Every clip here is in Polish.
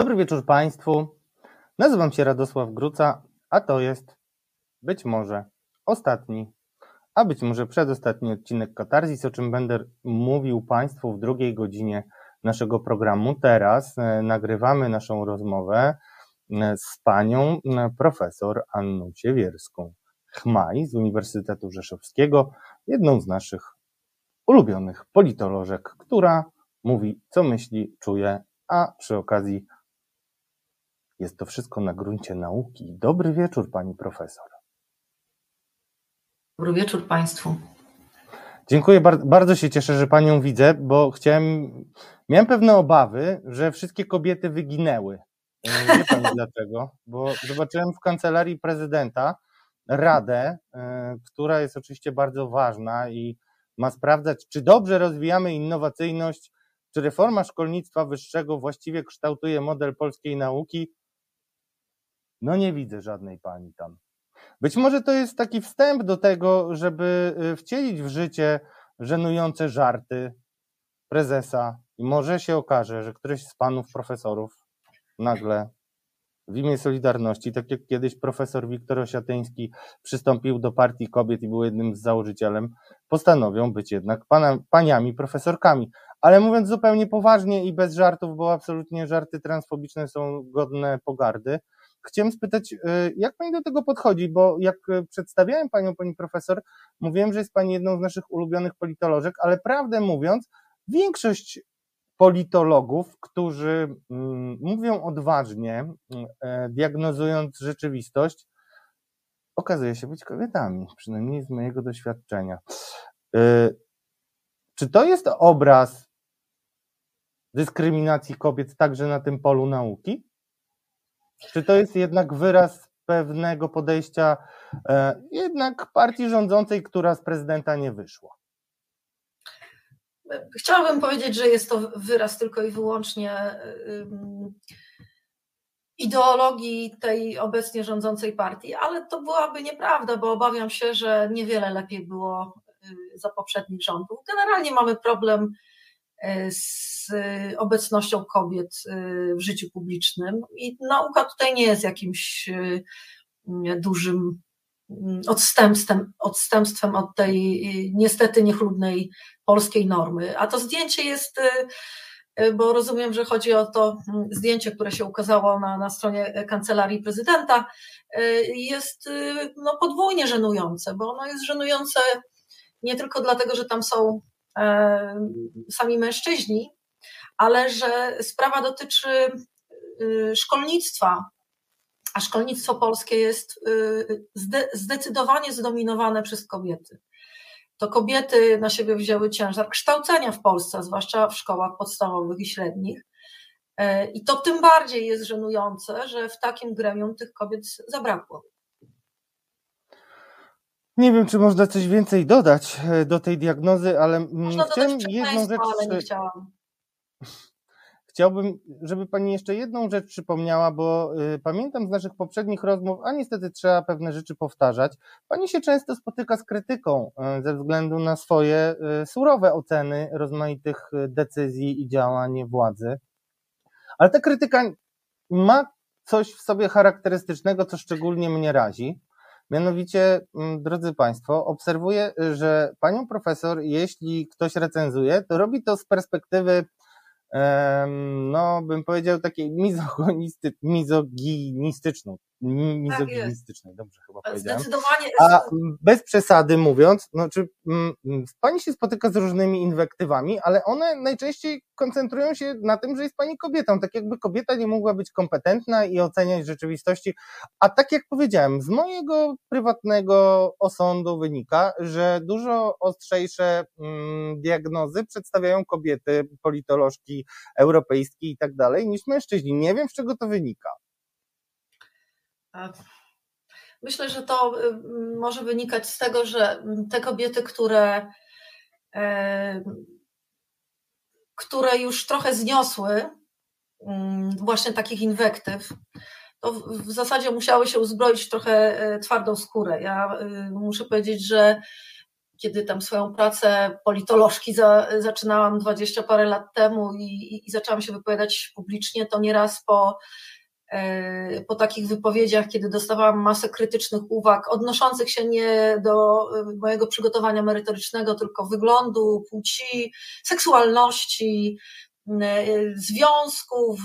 Dobry wieczór Państwu. Nazywam się Radosław Gruca, a to jest być może ostatni, a być może przedostatni odcinek Katarzis, o czym będę mówił Państwu w drugiej godzinie naszego programu. Teraz e, nagrywamy naszą rozmowę e, z panią e, profesor Anną Siewierską Chmaj z Uniwersytetu Rzeszowskiego, jedną z naszych ulubionych politolożek, która mówi, co myśli, czuje, a przy okazji jest to wszystko na gruncie nauki. Dobry wieczór, pani profesor. Dobry wieczór państwu. Dziękuję, bardzo się cieszę, że panią widzę, bo chciałem, miałem pewne obawy, że wszystkie kobiety wyginęły. Nie wiem dlaczego, bo zobaczyłem w kancelarii prezydenta radę, e, która jest oczywiście bardzo ważna i ma sprawdzać, czy dobrze rozwijamy innowacyjność, czy reforma szkolnictwa wyższego właściwie kształtuje model polskiej nauki. No nie widzę żadnej pani tam. Być może to jest taki wstęp do tego, żeby y, wcielić w życie żenujące żarty prezesa i może się okaże, że któryś z panów profesorów nagle w imię Solidarności, tak jak kiedyś profesor Wiktor Osiatyński przystąpił do Partii Kobiet i był jednym z założycielem, postanowią być jednak pana, paniami profesorkami. Ale mówiąc zupełnie poważnie i bez żartów, bo absolutnie żarty transfobiczne są godne pogardy, chciałem spytać, y, jak pani do tego podchodzi, bo jak przedstawiałem panią, pani profesor, mówiłem, że jest pani jedną z naszych ulubionych politolożek, ale prawdę mówiąc, większość politologów, którzy mm, mówią odważnie, e, diagnozując rzeczywistość, okazuje się być kobietami, przynajmniej z mojego doświadczenia. Czy to jest obraz dyskryminacji kobiet także na tym polu nauki? Czy to jest jednak wyraz pewnego podejścia e, jednak partii rządzącej, która z prezydenta nie wyszła? Chciałabym powiedzieć, że jest to wyraz tylko i wyłącznie ideologii tej obecnie rządzącej partii, ale to byłaby nieprawda, bo obawiam się, że niewiele lepiej było y, za poprzednich rządów. Generalnie mamy problem z obecnością kobiet y, w życiu publicznym i nauka tutaj nie jest jakimś dużym odstępstwem, odstępstwem od tej niestety niechlubnej polskiej normy. A to zdjęcie jest, y, y, bo rozumiem, że chodzi o to mm, zdjęcie, które się ukazało na, na stronie kancelarii prezydenta, y, jest no, podwójnie żenujące, bo ono jest żenujące nie tylko dlatego, że tam są sami mężczyźni, ale że sprawa dotyczy szkolnictwa, a szkolnictwo polskie jest zdecydowanie zdominowane przez kobiety to kobiety na siebie wzięły ciężar kształcenia w Polsce, zwłaszcza w szkołach podstawowych i średnich. E, I to tym bardziej jest żenujące, że w takim gremium tych kobiet zabrakło. Nie wiem, czy można coś więcej dodać e, do tej diagnozy, ale mm, można chciałem jedną rzecz. Ale nie chciałam. Chciałbym, żeby Pani jeszcze jedną rzecz przypomniała, bo y, pamiętam z naszych poprzednich rozmów, a niestety trzeba pewne rzeczy powtarzać. Pani się często spotyka z krytyką ze względu na swoje surowe oceny rozmaitych decyzji i działań władzy. Ale ta krytyka ma coś w sobie charakterystycznego, co szczególnie mnie razi. Mianowicie, mm, drodzy Państwo, obserwuję, że panią profesor, jeśli ktoś recenzuje, to robi to z perspektywy no bym powiedział takiej mizogonisty, mizoginistyczną, mizoginistycznej, tak dobrze chyba powiedziałem. Zdecydowanie. A bez przesady mówiąc, no, czy m, pani się spotyka z różnymi inwektywami, ale one najczęściej koncentrują się na tym, że jest pani kobietą, tak jakby kobieta nie mogła być kompetentna i oceniać rzeczywistości. A tak jak powiedziałem, z mojego prywatnego osądu wynika, że dużo ostrzejsze diagnozy przedstawiają kobiety, politolożki europejskie i tak dalej, niż mężczyźni. Nie wiem, z czego to wynika. Myślę, że to y, może wynikać z tego, że te kobiety, które, e, które już trochę zniosły mm, właśnie takich inwektyw, to w zasadzie musiały się uzbroić trochę e, twardą skórę. Ja y, muszę powiedzieć, że kiedy tam swoją pracę politolożki za, zaczynałam dwadzieścia parę lat temu i, i, i zaczęłam się wypowiadać publicznie, to nieraz po po takich wypowiedziach, kiedy dostawałam masę krytycznych uwag, odnoszących się nie do e, mojego przygotowania merytorycznego, tylko wyglądu, płci, seksualności, e, związków,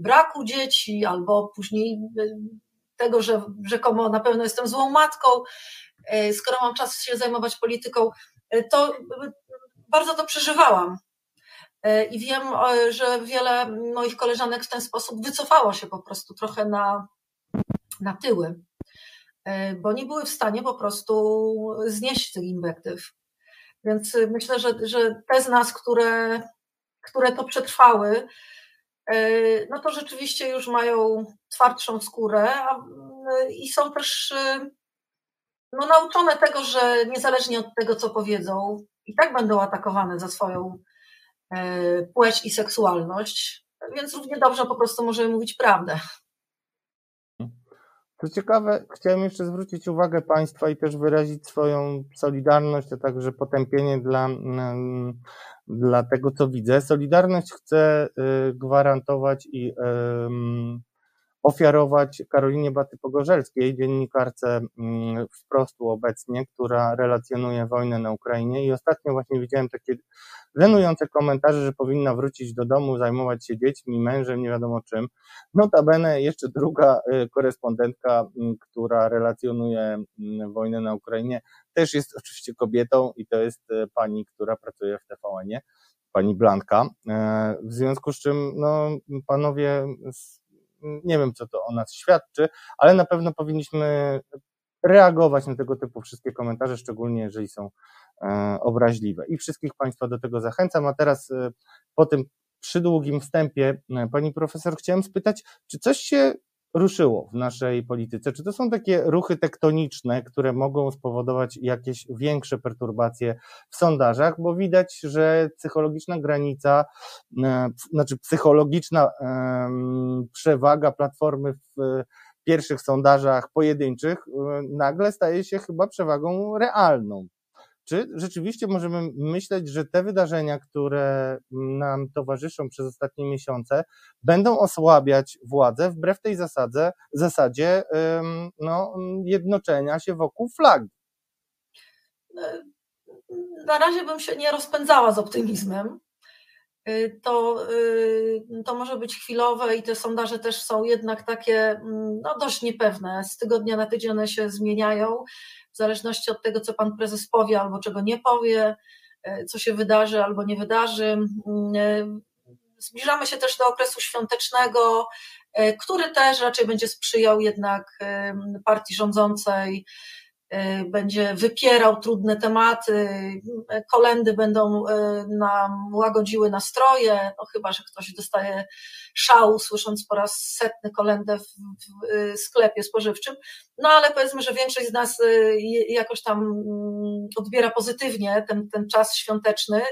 braku dzieci, albo później tego, że rzekomo na pewno jestem złą matką, skoro mam czas się zajmować polityką, to bardzo to przeżywałam. E, I wiem, że wiele moich koleżanek w ten sposób wycofało się po prostu trochę na, na tyły, e, bo nie były w stanie po prostu znieść tych inwektyw. Więc myślę, że, że te z nas, które, które to przetrwały, e, no to rzeczywiście już mają twardszą skórę a, i są też no, nauczone tego, że niezależnie od tego, co powiedzą, i tak będą atakowane za swoją E, płeć i seksualność, więc równie dobrze po prostu możemy mówić prawdę. Co ciekawe, chciałem jeszcze zwrócić uwagę Państwa i też wyrazić swoją solidarność, a także potępienie dla, mm, dla tego, co widzę. Solidarność chcę y, gwarantować i ofiarować Karolinie Baty-Pogorzelskiej, dziennikarce mm, wprost obecnie, która relacjonuje wojnę na Ukrainie i ostatnio właśnie widziałem takie żenujące komentarze, że powinna wrócić do domu, zajmować się dziećmi, mężem, nie wiadomo czym. Notabene jeszcze druga y, korespondentka, mm, która relacjonuje mm, wojnę na Ukrainie, też jest oczywiście kobietą i to jest y, pani, która pracuje w TVN-ie, pani Blanka. E, w związku z czym, no, panowie nie wiem, co to o nas świadczy, ale na pewno powinniśmy reagować na tego typu wszystkie komentarze, szczególnie jeżeli są e, obraźliwe. I wszystkich Państwa do tego zachęcam. A teraz e, po tym przydługim wstępie, e, Pani Profesor, chciałem spytać, czy coś się ruszyło w naszej polityce? Czy to są takie ruchy tektoniczne, które mogą spowodować jakieś większe perturbacje w sondażach? Bo widać, że psychologiczna granica, e, znaczy psychologiczna przewaga platformy w pierwszych sondażach pojedynczych e, nagle staje się chyba przewagą realną. Czy rzeczywiście możemy myśleć, że te wydarzenia, które nam towarzyszą przez ostatnie miesiące, będą osłabiać władzę wbrew tej zasadzie, zasadzie no, jednoczenia się wokół flagi? Na razie bym się nie rozpędzała z optymizmem. Y, to, y, to może być chwilowe i te sondaże też są jednak takie mm, no, dość niepewne. Z tygodnia na tydzień one się zmieniają w zależności od tego, co pan prezes powie albo czego nie powie, y, co się wydarzy albo nie wydarzy. Zbliżamy się też do okresu świątecznego, który też raczej będzie sprzyjał jednak partii rządzącej będzie wypierał trudne tematy, kolendy będą y, nam łagodziły nastroje, no chyba, że ktoś dostaje szału, słysząc po raz setny kolendę w, w y, sklepie spożywczym, no ale powiedzmy, że większość z nas jakoś tam mm, odbiera pozytywnie ten, ten czas świąteczny,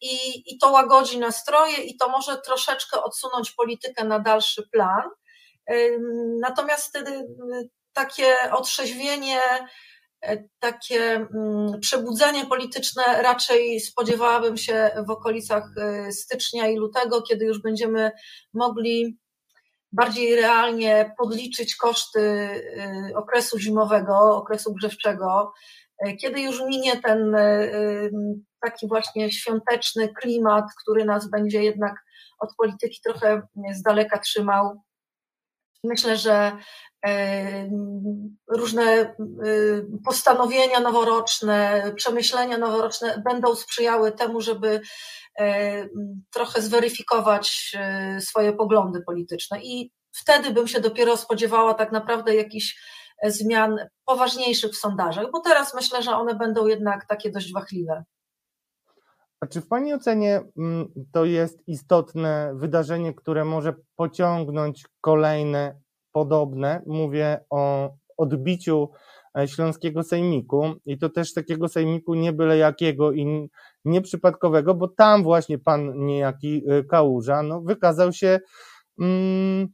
i, I to łagodzi nastroje, i to może troszeczkę odsunąć politykę na dalszy plan. Natomiast takie otrzeźwienie, e, takie mm, przebudzenie polityczne raczej spodziewałabym się w okolicach e, stycznia i lutego, kiedy już będziemy mogli bardziej realnie podliczyć koszty e, okresu zimowego, okresu grzewczego, kiedy już minie ten taki właśnie świąteczny klimat, który nas będzie jednak od polityki trochę z daleka trzymał. Myślę, że różne postanowienia noworoczne, przemyślenia noworoczne będą sprzyjały temu, żeby trochę zweryfikować swoje poglądy polityczne. I wtedy bym się dopiero spodziewała tak naprawdę jakichś zmian poważniejszych w sondażach, bo teraz myślę, że one będą jednak takie dość wachliwe. A czy w Pani ocenie mm, to jest istotne wydarzenie, które może pociągnąć kolejne podobne. Mówię o odbiciu e, Śląskiego Sejmiku i to też takiego sejmiku nie byle jakiego i nieprzypadkowego, bo tam właśnie pan niejaki e, Kałuża no, wykazał się mm,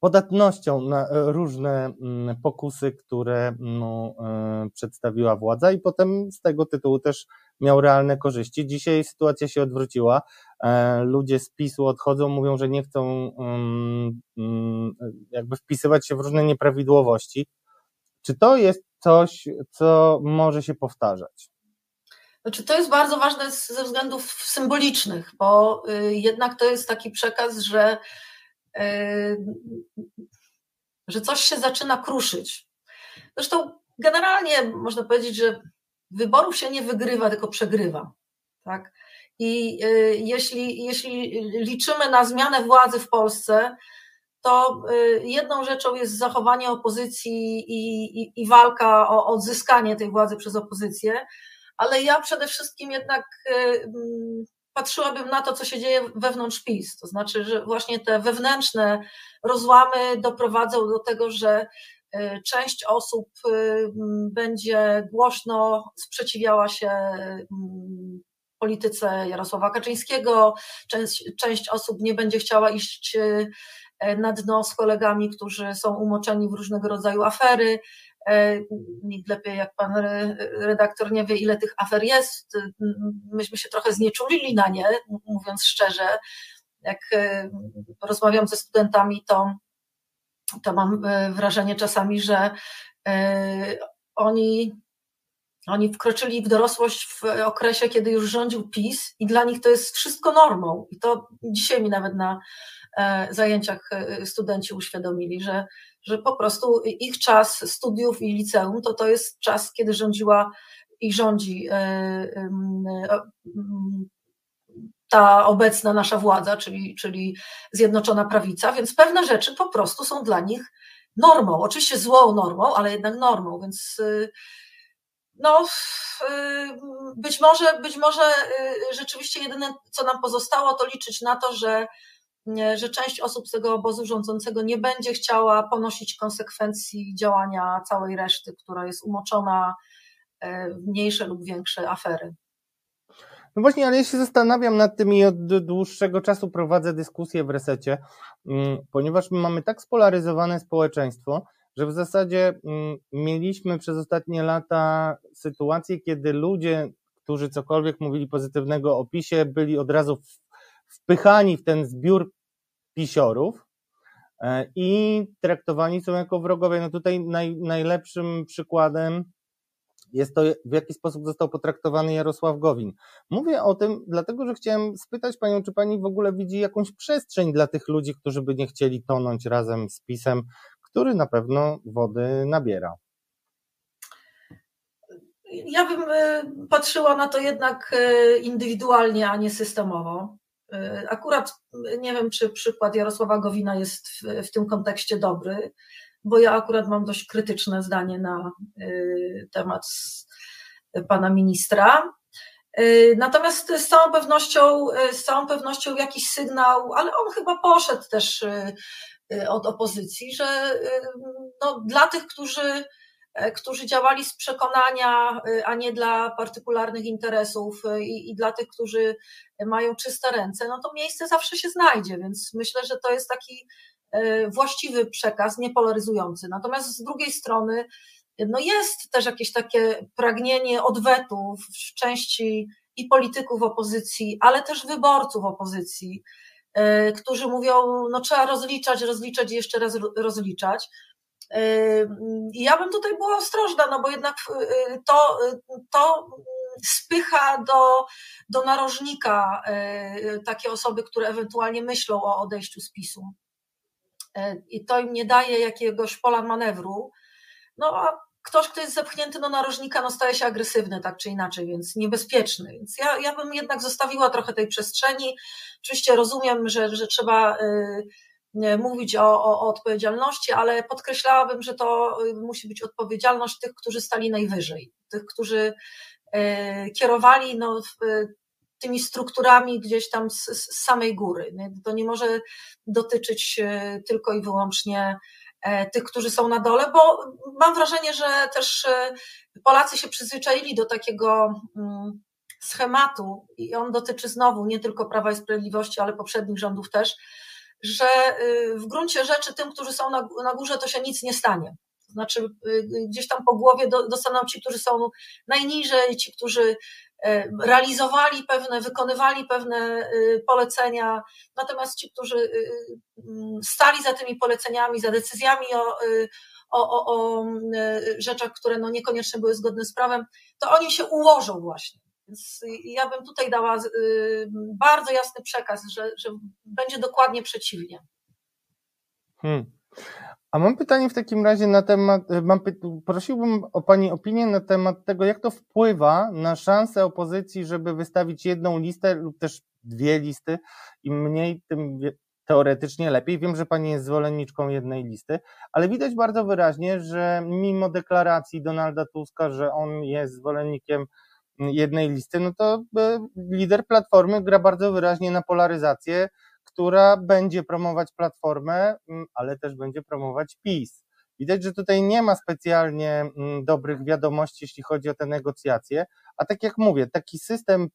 podatnością na różne mm, pokusy, które no, przedstawiła władza, i potem z tego tytułu też miał realne korzyści. Dzisiaj sytuacja się odwróciła. Ludzie z PiSu odchodzą, mówią, że nie chcą jakby wpisywać się w różne nieprawidłowości. Czy to jest coś, co może się powtarzać? Znaczy, to jest bardzo ważne ze względów symbolicznych, bo y, jednak to jest taki przekaz, że, y, że coś się zaczyna kruszyć. Zresztą generalnie można powiedzieć, że wyborów się nie wygrywa, tylko przegrywa. Tak? I y, jeśli, jeśli liczymy na zmianę władzy w Polsce, to jedną rzeczą jest zachowanie opozycji i, i, i walka o odzyskanie tej władzy przez opozycję, ale ja przede wszystkim jednak y, patrzyłabym na to, co się dzieje wewnątrz PiS. To znaczy, że właśnie te wewnętrzne rozłamy doprowadzą do tego, że y, część osób y, będzie głośno sprzeciwiała się polityce Jarosława Kaczyńskiego, część, część osób nie będzie chciała iść na dno z kolegami, którzy są umoczeni w różnego rodzaju afery. E, nikt lepiej jak pan redaktor nie wie, ile tych afer jest. Myśmy się trochę znieczulili na nie, mówiąc szczerze. Jak e, rozmawiam ze studentami, to, to mam e, wrażenie czasami, że oni, oni wkroczyli w dorosłość w okresie, kiedy już rządził PiS i dla nich to jest wszystko normą. I to dzisiaj mi nawet na zajęciach studenci uświadomili, że że po prostu ich czas studiów i liceum to to jest czas, kiedy rządziła i rządzi e, e, ta obecna nasza władza, czyli, czyli Zjednoczona Prawica, więc pewne rzeczy po prostu są dla nich normą. Oczywiście złą normą, ale jednak normą, więc e, no, być może, być może rzeczywiście jedyne, co nam pozostało, to liczyć na to, że że część osób z tego obozu rządzącego nie będzie chciała ponosić konsekwencji działania całej reszty, która jest umoczona w mniejsze lub większe afery. No właśnie, ale ja się zastanawiam nad tym i od dłuższego czasu prowadzę dyskusję w resecie, mm, ponieważ my mamy tak spolaryzowane społeczeństwo, że w zasadzie mm, mieliśmy przez ostatnie lata sytuację, kiedy ludzie, którzy cokolwiek mówili pozytywnego o PiSie, byli od razu wpychani w ten zbiór pisiorów e, i traktowani są jako wrogowie. No tutaj naj, najlepszym przykładem jest to, w jaki sposób został potraktowany Jarosław Gowin. Mówię o tym, dlatego że chciałem spytać Panią, czy Pani w ogóle widzi jakąś przestrzeń dla tych ludzi, którzy by nie chcieli tonąć razem z PiSem, który na pewno wody nabiera. Ja bym e, patrzyła na to jednak e, indywidualnie, a nie systemowo. E, akurat nie wiem, czy przykład Jarosława Gowina jest w, w, tym kontekście dobry, bo ja akurat mam dość krytyczne zdanie na e, temat pana ministra. E, natomiast z całą pewnością, z całą pewnością jakiś sygnał, ale on chyba poszedł też od opozycji, że no, dla tych, którzy E, którzy działali z przekonania, a nie dla partykularnych interesów i, i, dla tych, którzy mają czyste ręce, no to miejsce zawsze się znajdzie, więc myślę, że to jest taki właściwy przekaz, niepolaryzujący. Natomiast z drugiej strony, no jest też jakieś takie pragnienie odwetu w części i polityków opozycji, ale też wyborców opozycji, którzy mówią, no trzeba rozliczać, rozliczać i jeszcze raz rozliczać. Ja bym tutaj była ostrożna, no bo jednak to, to spycha do, do narożnika takie osoby, które ewentualnie myślą o odejściu z PiSu. Y, I to im nie daje jakiegoś pola manewru. No a ktoś, kto jest zepchnięty do narożnika, no staje się agresywny, tak czy inaczej, więc niebezpieczny. Więc ja, ja bym jednak zostawiła trochę tej przestrzeni. Oczywiście rozumiem, że, że trzeba mówić o, o, o, odpowiedzialności, ale podkreślałabym, że to y, musi być odpowiedzialność tych, którzy stali najwyżej, tych, którzy y, kierowali no, y, tymi strukturami gdzieś tam z, z samej góry. To nie może dotyczyć tylko i wyłącznie e, tych, którzy są na dole, bo mam wrażenie, że też Polacy się przyzwyczaili do takiego mm, schematu i on dotyczy znowu nie tylko Prawa i Sprawiedliwości, ale poprzednich rządów też, że w gruncie rzeczy tym, którzy są na, na górze, to się nic nie stanie. Znaczy, gdzieś tam po głowie dostaną ci, którzy są najniżej, ci, którzy realizowali pewne, wykonywali pewne polecenia, natomiast ci, którzy stali za tymi poleceniami, za decyzjami o, o, o, o rzeczach, które no niekoniecznie były zgodne z prawem, to oni się ułożą właśnie. Więc ja bym tutaj dała bardzo jasny przekaz, że, że będzie dokładnie przeciwnie. Hmm. A mam pytanie w takim razie na temat, y, mam, prosiłbym o Pani opinię na temat tego, jak to wpływa na szansę opozycji, żeby wystawić jedną listę lub też dwie listy. Im mniej, tym teoretycznie lepiej. Wiem, że Pani jest zwolenniczką jednej listy, ale widać bardzo wyraźnie, że mimo deklaracji Donalda Tuska, że on jest zwolennikiem jednej listy, no to e, lider Platformy gra bardzo wyraźnie na polaryzację, która będzie promować Platformę, mm, ale też będzie promować PiS. Widać, że tutaj nie ma specjalnie mm, dobrych wiadomości, jeśli chodzi o te negocjacje, a tak jak mówię, taki system y,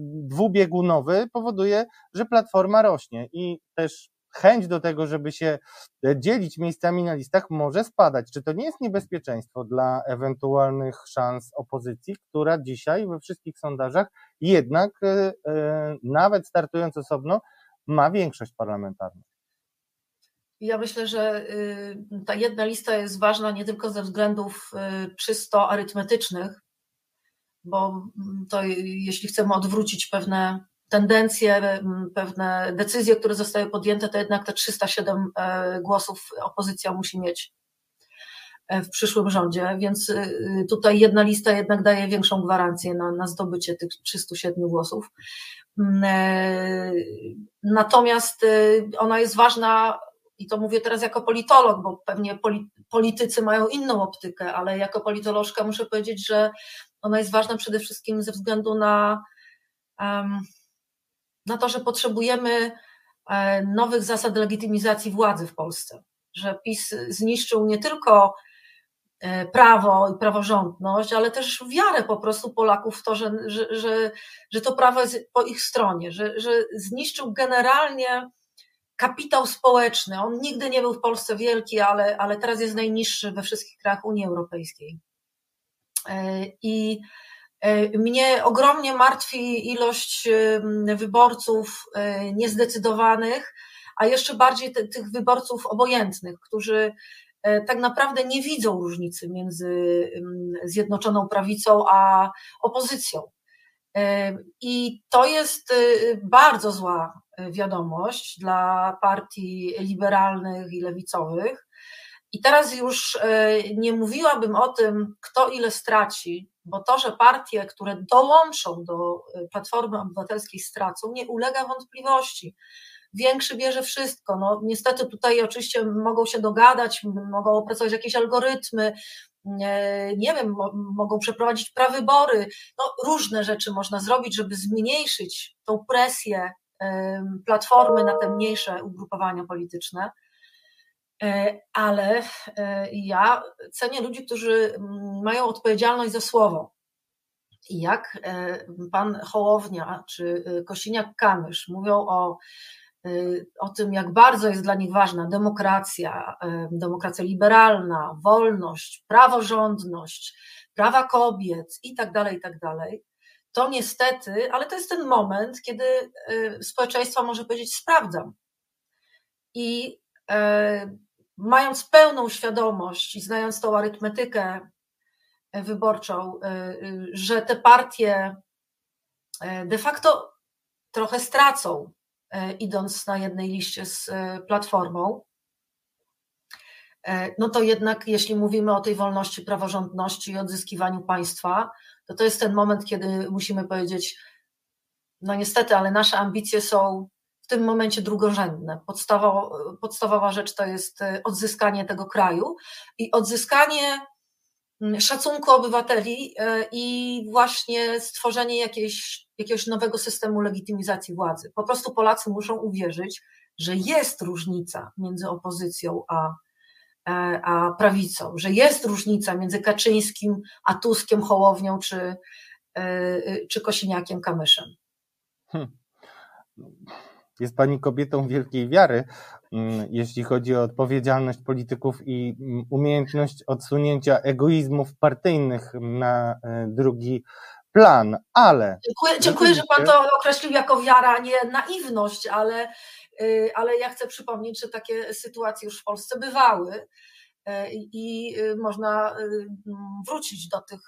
dwubiegunowy powoduje, że platforma rośnie i też chęć do tego, żeby się e, dzielić miejscami na listach, może spadać. Czy to nie jest niebezpieczeństwo dla ewentualnych szans opozycji, która dzisiaj we wszystkich sondażach jednak, e, e, nawet startując osobno, ma większość parlamentarną? Ja myślę, że y, ta jedna lista jest ważna nie tylko ze względów y, czysto arytmetycznych, bo to jeśli chcemy odwrócić pewne tendencje, pewne decyzje, które zostały podjęte, to jednak te 307 e, głosów opozycja musi mieć e, w przyszłym rządzie, więc y, tutaj jedna lista jednak daje większą gwarancję na, na zdobycie tych 307 głosów. E, natomiast ona jest ważna i to mówię teraz jako politolog, bo pewnie politycy mają inną optykę, ale jako politolożka muszę powiedzieć, że ona jest ważna przede wszystkim ze względu na, na to, że potrzebujemy e, nowych zasad legitymizacji władzy w Polsce. Że PiS zniszczył nie tylko e, prawo i praworządność, ale też wiarę po prostu Polaków w to, że, że, że, że to prawo jest po ich stronie, że, że zniszczył generalnie kapitał społeczny. On nigdy nie był w Polsce wielki, ale, ale teraz jest najniższy we wszystkich krajach Unii Europejskiej. E, I e, mnie ogromnie martwi ilość wyborców e, niezdecydowanych, a jeszcze bardziej tych wyborców obojętnych, którzy tak naprawdę nie widzą różnicy między Zjednoczoną Prawicą a opozycją. I to jest bardzo zła wiadomość dla partii liberalnych i lewicowych. I teraz już e, nie mówiłabym o tym, kto ile straci, bo to, że partie, które dołączą do e, Platformy Obywatelskiej stracą, nie ulega wątpliwości. Większy bierze wszystko. No, niestety tutaj oczywiście mogą się dogadać, mogą opracować jakieś algorytmy, nie wiem, mogą przeprowadzić prawybory. No, różne rzeczy można zrobić, żeby zmniejszyć tą presję platformy na te mniejsze ugrupowania polityczne. E, ale e, ja cenię ludzi, którzy mają odpowiedzialność za słowo. I jak e, pan Hołownia czy Kosiniak-Kamysz mówią o, o tym, jak bardzo jest dla nich ważna demokracja, demokracja liberalna, wolność, praworządność, prawa kobiet i tak dalej, i tak dalej, to niestety, ale to jest ten moment, kiedy społeczeństwo może powiedzieć: Sprawdzam. I mając pełną świadomość i znając tą arytmetykę e, wyborczą, e, e, że te partie de facto trochę stracą, idąc na jednej liście z platformą, no to jednak, jeśli mówimy o tej wolności, praworządności i odzyskiwaniu państwa, to to jest ten moment, kiedy musimy powiedzieć: No niestety, ale nasze ambicje są tym momencie drugorzędne. Podstawowa, podstawowa rzecz to jest e, odzyskanie tego kraju i odzyskanie szacunku obywateli e, i właśnie stworzenie jakiejś, jakiegoś nowego systemu legitymizacji władzy. Po prostu Polacy muszą uwierzyć, że jest różnica między opozycją a, e, a prawicą, że jest różnica między Kaczyńskim a Tuskiem, Hołownią czy, czy Kosiniakiem Kamyszem. Hmm jest Pani kobietą wielkiej wiary, mm, jeśli chodzi o odpowiedzialność polityków i mm, umiejętność odsunięcia egoizmów partyjnych na e, drugi plan, ale. Dziękuję, dziękuję że Pan to określił jako wiara, nie naiwność, ale, y, ale ja chcę przypomnieć, że takie sytuacje już w Polsce bywały e, i y, można y, wrócić do tych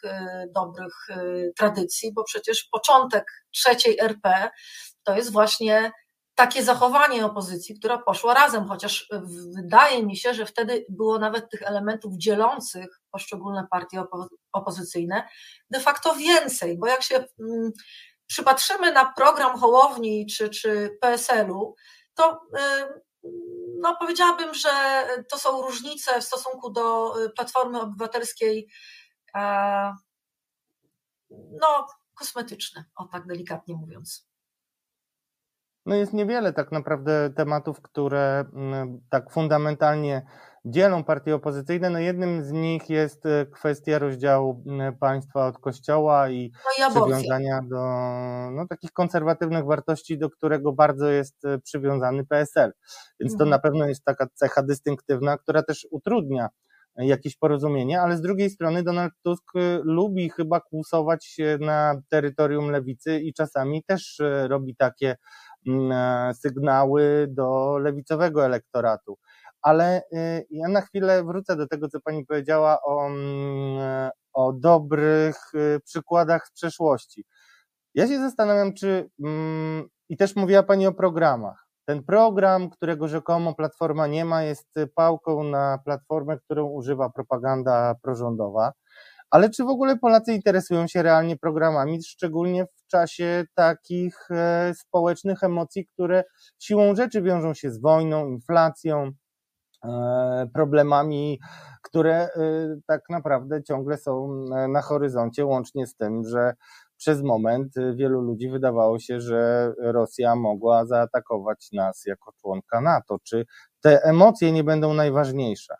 dobrych tradycji, bo przecież początek trzeciej RP to jest właśnie takie zachowanie opozycji, która poszła razem, chociaż wydaje mi się, że wtedy było nawet tych elementów dzielących poszczególne partie opozycyjne de facto więcej, bo jak się mm, przypatrzymy na program Hołowni czy, czy PSL-u, to y, no, powiedziałabym, że to są różnice w stosunku do y, Platformy Obywatelskiej no, kosmetyczne, o tak delikatnie mówiąc. No jest niewiele tak naprawdę tematów, które mm, tak fundamentalnie dzielą partie opozycyjne. No jednym z nich jest e, kwestia rozdziału państwa od kościoła i, no i przywiązania do no, takich konserwatywnych wartości, do którego bardzo jest e, przywiązany PSL. Więc to mhm. na pewno jest taka cecha dystynktywna, która też utrudnia jakieś porozumienie, ale z drugiej strony Donald Tusk e, lubi chyba kłusować na terytorium lewicy i czasami też robi takie sygnały do lewicowego elektoratu ale y, ja na chwilę wrócę do tego, co Pani powiedziała o, mm, o dobrych y, przykładach z przeszłości. Ja się zastanawiam, czy mm, i też mówiła Pani o programach. Ten program, którego rzekomo Platforma nie ma, jest pałką na platformę, którą używa propaganda prorządowa. Ale czy w ogóle Polacy interesują się realnie programami, szczególnie w czasie takich e, społecznych emocji, które siłą rzeczy wiążą się z wojną, inflacją, E, problemami, które e, tak naprawdę ciągle są na horyzoncie, łącznie z tym, że przez moment wielu ludzi wydawało się, że Rosja mogła zaatakować nas jako członka NATO. Czy te emocje nie będą najważniejsze?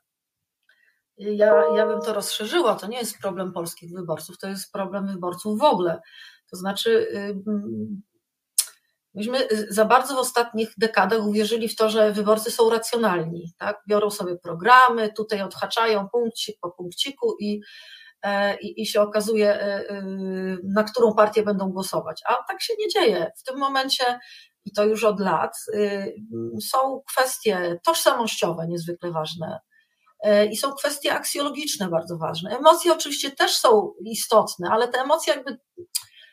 Ja, ja bym to rozszerzyła. To nie jest problem polskich wyborców, to jest problem wyborców w ogóle. To znaczy, y, Myśmy za bardzo w ostatnich dekadach uwierzyli w to, że wyborcy są racjonalni, tak? Biorą sobie programy, tutaj odhaczają punkcik po punkciku i, e, i, i się okazuje, e, e, na którą partię będą głosować. A tak się nie dzieje. W tym momencie, i to już od lat, są kwestie tożsamościowe niezwykle ważne. I są kwestie aksjologiczne bardzo ważne. Emocje oczywiście też są istotne, ale te emocje jakby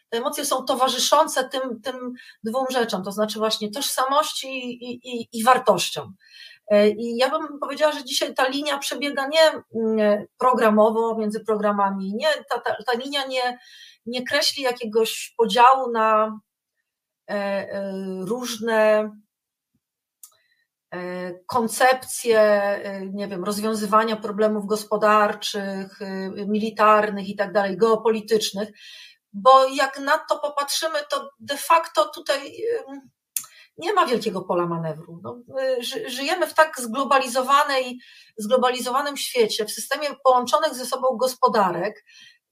te emocje są towarzyszące tym, tym dwóm rzeczom, to znaczy właśnie tożsamości i, i, i wartościom. E, I ja bym powiedziała, że dzisiaj ta linia przebiega nie mm, programowo między programami, nie, ta, ta, ta linia nie, nie kreśli jakiegoś podziału na e, e, różne koncepcje, nie wiem, rozwiązywania problemów gospodarczych, militarnych i tak dalej, geopolitycznych bo jak na to popatrzymy, to de facto tutaj nie ma wielkiego pola manewru. No, żyjemy w tak zglobalizowanej, zglobalizowanym świecie, w systemie połączonych ze sobą gospodarek.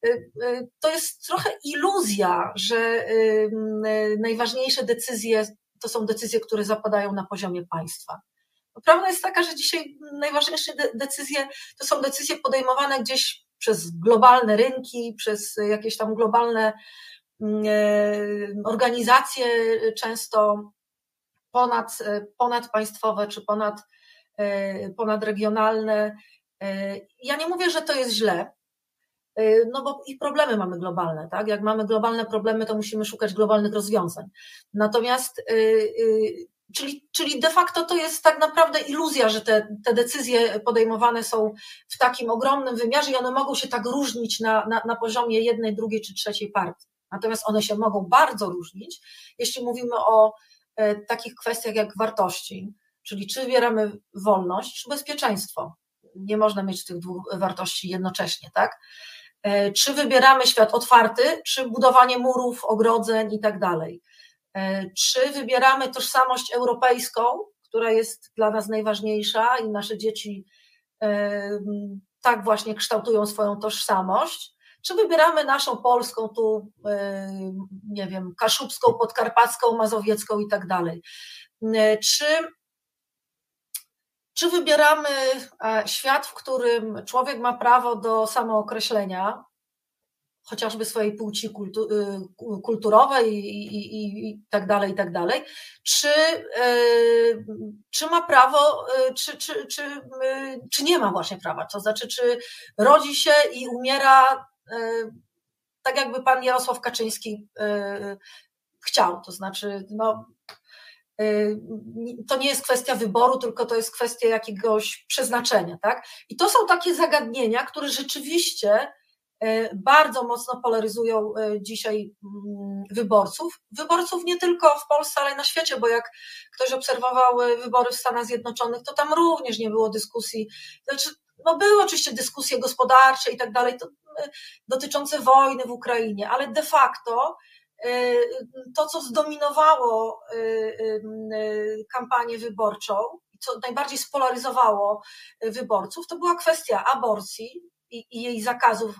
Y, y, to jest trochę iluzja, że najważniejsze decyzje to są decyzje, które zapadają na poziomie państwa. Prawda jest taka, że dzisiaj najważniejsze decyzje to są decyzje podejmowane gdzieś przez globalne rynki, przez jakieś tam globalne mm, e, organizacje, często ponad, ponadpaństwowe czy ponad, e, ponadregionalne. E, ja nie mówię, że to jest źle, no bo i problemy mamy globalne, tak? Jak mamy globalne problemy, to musimy szukać globalnych rozwiązań. Natomiast Czyli, czyli de facto to jest tak naprawdę iluzja, że te, te decyzje podejmowane są w takim ogromnym wymiarze i one mogą się tak różnić na, na, na poziomie jednej, drugiej czy trzeciej partii. Natomiast one się mogą bardzo różnić, jeśli mówimy o e, takich kwestiach jak wartości, czyli czy wybieramy wolność, czy bezpieczeństwo. Nie można mieć tych dwóch wartości jednocześnie, tak? E, czy wybieramy świat otwarty, czy budowanie murów, ogrodzeń i tak dalej E, czy wybieramy tożsamość europejską, która jest dla nas najważniejsza i nasze dzieci e, tak właśnie kształtują swoją tożsamość, czy wybieramy naszą polską, tu nie wiem, kaszubską, podkarpacką, mazowiecką i tak dalej. Czy czy wybieramy e, świat, w którym człowiek ma prawo do samookreślenia, chociażby swojej płci kultu, y, kulturowej i, i, i, tak dalej, i tak dalej, czy, y, czy ma prawo, y, czy, czy, czy, czy nie ma właśnie prawa, to znaczy, czy rodzi się i umiera tak, jakby pan Jarosław Kaczyński chciał, to znaczy, no, to nie jest kwestia wyboru, tylko to jest kwestia jakiegoś przeznaczenia, tak? I to są takie zagadnienia, które rzeczywiście e, bardzo mocno polaryzują e, dzisiaj mm, wyborców. Wyborców nie tylko w Polsce, ale na świecie, bo jak ktoś obserwował wybory w Stanach Zjednoczonych, to tam również nie było dyskusji. Znaczy, no były oczywiście dyskusje gospodarcze i tak dalej, dotyczące wojny w Ukrainie, ale de facto Y, to, co zdominowało y, y, kampanię wyborczą, co najbardziej spolaryzowało wyborców, to była kwestia aborcji i, jej, zakazów,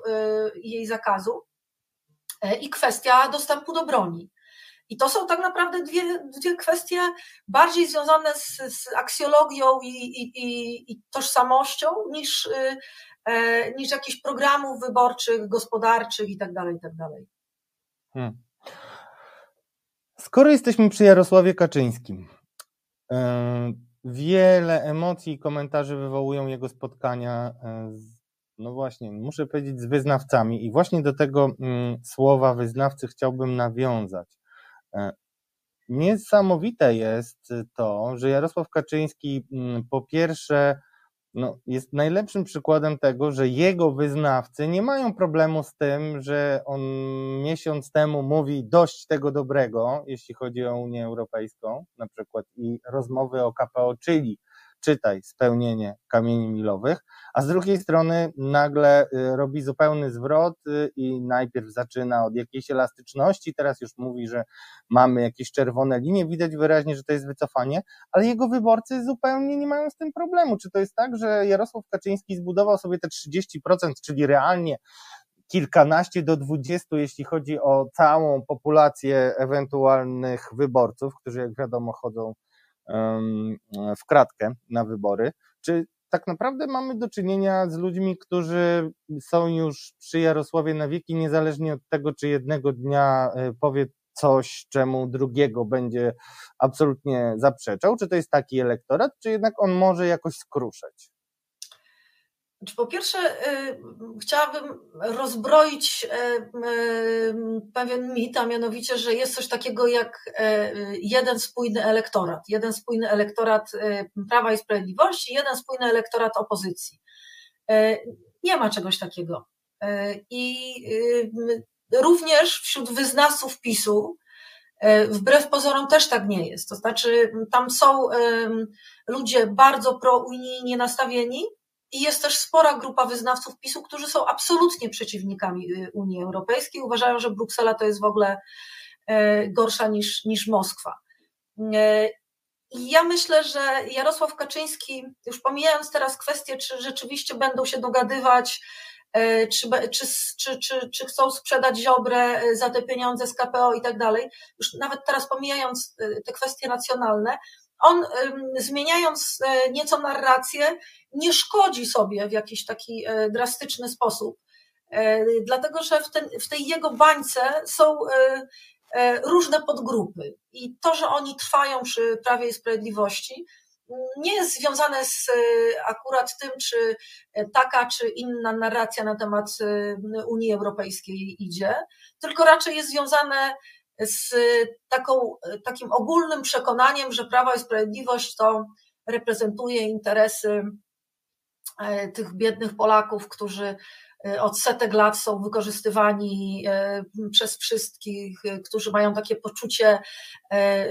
i jej zakazu i kwestia dostępu do broni. I to są tak naprawdę dwie, dwie kwestie bardziej związane z, z aksjologią i, i, i, tożsamością niż, e, niż jakichś programów wyborczych, gospodarczych itd. Tak itd. Tak hmm. Skoro jesteśmy przy Jarosławie Kaczyńskim, e, wiele emocji i komentarzy wywołują jego spotkania e, z, no właśnie, muszę powiedzieć, z wyznawcami i właśnie do tego mm, słowa wyznawcy chciałbym nawiązać. E, niesamowite jest to, że Jarosław Kaczyński mm, po pierwsze no, jest najlepszym przykładem tego, że jego wyznawcy nie mają problemu z tym, że on miesiąc temu mówi dość tego dobrego, jeśli chodzi o Unię Europejską, na przykład i rozmowy o KPO, czyli czytaj spełnienie kamieni milowych, a z drugiej strony nagle y, robi zupełny zwrot y, i najpierw zaczyna od jakiejś elastyczności, teraz już mówi, że mamy jakieś czerwone linie, widać wyraźnie, że to jest wycofanie, ale jego wyborcy zupełnie nie mają z tym problemu. Czy to jest tak, że Jarosław Kaczyński zbudował sobie te 30%, czyli realnie kilkanaście do dwudziestu, jeśli chodzi o całą populację ewentualnych wyborców, którzy jak wiadomo chodzą w kratkę na wybory. Czy tak naprawdę mamy do czynienia z ludźmi, którzy są już przy Jarosławie na wieki, niezależnie od tego, czy jednego dnia e, powie coś, czemu drugiego będzie absolutnie zaprzeczał? Czy to jest taki elektorat, czy jednak on może jakoś skruszać? Po pierwsze, y, chciałabym rozbroić y, y, pewien mit, a mianowicie, że jest coś takiego jak jeden spójny elektorat. Jeden spójny elektorat Prawa i Sprawiedliwości, jeden spójny elektorat opozycji. Nie ma czegoś takiego. I również wśród wyznawców PiSu, wbrew pozorom też tak nie jest. To znaczy, tam są ludzie bardzo prounijnie nastawieni, i jest też spora grupa wyznawców PiSu, którzy są absolutnie przeciwnikami y, Unii Europejskiej. Uważają, że Bruksela to jest w ogóle e, gorsza niż, niż Moskwa. E, I ja myślę, że Jarosław Kaczyński, już pomijając teraz kwestię, czy rzeczywiście będą się dogadywać, e, czy, czy, czy, czy, czy chcą sprzedać Ziobrę za te pieniądze z KPO i tak dalej, już nawet teraz pomijając te kwestie nacjonalne, on zmieniając e, nieco narrację, nie szkodzi sobie w jakiś taki e, drastyczny sposób, e, dlatego że w, ten, w tej jego bańce są różne podgrupy. I to, że oni trwają przy Prawie i Sprawiedliwości, nie jest związane z akurat tym, czy taka czy inna narracja na temat Unii Europejskiej idzie, tylko raczej jest związane z taką, takim ogólnym przekonaniem, że Prawo i Sprawiedliwość to reprezentuje interesy e, tych biednych Polaków, którzy e, od setek lat są wykorzystywani e, przez wszystkich, którzy mają takie poczucie,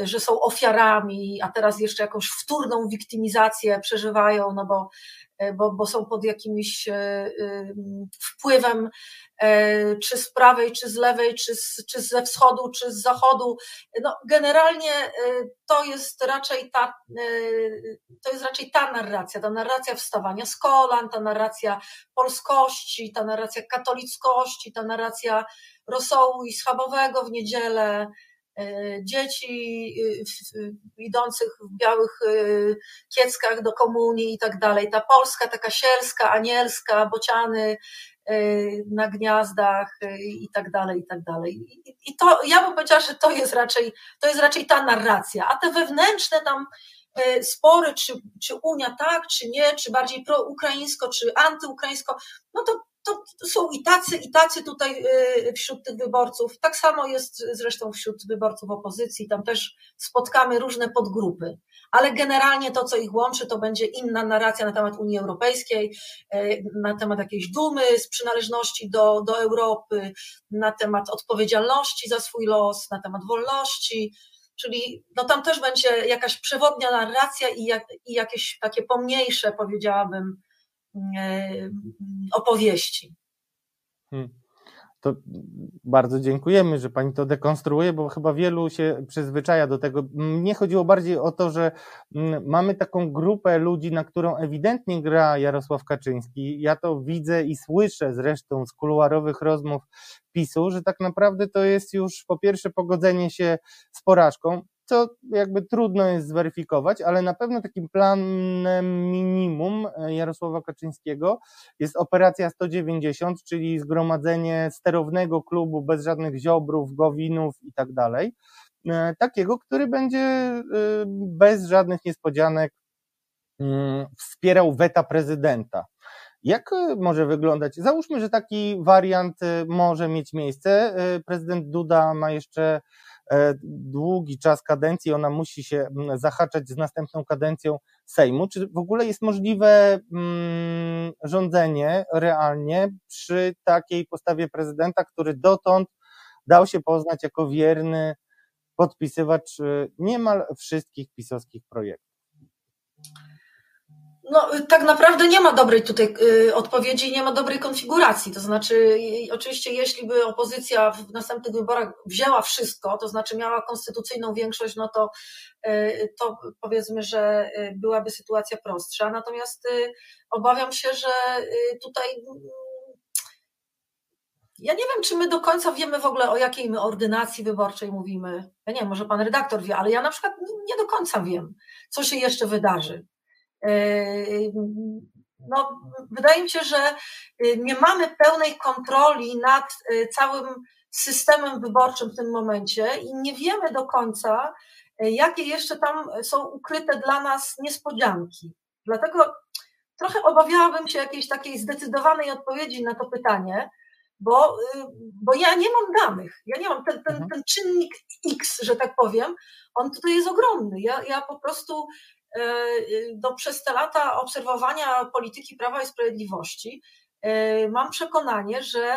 że są ofiarami, a teraz jeszcze jakąś wtórną wiktymizację przeżywają, no bo bo, bo są pod jakimś wpływem czy z prawej, czy z lewej, czy, z, czy ze wschodu, czy z zachodu. No, generalnie to jest raczej ta, to jest raczej ta narracja, ta narracja wstawania z kolan, ta narracja polskości, ta narracja katolickości, ta narracja rosołu i schabowego w niedzielę, E, dzieci e, idących w białych e, kieckach do komunii i tak dalej. Ta Polska taka sielska, anielska, bociany na gniazdach i tak dalej, i tak dalej. I to, ja bym powiedziała, że to jest raczej, to jest raczej ta narracja, a te wewnętrzne tam spory, czy, czy Unia tak, czy nie, czy bardziej proukraińsko, czy antyukraińsko, no to to są i tacy, i tacy tutaj y, wśród tych wyborców. Tak samo jest zresztą wśród wyborców opozycji. Tam też spotkamy różne podgrupy. Ale generalnie to, co ich łączy, to będzie inna narracja na temat Unii Europejskiej, y, na temat jakiejś dumy z przynależności do, do Europy, na temat odpowiedzialności za swój los, na temat wolności. Czyli no tam też będzie jakaś przewodnia narracja i, jak, i jakieś takie pomniejsze, powiedziałabym, opowieści. Hmm. To bardzo dziękujemy, że Pani to dekonstruuje, bo chyba wielu się przyzwyczaja do tego. Mnie chodziło bardziej o to, że mm, mamy taką grupę ludzi, na którą ewidentnie gra Jarosław Kaczyński. Ja to widzę i słyszę zresztą z kuluarowych rozmów PiSu, że tak naprawdę to jest już po pierwsze pogodzenie się z porażką, co jakby trudno jest zweryfikować, ale na pewno takim planem minimum e, Jarosława Kaczyńskiego jest operacja 190, czyli zgromadzenie sterownego klubu bez żadnych ziobrów, gowinów i tak dalej. E, takiego, który będzie e, bez żadnych niespodzianek mm, wspierał weta prezydenta. Jak może wyglądać? Załóżmy, że taki wariant może mieć miejsce. Prezydent Duda ma jeszcze długi czas kadencji, ona musi się zahaczać z następną kadencją Sejmu. Czy w ogóle jest możliwe mm, rządzenie realnie przy takiej postawie prezydenta, który dotąd dał się poznać jako wierny podpisywacz y, niemal wszystkich pisowskich projektów? No, tak naprawdę nie ma dobrej tutaj y, odpowiedzi, nie ma dobrej konfiguracji. To znaczy, y, oczywiście, jeśli by opozycja w następnych wyborach wzięła wszystko, to znaczy miała konstytucyjną większość, no to, y, to powiedzmy, że byłaby sytuacja prostsza. Natomiast obawiam się, że tutaj ja nie wiem, czy my do końca wiemy w ogóle, o jakiej my ordynacji wyborczej mówimy. Ja nie wiem, może pan redaktor wie, ale ja na przykład nie do końca wiem, co się jeszcze wydarzy. Yy, no, wydaje mi się, że yy, nie mamy pełnej kontroli nad yy, całym systemem wyborczym w tym momencie i nie wiemy do końca, jakie jeszcze tam są ukryte dla nas niespodzianki. Dlatego trochę obawiałabym się jakiejś takiej zdecydowanej odpowiedzi na to pytanie, bo, bo ja nie mam danych. Ja nie mam ten, ten, mhm. ten czynnik X, że tak powiem, on tutaj jest ogromny. Ja, ja po prostu no, przez te lata obserwowania polityki Prawa i Sprawiedliwości e, mam przekonanie, że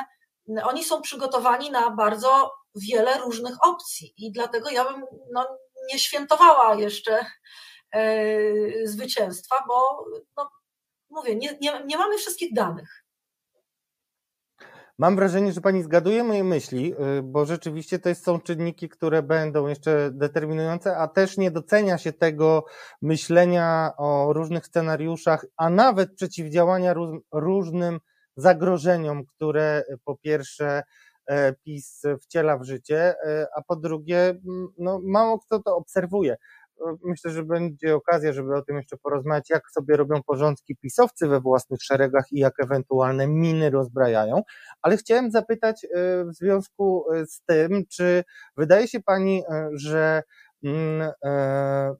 oni są przygotowani na bardzo wiele różnych opcji i dlatego ja bym no, nie świętowała jeszcze e, zwycięstwa, bo no, mówię, nie, nie, nie mamy wszystkich danych. Mam wrażenie, że Pani zgaduje moje myśli, y, bo rzeczywiście to są czynniki, które będą jeszcze determinujące, a też nie docenia się tego myślenia o różnych scenariuszach, a nawet przeciwdziałania różnym zagrożeniom, które po pierwsze e, PiS wciela w życie, e, a po drugie, no, mało kto to obserwuje myślę, że będzie okazja, żeby o tym jeszcze porozmawiać, jak sobie robią porządki pisowcy we własnych szeregach i jak ewentualne miny rozbrajają. Ale chciałem zapytać e, w związku e, z tym, czy wydaje się Pani, e, że mm,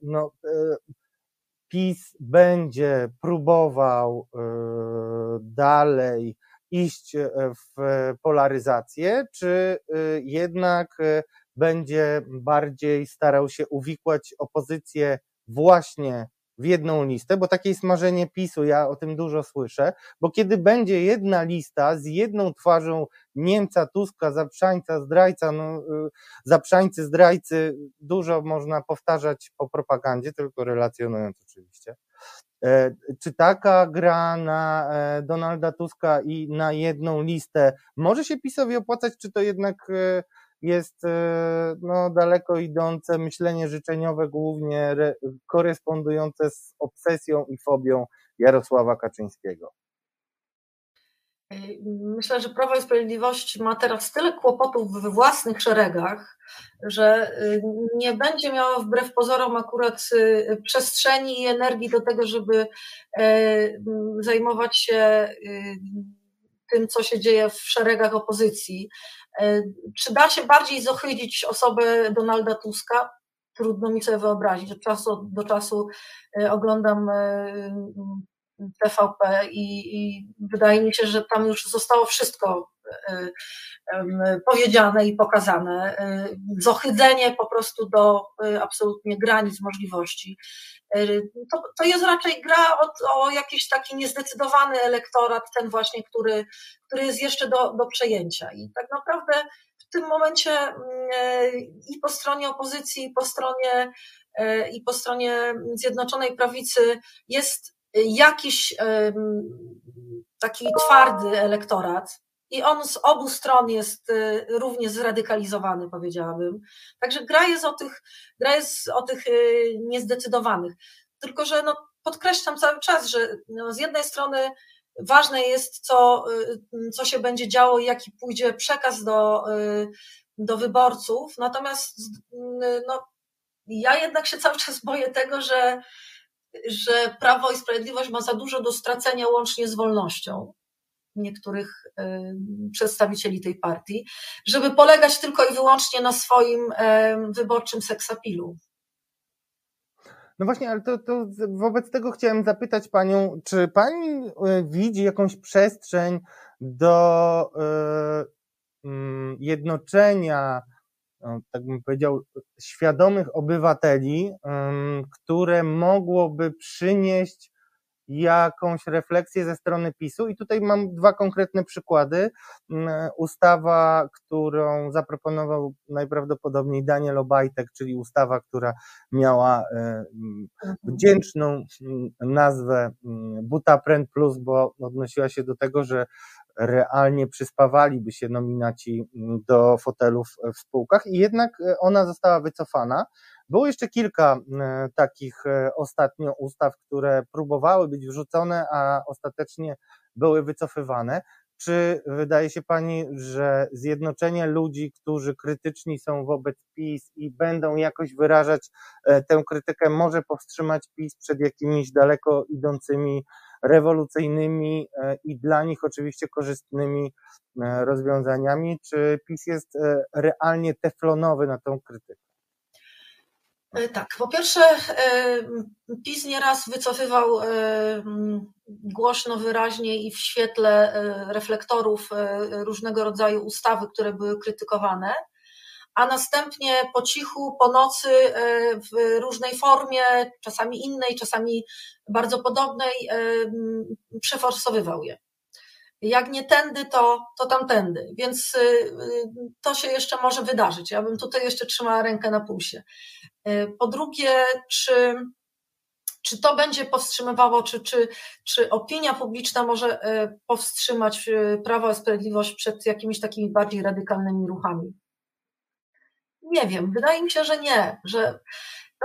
no, PiS będzie próbował dalej iść w polaryzację, czy jednak będzie bardziej starał się uwikłać opozycję właśnie w jedną listę, bo takie jest marzenie PiSu, ja o tym dużo słyszę, bo kiedy będzie jedna lista z jedną twarzą Niemca, Tuska, Zaprzańca, zdrajca, no, y, Zaprzańcy, zdrajcy, dużo można powtarzać po propagandzie, tylko relacjonując oczywiście, Czy taka gra na Donalda Tuska i na jedną listę może się PiSowi opłacać, czy to jednak jest no, daleko idące myślenie życzeniowe, głównie korespondujące z obsesją i fobią Jarosława Kaczyńskiego? Myślę, że Prawo i Sprawiedliwość ma teraz tyle kłopotów we własnych szeregach, że y, nie będzie miało wbrew pozorom akurat przestrzeni i energii do tego, żeby e, zajmować się tym, co się dzieje w szeregach opozycji. E, czy da się bardziej zohydzić osobę Donalda Tuska? Trudno mi sobie wyobrazić. Od czasu do czasu e, oglądam TVP i, i wydaje mi się, że tam już zostało wszystko powiedziane i pokazane. Y, zohydzenie po prostu do y, absolutnie granic możliwości. To, to jest raczej gra o, o jakiś taki niezdecydowany elektorat, ten właśnie, który, który jest jeszcze do, do przejęcia. I tak naprawdę w tym momencie i po stronie opozycji, i po stronie, i po stronie Zjednoczonej Prawicy jest jakiś taki twardy elektorat, i on z obu stron jest y, równie zradykalizowany, powiedziałabym. Także gra jest o tych, gra jest o tych y, niezdecydowanych. Tylko, że no, podkreślam cały czas, że no, z jednej strony ważne jest, co, y, co się będzie działo i jaki pójdzie przekaz do, do wyborców, natomiast no, ja jednak się cały czas boję tego, że że Prawo i Sprawiedliwość ma za dużo do stracenia łącznie z wolnością niektórych przedstawicieli tej partii, żeby polegać tylko i wyłącznie na swoim wyborczym seksapilu. No właśnie, ale to, to wobec tego chciałem zapytać Panią, czy Pani e, widzi jakąś przestrzeń do mm, jednoczenia tak bym powiedział, świadomych obywateli, które mogłoby przynieść jakąś refleksję ze strony PiSu. I tutaj mam dwa konkretne przykłady. Ustawa, którą zaproponował najprawdopodobniej Daniel Obajtek, czyli ustawa, która miała e, wdzięczną nazwę Butapręt Plus, bo odnosiła się do tego, że realnie przyspawaliby się nominaci mm, do fotelów w spółkach i jednak e, ona została wycofana. Było jeszcze kilka e, takich e, ostatnio ustaw, które próbowały być wrzucone, a ostatecznie były wycofywane. Czy wydaje się Pani, że zjednoczenie ludzi, którzy krytyczni są wobec PiS i będą jakoś wyrażać tę krytykę, może powstrzymać PiS przed jakimiś daleko idącymi rewolucyjnymi e, i dla nich oczywiście korzystnymi e, rozwiązaniami. Czy PiS jest e, realnie teflonowy na tą krytykę? Tak, po pierwsze, PiS nieraz wycofywał głośno, wyraźnie i w świetle reflektorów różnego rodzaju ustawy, które były krytykowane a następnie po cichu, po nocy, e, w różnej formie, czasami innej, czasami bardzo podobnej, e, przeforsowywał je. Jak nie tędy, to, to tamtędy. Więc e, to się jeszcze może wydarzyć. Ja bym tutaj jeszcze trzymała rękę na pulsie. Po drugie, czy, czy to będzie powstrzymywało, czy, czy, czy opinia publiczna może powstrzymać Prawo i Sprawiedliwość przed jakimiś takimi bardziej radykalnymi ruchami? Nie wiem, wydaje mi się, że nie, że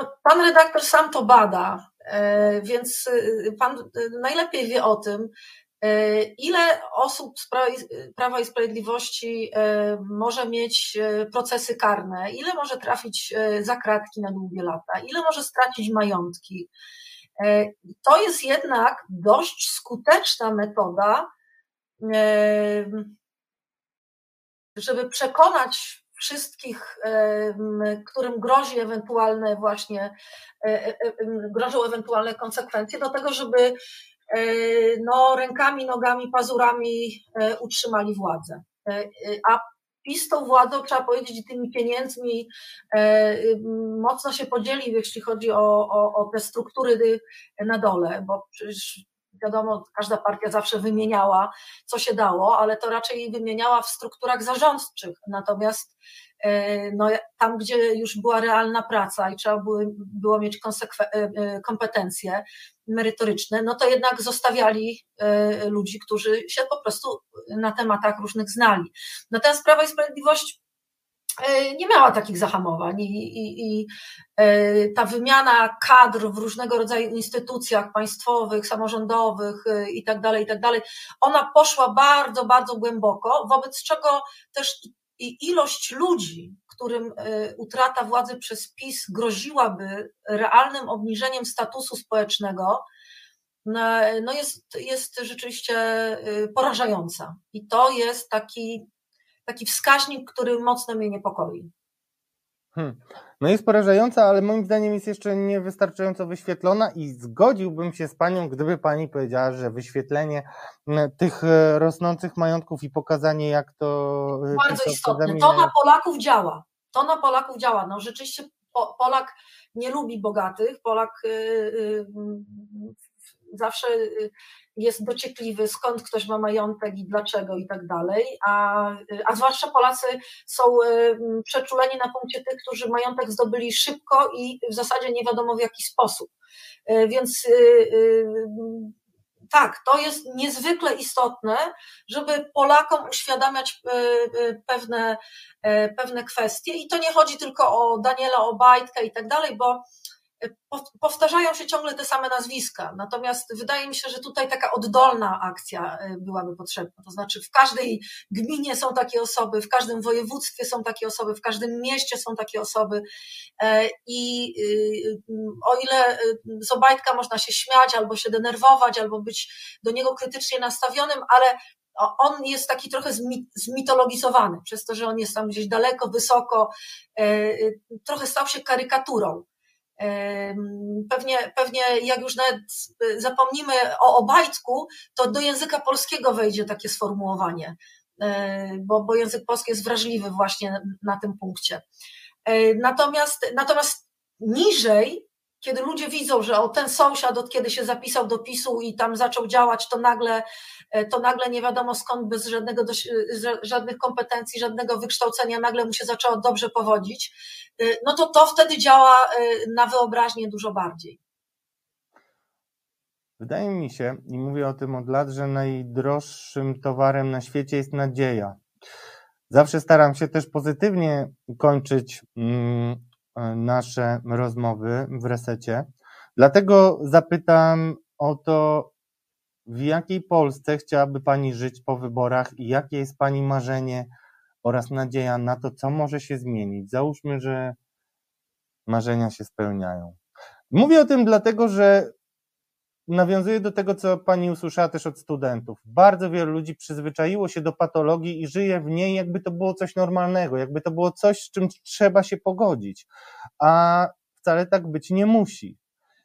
no, pan redaktor sam to bada, e, więc e, pan e, najlepiej wie o tym, ile osób z Prawa i Sprawiedliwości może mieć procesy karne, ile może trafić za kratki na długie lata, ile może stracić majątki. To jest jednak dość skuteczna metoda, żeby przekonać wszystkich, którym grozi ewentualne właśnie, e, e, e, grożą ewentualne konsekwencje, do tego, żeby no, rękami, nogami, pazurami utrzymali władzę. A PiS tą władzą, trzeba powiedzieć, tymi pieniędzmi mocno się podzielił, jeśli chodzi o, o, o te struktury na dole, bo przecież wiadomo, każda partia zawsze wymieniała, co się dało, ale to raczej wymieniała w strukturach zarządczych. Natomiast no, tam, gdzie już była realna praca i trzeba było, mieć kompetencje merytoryczne, no to jednak zostawiali ludzi, którzy się po prostu na tematach różnych znali. Natomiast Prawo i Sprawiedliwość E, nie miała takich zahamowań i, i, i, e, ta wymiana kadr w różnego rodzaju instytucjach państwowych, samorządowych e, i tak i tak ona poszła bardzo, bardzo głęboko, wobec czego też ilość ludzi, którym utrata władzy przez PiS groziłaby realnym obniżeniem statusu społecznego, no, no jest, jest rzeczywiście porażająca. I to jest taki taki wskaźnik, który mocno mnie niepokoi. Hmm. No jest porażająca, ale moim zdaniem jest jeszcze niewystarczająco wyświetlona i zgodziłbym się z Panią, gdyby Pani powiedziała, że wyświetlenie tych e, rosnących majątków i pokazanie, jak to. E, Bardzo istotne. To na Polaków działa. To na Polaków działa. No rzeczywiście Polak nie lubi bogatych. Polak e, zawsze jest dociekliwy, skąd ktoś ma majątek i dlaczego i tak dalej, a, a zwłaszcza Polacy są y, przeczuleni na punkcie tych, którzy majątek zdobyli szybko i w zasadzie nie wiadomo w jaki sposób. Y, więc y, tak, to jest niezwykle istotne, żeby Polakom uświadamiać pewne, pewne kwestie. I to nie chodzi tylko o Daniela Obajtka i tak dalej, bo powtarzają się ciągle te same nazwiska. Natomiast wydaje mi się, że tutaj taka oddolna akcja y, byłaby potrzebna. To znaczy, w każdej gminie są takie osoby, w każdym województwie są takie osoby, w każdym mieście są takie osoby. E, I y, o ile y, z Obajtka można się śmiać, albo się denerwować, albo być do niego krytycznie nastawionym, ale on jest taki trochę zmitologizowany, przez to, że on jest tam gdzieś daleko, wysoko, e, trochę stał się karykaturą. Pewnie, pewnie jak już nawet zapomnimy o Obajtku, to do języka polskiego wejdzie takie sformułowanie, e, bo, bo język polski jest wrażliwy właśnie na tym punkcie. E, natomiast, natomiast niżej kiedy ludzie widzą, że o ten sąsiad od kiedy się zapisał do PiSu i tam zaczął działać, to nagle, e, to nagle nie wiadomo skąd, bez żadnego, żadnych kompetencji, żadnego wykształcenia, nagle mu się zaczęło dobrze powodzić, e, no to to wtedy działa e, na wyobraźnię dużo bardziej. Wydaje mi się, i mówię o tym od lat, że najdroższym towarem na świecie jest nadzieja. Zawsze staram się też pozytywnie kończyć mm, nasze rozmowy w resecie. Dlatego zapytam o to, w jakiej Polsce chciałaby Pani żyć po wyborach i jakie jest Pani marzenie oraz nadzieja na to, co może się zmienić. Załóżmy, że marzenia się spełniają. Mówię o tym dlatego, że nawiązuję do tego, co pani usłyszała też od studentów. Bardzo wielu ludzi przyzwyczaiło się do patologii i żyje w niej, jakby to było coś normalnego, jakby to było coś, z czym trzeba się pogodzić, a wcale tak być nie musi.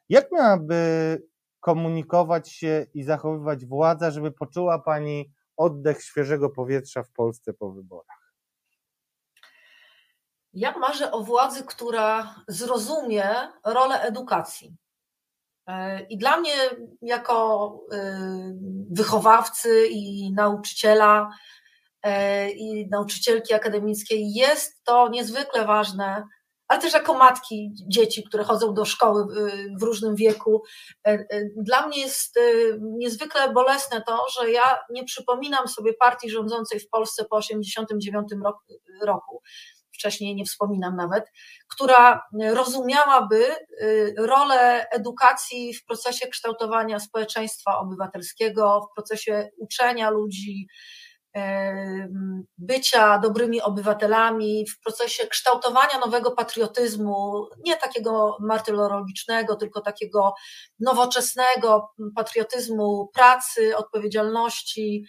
Jak miałaby komunikować się i zachowywać władza, żeby poczuła pani oddech świeżego powietrza w Polsce po wyborach? Ja marzę o władzy, która zrozumie rolę edukacji I dla mnie, jako e, wychowawcy i nauczyciela, e, i nauczycielki akademickiej, jest to niezwykle ważne, ale też jako matki dzieci, które chodzą do szkoły w różnym wieku. Dla mnie jest niezwykle bolesne to, że ja nie przypominam sobie partii rządzącej w Polsce po 1989 roku wcześniej nie wspominam nawet, która rozumiałaby y, rolę edukacji w procesie kształtowania społeczeństwa obywatelskiego, w procesie uczenia ludzi, y, bycia dobrymi obywatelami, w procesie kształtowania nowego patriotyzmu, nie takiego martyrologicznego, tylko takiego nowoczesnego patriotyzmu pracy, odpowiedzialności.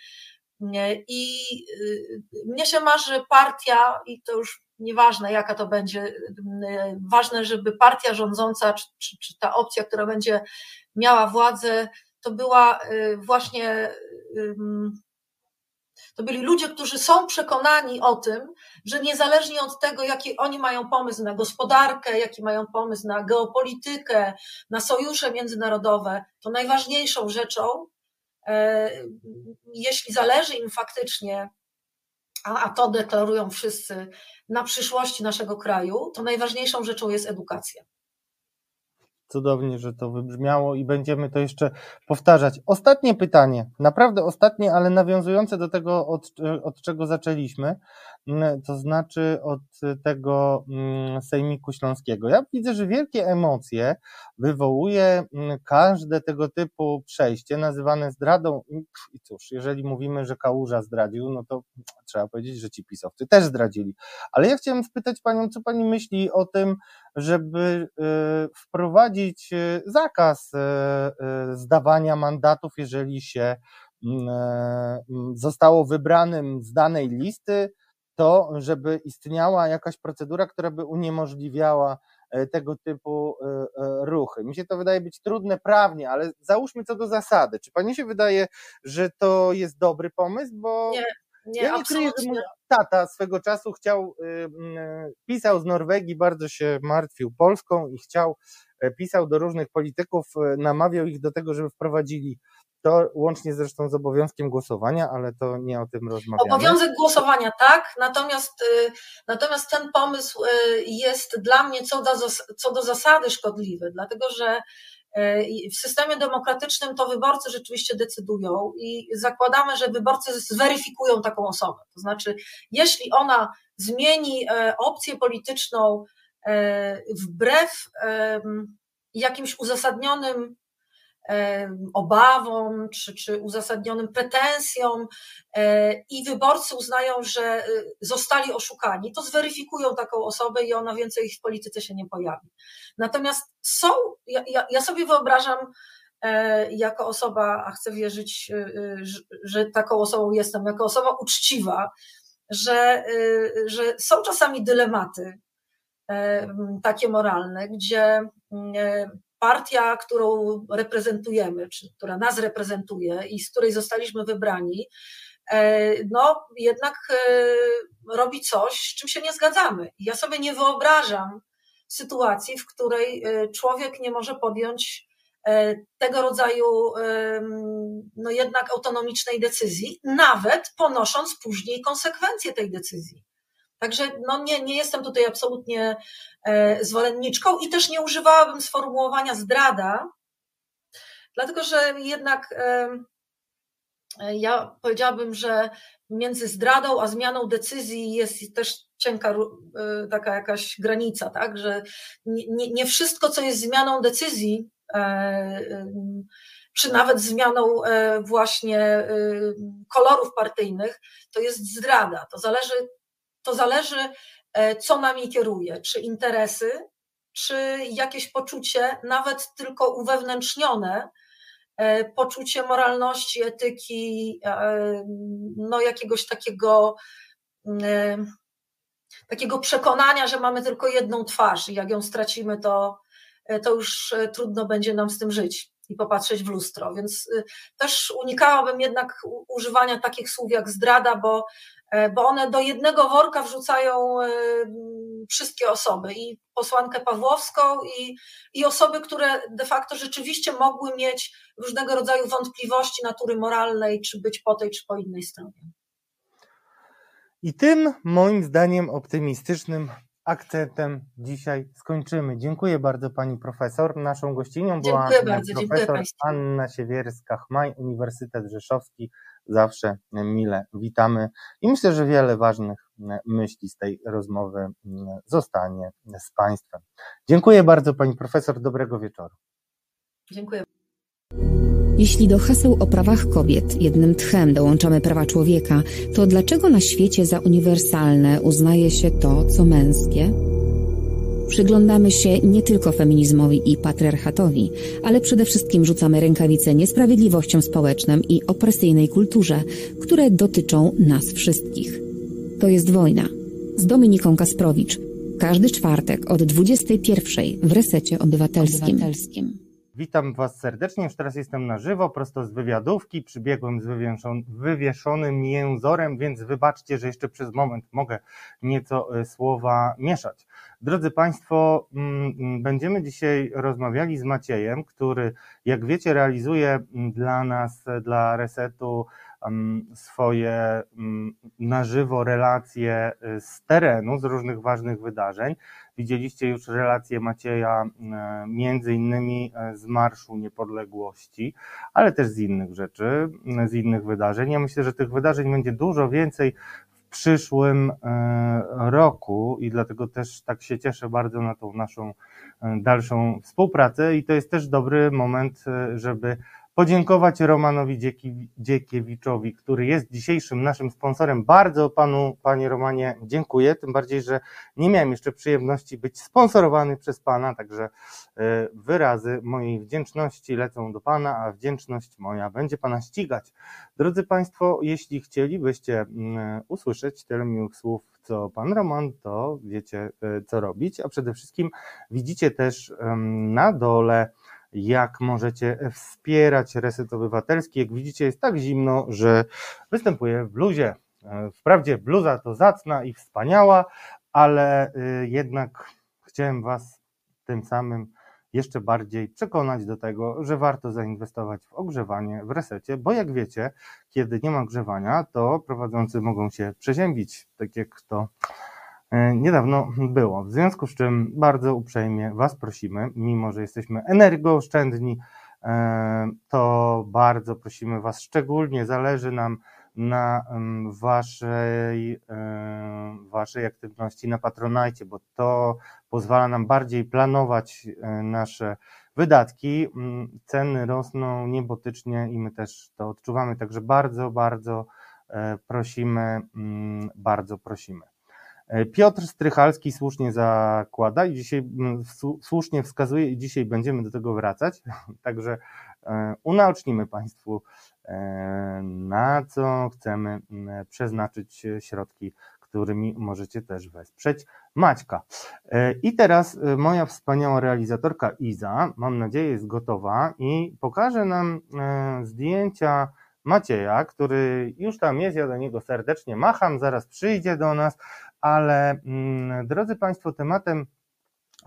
I y, mnie się marzy partia, i to już nieważne jaka to będzie, ważne, żeby partia rządząca, czy, czy, czy ta opcja, która będzie miała władzę, to była y, właśnie to byli ludzie, którzy są przekonani o tym, że niezależnie od tego, jaki oni mają pomysł na gospodarkę, jaki mają pomysł na geopolitykę, na sojusze międzynarodowe, to najważniejszą rzeczą, e, jeśli zależy im faktycznie a, a to deklarują wszyscy na przyszłości naszego kraju, to najważniejszą rzeczą jest edukacja. Cudownie, że to wybrzmiało i będziemy to jeszcze powtarzać. Ostatnie pytanie, naprawdę ostatnie, ale nawiązujące do tego, od, od czego zaczęliśmy, mm, to znaczy od tego mm, Sejmiku Śląskiego. Ja widzę, że wielkie emocje wywołuje mm, każde tego typu przejście, nazywane zdradą. I cóż, jeżeli mówimy, że Kałuża zdradził, no to trzeba powiedzieć, że ci pisowcy też zdradzili. Ale ja chciałem spytać Panią, co Pani myśli o tym, żeby y, wprowadzić y, zakaz y, zdawania mandatów, jeżeli się mm, e, mm, zostało wybranym z danej listy, to żeby istniała jakaś procedura, która by uniemożliwiała e, tego typu e, ruchy. Mi się to wydaje być trudne prawnie, ale załóżmy co do zasady. Czy pani się wydaje, że to jest dobry pomysł? Bo nie, nie, ja nie kryję, że mój tata swego czasu chciał, y, y, pisał z Norwegii, bardzo się martwił Polską i chciał, e, pisał do różnych polityków, e, namawiał ich do tego, żeby wprowadzili to łącznie zresztą z obowiązkiem głosowania, ale to nie o tym rozmawiamy. Obowiązek głosowania tak, natomiast, y, natomiast ten pomysł jest dla mnie co do, co do zasady szkodliwy, dlatego że w systemie demokratycznym to wyborcy rzeczywiście decydują i zakładamy, że wyborcy zweryfikują taką osobę. To znaczy, jeśli ona zmieni e, opcję polityczną e, wbrew jakimś uzasadnionym obawom czy, czy uzasadnionym pretensjom e, i wyborcy uznają, że e, zostali oszukani, to zweryfikują taką osobę i ona więcej w polityce się nie pojawi. Natomiast są, ja, ja sobie wyobrażam, e, jako osoba, a chcę wierzyć, że taką osobą jestem, jako osoba uczciwa, że, że są czasami dylematy takie moralne, gdzie partia, którą reprezentujemy, czy która nas reprezentuje i z której zostaliśmy wybrani, e, no jednak e, robi coś, z czym się nie zgadzamy. Ja sobie nie wyobrażam sytuacji, w której e, człowiek nie może podjąć tego rodzaju no jednak autonomicznej decyzji, nawet ponosząc później konsekwencje tej decyzji. Także no nie, nie jestem tutaj absolutnie e, zwolenniczką i też nie używałabym sformułowania zdrada, dlatego że jednak e, ja powiedziałabym, że między zdradą a zmianą decyzji jest też cienka e, taka jakaś granica, tak? że nie, nie wszystko, co jest zmianą decyzji, czy nawet zmianą właśnie kolorów partyjnych, to jest zdrada. To zależy, to zależy, e, co nami kieruje, czy interesy, czy jakieś poczucie, nawet tylko uwewnętrznione, e, poczucie moralności, etyki, e, no jakiegoś takiego, takiego przekonania, że mamy tylko jedną twarz i jak ją stracimy, to, to już trudno będzie nam z tym żyć i popatrzeć w lustro. Więc też unikałabym jednak używania takich słów jak zdrada, bo E, bo one do jednego worka wrzucają e, wszystkie osoby, i posłankę Pawłowską, i, i osoby, które de facto rzeczywiście mogły mieć różnego rodzaju wątpliwości natury moralnej, czy być po tej, czy po innej stronie. I tym moim zdaniem optymistycznym akcentem dzisiaj skończymy. Dziękuję bardzo pani profesor. Naszą gościnią była bardzo, profesor Anna Siewierska-Chmaj, Uniwersytet Rzeszowski zawsze mile witamy i myślę, że wiele ważnych myśli z tej rozmowy zostanie z Państwem. Dziękuję bardzo Pani Profesor, dobrego wieczoru. Dziękuję. Jeśli do haseł o prawach kobiet jednym tchem dołączamy prawa człowieka, to dlaczego na świecie za uniwersalne uznaje się to, co męskie? Przyglądamy się nie tylko feminizmowi i patriarchatowi, ale przede wszystkim rzucamy rękawice niesprawiedliwościom społecznym i opresyjnej kulturze, które dotyczą nas wszystkich. To jest wojna. Z Dominiką Kasprowicz. Każdy czwartek od 21 w Resecie Obywatelskim. obywatelskim. Witam Was serdecznie. Już teraz jestem na żywo, prosto z wywiadówki. Przybiegłem z wywieszonym jęzorem, więc wybaczcie, że jeszcze przez moment mogę nieco e, słowa mieszać. Drodzy Państwo, mm, mm, będziemy dzisiaj rozmawiali z Maciejem, który, jak wiecie, realizuje mm, dla nas, dla Resetu swoje na żywo relacje y, z terenu, z różnych ważnych wydarzeń. Widzieliście już relacje Macieja e, między innymi e, z Marszu Niepodległości, ale też z innych rzeczy, z innych wydarzeń. Ja myślę, że tych wydarzeń będzie dużo więcej w przyszłym e, roku i dlatego też tak się cieszę bardzo na tą naszą dalszą współpracę i to jest też dobry moment, żeby podziękować Romanowi Dziekiewiczowi, który jest dzisiejszym naszym sponsorem. Bardzo panu, panie Romanie, dziękuję, tym bardziej, że nie miałem jeszcze przyjemności być sponsorowany przez pana, także e, wyrazy mojej wdzięczności lecą do pana, a wdzięczność moja będzie pana ścigać. Drodzy państwo, jeśli chcielibyście usłyszeć tyle miłych słów, co pan Roman, to wiecie, e, co robić, a przede wszystkim widzicie też na dole jak możecie wspierać Reset Obywatelski. Jak widzicie, jest tak zimno, że występuję w bluzie. Wprawdzie bluza to zacna i wspaniała, ale y, jednak chciałem Was tym samym jeszcze bardziej przekonać do tego, że warto zainwestować w ogrzewanie w resecie, bo jak wiecie, kiedy nie ma grzewania, to prowadzący mogą się przeziębić, tak jak to E, niedawno było. W związku z czym bardzo uprzejmie Was prosimy, mimo że jesteśmy energooszczędni, e, to bardzo prosimy Was, szczególnie zależy nam na waszej, e, waszej aktywności na Patronajcie, bo to pozwala nam bardziej planować nasze wydatki. Mm, ceny rosną niebotycznie i my też to odczuwamy, także bardzo, bardzo prosimy, mm, bardzo prosimy. E, Piotr Strychalski słusznie zakłada i dzisiaj słusznie wskazuje i dzisiaj będziemy do tego wracać, także e, unaocznimy Państwu e, na co chcemy przeznaczyć środki, którymi możecie też wesprzeć Maćka. I teraz moja wspaniała realizatorka Iza, mam nadzieję jest gotowa i pokaże nam zdjęcia Macieja, który już tam jest, ja do niego serdecznie macham, zaraz przyjdzie do nas, ale mm, drodzy Państwo, tematem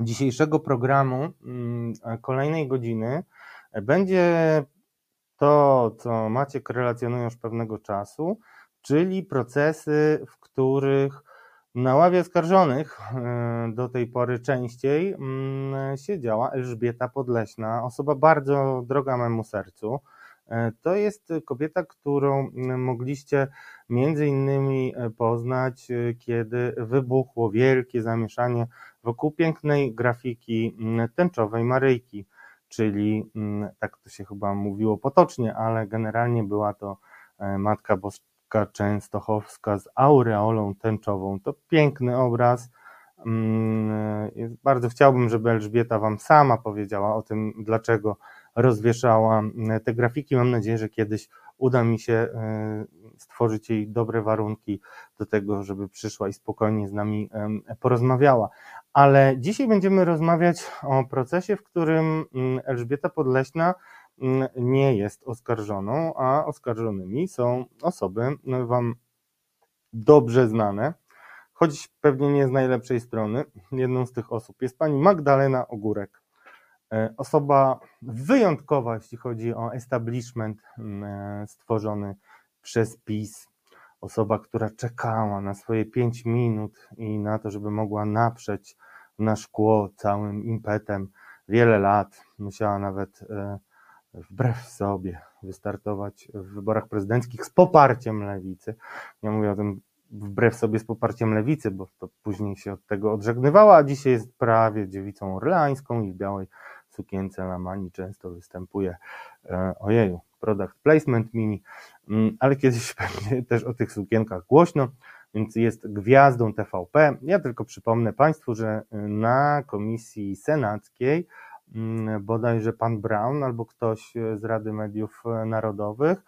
dzisiejszego programu, mm, kolejnej godziny, będzie to, co Maciek relacjonuje już pewnego czasu, czyli procesy, w których na ławie skarżonych e, do tej pory częściej mm, siedziała Elżbieta Podleśna, osoba bardzo droga memu sercu. E, to jest kobieta, którą mogliście między innymi e, poznać, e, kiedy wybuchło wielkie zamieszanie wokół pięknej grafiki tęczowej Maryjki, czyli tak to się chyba mówiło potocznie, ale generalnie była to Matka Boska Częstochowska z aureolą tęczową. To piękny obraz. Bardzo chciałbym, żeby Elżbieta Wam sama powiedziała o tym, dlaczego rozwieszała te grafiki. Mam nadzieję, że kiedyś uda mi się e, stworzyć jej dobre warunki do tego, żeby przyszła i spokojnie z nami porozmawiała. Ale dzisiaj będziemy rozmawiać o procesie, w którym mm, Elżbieta Podleśna mm, nie jest oskarżoną, a oskarżonymi są osoby no, Wam dobrze znane, choć pewnie nie z najlepszej strony. Jedną z tych osób jest pani Magdalena Ogórek. E, osoba wyjątkowa, jeśli chodzi o establishment e, stworzony przez PiS. Osoba, która czekała na swoje 5 minut i na to, żeby mogła naprzeć na szkło całym impetem wiele lat. Musiała nawet e, wbrew sobie wystartować w wyborach prezydenckich z poparciem lewicy. Nie mówię o tym wbrew sobie z poparciem lewicy, bo to później się od tego odżegnywała, a dzisiaj jest prawie dziewicą orleańską i w białej sukience na mani często występuje e, ojeju, product placement mini, mm, ale kiedyś pewnie też o tych sukienkach głośno, więc jest gwiazdą TVP. Ja tylko przypomnę Państwu, że e, na komisji senackiej mm, bodajże pan Brown albo ktoś e, z Rady Mediów Narodowych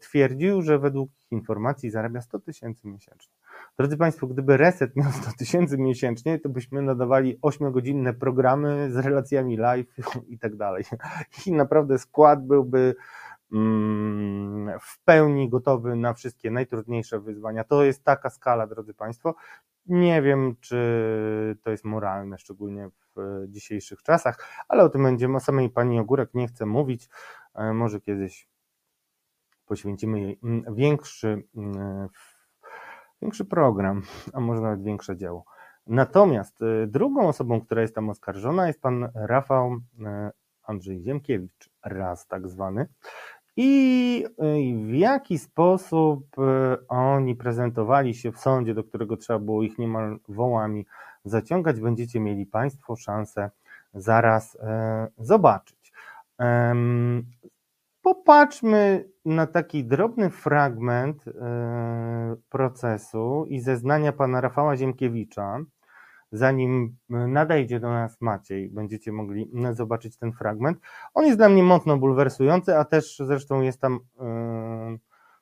twierdził, że według informacji zarabia 100 tysięcy miesięcznie. Drodzy Państwo, gdyby reset miał 100 tysięcy miesięcznie, to byśmy nadawali 8-godzinne programy z relacjami live i tak dalej. I naprawdę skład byłby mm, w pełni gotowy na wszystkie najtrudniejsze wyzwania. To jest taka skala, drodzy Państwo. Nie wiem, czy to jest moralne, szczególnie w dzisiejszych czasach, ale o tym będziemy, o samej pani Ogórek nie chcę mówić. E, może kiedyś poświęcimy jej mm, większy, mm, większy program, a może nawet większe dzieło. Natomiast e, drugą osobą, która jest tam oskarżona, jest pan Rafał e, Andrzej Ziemkiewicz, raz tak zwany. I w jaki sposób oni prezentowali się w sądzie, do którego trzeba było ich niemal wołami zaciągać, będziecie mieli Państwo szansę zaraz zobaczyć. Popatrzmy na taki drobny fragment e, procesu i zeznania pana Rafała Ziemkiewicza. Zanim nadejdzie do nas Maciej, będziecie mogli zobaczyć ten fragment. On jest dla mnie mocno bulwersujący, a też zresztą jest tam e,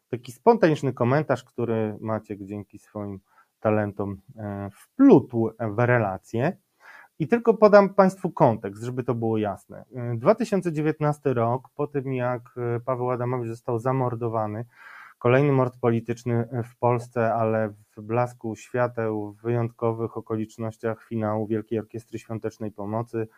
taki spontaniczny komentarz, który Maciek dzięki swoim talentom e, wplótł w relację. I tylko podam Państwu kontekst, żeby to było jasne. 2019 rok, po tym jak e, Paweł Adamowicz został zamordowany, kolejny mord polityczny w Polsce, ale w blasku świateł, w wyjątkowych okolicznościach finału Wielkiej Orkiestry Świątecznej Pomocy,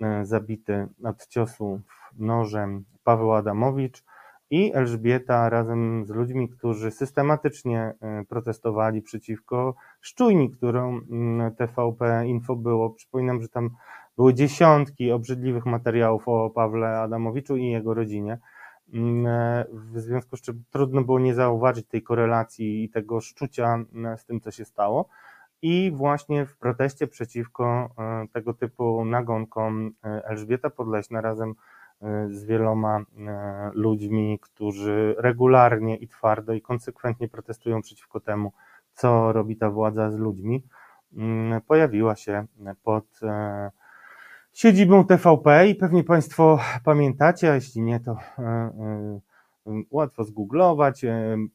e, zabity od ciosu nożem Paweł Adamowicz i Elżbieta razem z ludźmi, którzy systematycznie e, protestowali przeciwko szczujni, którą mm, TVP Info było. Przypominam, że tam były dziesiątki obrzydliwych materiałów o Pawle Adamowiczu i jego rodzinie. Mm, e, w związku z czym trudno było nie zauważyć tej korelacji i tego szczucia mm, z tym, co się stało. I właśnie w proteście przeciwko e, tego typu nagonkom Elżbieta Podleśna razem z wieloma e, ludźmi, którzy regularnie i twardo i konsekwentnie protestują przeciwko temu, co robi ta władza z ludźmi, mm, pojawiła się pod e, siedzibą TVP i pewnie Państwo pamiętacie, a jeśli nie, to e, łatwo zgooglować.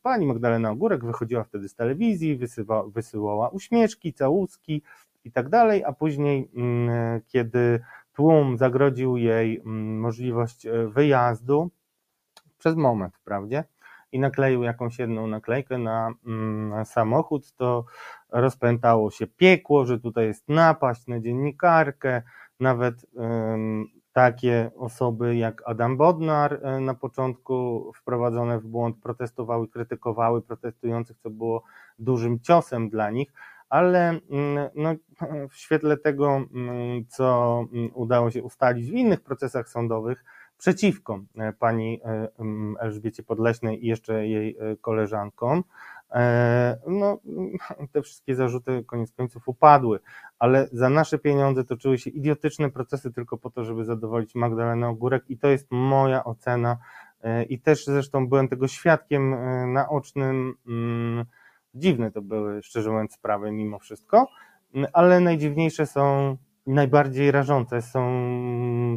Pani Magdalena Ogórek wychodziła wtedy z telewizji, wysyła, wysyłała uśmieszki, całuski i tak dalej, a później, mm, kiedy tłum zagrodził jej mm, możliwość e, wyjazdu przez moment, wprawdzie, i nakleił jakąś jedną naklejkę na, mm, na samochód, to rozpętało się piekło, że tutaj jest napaść na dziennikarkę, nawet takie osoby jak Adam Bodnar e, na początku wprowadzone w błąd protestowały, krytykowały protestujących, co było dużym ciosem dla nich, ale mm, no, w świetle tego, mm, co mm, udało się ustalić w innych procesach sądowych przeciwko e, pani e, Elżbiecie Podleśnej i jeszcze jej e, koleżankom, no, te wszystkie zarzuty koniec końców upadły, ale za nasze pieniądze toczyły się idiotyczne procesy tylko po to, żeby zadowolić Magdalenę Ogórek i to jest moja ocena i też zresztą byłem tego świadkiem naocznym Dziwne to były, szczerze mówiąc, sprawy mimo wszystko, ale najdziwniejsze są, najbardziej rażące są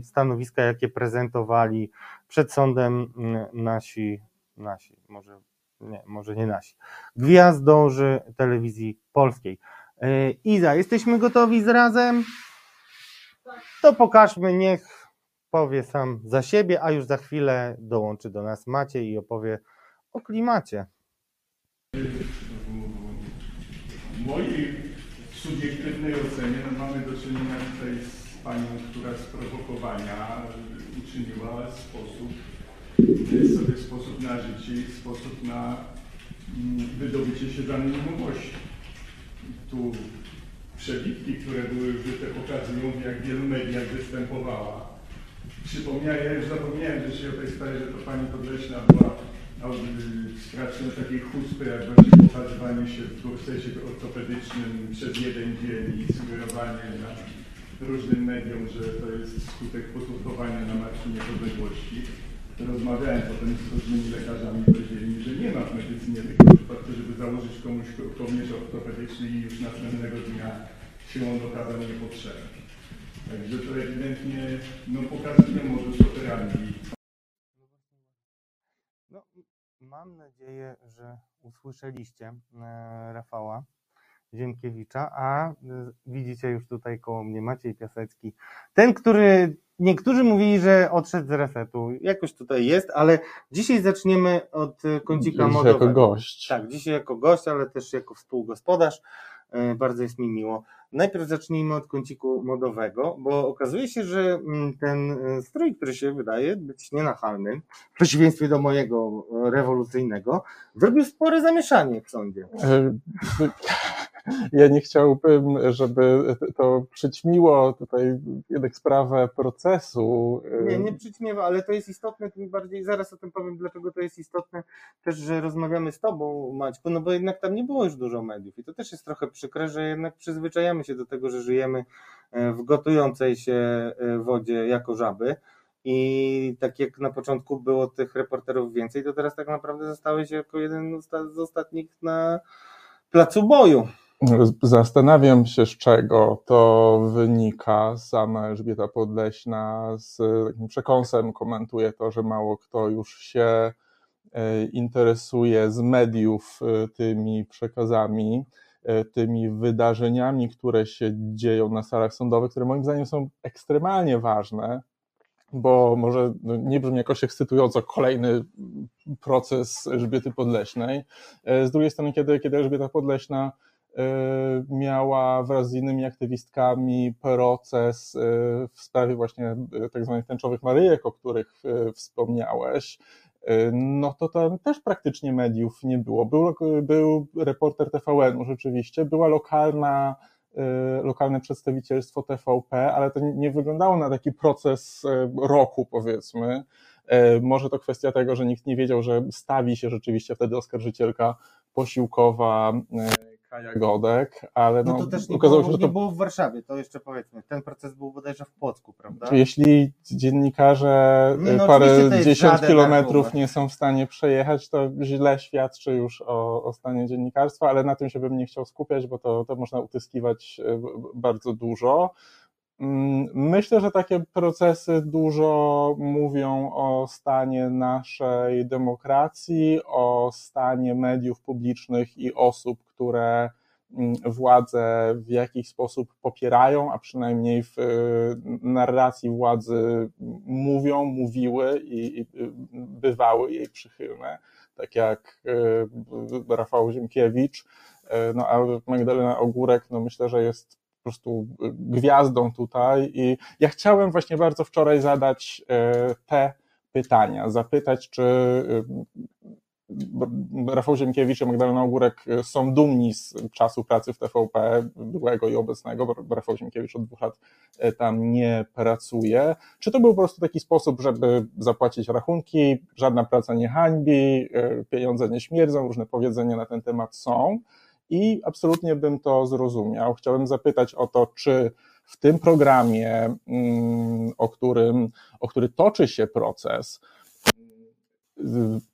stanowiska, jakie prezentowali przed sądem nasi, nasi, może nie, może nie nasi, gwiazdorzy telewizji polskiej. E, Iza, jesteśmy gotowi z razem? To pokażmy, niech powie sam za siebie, a już za chwilę dołączy do nas Maciej i opowie o klimacie mojej subiektywnej ocenie no mamy do czynienia tutaj z panią, która z prowokowania uczyniła sposób, sobie sposób na życie i sposób na mm, wydobycie się z anonimowości. Tu przebitki, które były użyte, pokazują w jak wielu mediach występowała. Przypomniałem, już zapomniałem, że się o tej sprawie, że to pani Podleśna była sprawcy takiej chuspy, jak właśnie pokazywanie się w gorsesie ortopedycznym przez jeden dzień i sugerowanie na różnym mediom, że to jest skutek poturbowania na Marszu Niepodległości. Rozmawiałem potem z różnymi lekarzami, powiedzieli że nie ma w medycynie takiego przypadku, żeby założyć komuś kołnierz ortopedyczny i już następnego dnia się on okazał niepotrzebny. Także to ewidentnie no, pokazuje modus operandi Mam nadzieję, że usłyszeliście e, Rafała. Ziemkiewicza, a y, widzicie już tutaj koło mnie Maciej Piasecki. Ten, który niektórzy mówili, że odszedł z resetu. Jakoś tutaj jest, ale dzisiaj zaczniemy od kącika modowego. jako gość. Tak, dzisiaj jako gość, ale też jako współgospodarz. Y, Bardzo jest mi miło. Najpierw zacznijmy od kąciku modowego, bo okazuje się, że mm, ten y, strój, który się wydaje być nienachalny, w przeciwieństwie do mojego y, rewolucyjnego, zrobił spore zamieszanie w sądzie. Ja nie chciałbym, żeby to przyćmiło tutaj jednak sprawę procesu. Nie, nie przyćmiewa, ale to jest istotne, tym bardziej zaraz o tym powiem, dlaczego to jest istotne też, że rozmawiamy z Tobą, Maćku, no bo jednak tam nie było już dużo mediów i to też jest trochę przykre, że jednak przyzwyczajamy się do tego, że żyjemy e, w gotującej się e, wodzie jako żaby i tak jak na początku było tych reporterów więcej, to teraz tak naprawdę zostałeś jako jeden z ostatnich na placu boju. Zastanawiam się, z czego to wynika. Sama Elżbieta Podleśna z takim przekąsem komentuje to, że mało kto już się e, interesuje z mediów e, tymi przekazami, e, tymi wydarzeniami, które się dzieją na salach sądowych, które moim zdaniem są ekstremalnie ważne, bo może no, nie brzmi jakoś ekscytująco kolejny proces Elżbiety Podleśnej. Z drugiej strony, kiedy, kiedy Elżbieta Podleśna miała wraz z innymi aktywistkami proces w sprawie właśnie tak zwanych tęczowych maryjek, o których wspomniałeś, no to tam też praktycznie mediów nie było. Był, był reporter TVN-u rzeczywiście, była lokalna, lokalne przedstawicielstwo TVP, ale to nie wyglądało na taki proces roku powiedzmy. Może to kwestia tego, że nikt nie wiedział, że stawi się rzeczywiście wtedy oskarżycielka posiłkowa Kaja Godek, ale no, no to też nie, okazało było, się, że to nie było w Warszawie, to jeszcze powiedzmy. Ten proces był bodajże w Płocku, prawda? Jeśli dziennikarze Nie, no parę to jest dziesiąt kilometrów nie są w stanie przejechać, to źle świadczy już o, o stanie dziennikarstwa, ale na tym się bym nie chciał skupiać, bo to, to można utyskiwać e, bardzo dużo. Mm, Myślę, że takie procesy dużo mówią o stanie naszej demokracji, o stanie mediów publicznych i osób, które mm, władzę w jakiś sposób popierają, a przynajmniej w y, narracji władzy mówią, mówiły i, i bywały jej przychylne, tak jak y, Rafał Ziemkiewicz, y, no a Magdalena Ogórek, no myślę, że jest po prostu gwiazdą tutaj i ja chciałem właśnie bardzo wczoraj zadać te pytania, zapytać, czy Rafał Ziemkiewicz i Magdalena Ogórek są dumni z czasu pracy w TVP, byłego i obecnego, bo Rafał Ziemkiewicz od dwóch lat tam nie pracuje. Czy to był po prostu taki sposób, żeby zapłacić rachunki, żadna praca nie hańbi, pieniądze nie śmierdzą, różne powiedzenia na ten temat są i absolutnie bym to zrozumiał. Chciałem zapytać o to, czy w tym programie, o którym, o który toczy się proces,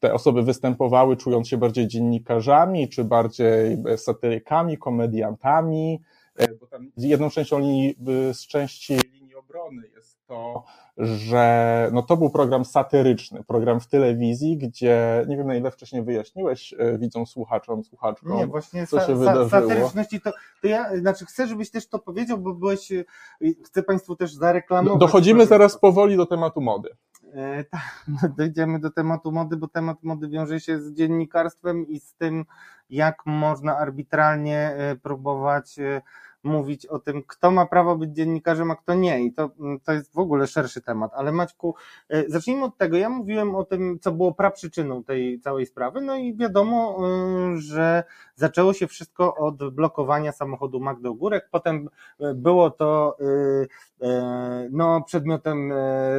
te osoby występowały czując się bardziej dziennikarzami, czy bardziej satyrykami, komediantami, bo tam jedną częścią linii, z części obrony jest to, że no to był program satyryczny, program w telewizji, gdzie nie wiem na ile wcześniej wyjaśniłeś widzą słuchaczom, słuchaczkom, Nie, właśnie co się sa, wydarzyło. satyryczności to, to ja, znaczy chcę, żebyś też to powiedział, bo byłeś, y, chcę Państwu też zareklamować. Dochodzimy proszę. zaraz powoli do tematu mody. E, tak, no, dojdziemy do tematu mody, bo temat mody wiąże się z dziennikarstwem i z tym, jak można arbitralnie e, próbować e, mówić o tym, kto ma prawo być dziennikarzem, a kto nie. I to, to jest w ogóle szerszy temat. Ale Maćku, e, zacznijmy od tego. Ja mówiłem o tym, co było praprzyczyną tej całej sprawy, no i wiadomo, e, że zaczęło się wszystko od blokowania samochodu Magdy Ogórek, potem e, było to e, e, no, przedmiotem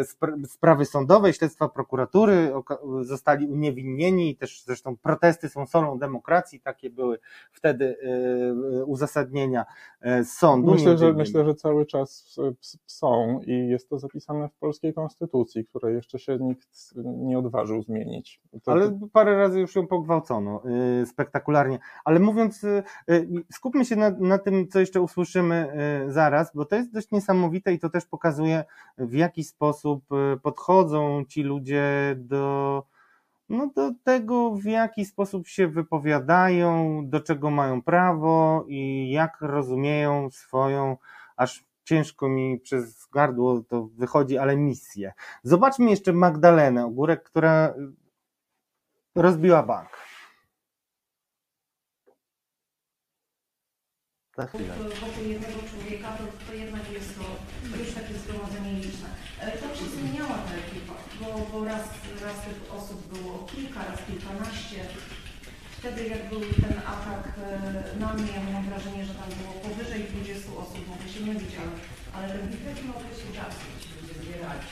spra- sprawy sądowej, śledztwa prokuratury, zostali uniewinnieni i też zresztą protesty są solą demokracji, takie były wtedy uzasadnienia sądu. Myślę, że, myślę, że cały czas s- są i jest to zapisane w polskiej konstytucji, której jeszcze się nikt nie odważył zmienić. To, Ale parę razy już ją pogwałcono y, spektakularnie. Ale mówiąc, y, skupmy się na, na tym, co jeszcze usłyszymy zaraz, bo to jest dość niesamowite i to też pokazuje, w jaki sposób podchodzą ci ludzie do no do tego, w jaki sposób się wypowiadają, do czego mają prawo i jak rozumieją swoją, aż ciężko mi przez gardło to wychodzi, ale misję. Zobaczmy jeszcze Magdalenę Ogórek, która rozbiła bank. Za chwilę. wokół jednego człowieka, to, to jednak jest to już takie zgromadzenie liczne. E, Tam się zmieniała ta ekipa, bo, raz, raz tych osób było kilka, raz kilkanaście. Wtedy jak był ten atak e, na mnie, ja miałam wrażenie, że tam było powyżej 20 osób, mogę się mylić, ale, ale W jakim okresie czasu ludzie zbierali?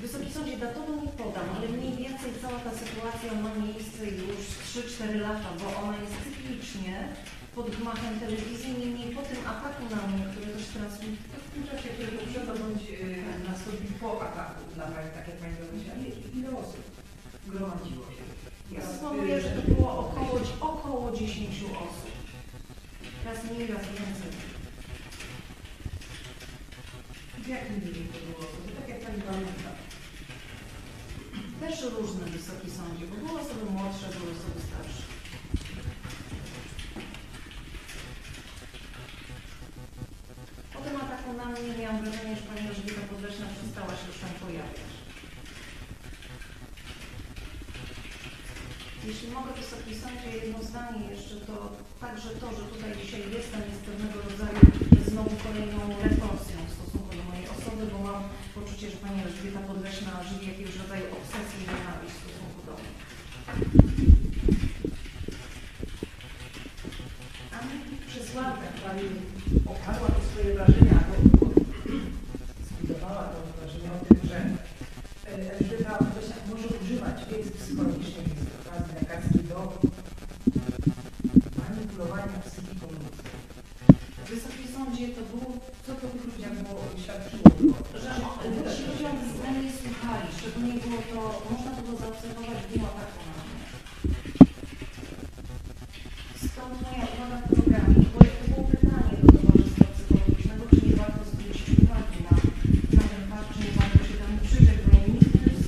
Wysoki Sądzie datowo nie podam, ale mniej więcej cała ta sytuacja ma miejsce już 3-4 lata, bo ona jest cyklicznie pod gmachem telewizji, niemniej po tym ataku na mnie, który też transmituje. W tym czasie, kiedy to przechodząc yy, nastąpił po ataku na Pani, tak jak Pani powiedziała, ile osób gromadziło się? Ja szanuję, że to było około, około 10 osób. Raz mniej, raz więcej. W jakim wieku to było osób? Tak jak Pani pamięta. Też różne Wysoki Sądzie, bo były osoby młodsze, były osoby starsze. Tym ataku na mnie miałam wrażenie, że Pani Elżbieta Podleśna przestała się już tam pojawiać. Jeśli mogę Wysoki Sądzie jedno zdanie jeszcze, to także to, że tutaj dzisiaj jestem jest pewnego rodzaju znowu kolejną retorsją w stosunku do mojej osoby, bo mam poczucie, że Pani Elżbieta Podleśna żywi jakiegoś rodzaju obsesji i nienawiść w stosunku do mnie. Przez lata Pani oparła to swoje wrażenia, bo zbudowała to wrażenie o tym, że e, Elżbieta Podleśna może używać wiedzy psychologicznej, jest okazji lekarskiej do manipulowania psychiką ludzką. W Wysokim Sądzie to było, Co to w tych ludziach było świadczyło? że ci ludzie ze mnie słuchali, szczególnie było to, można to było zaobserwować w dniu ataku na mnie. Stąd moja uwaga w programie, bo jak to było pytanie do Towarzystwa Psychologicznego, czy nie warto zwrócić uwagi na, na ten fakt, czy nie warto się temu przyjrzeć, bo ja nigdy z,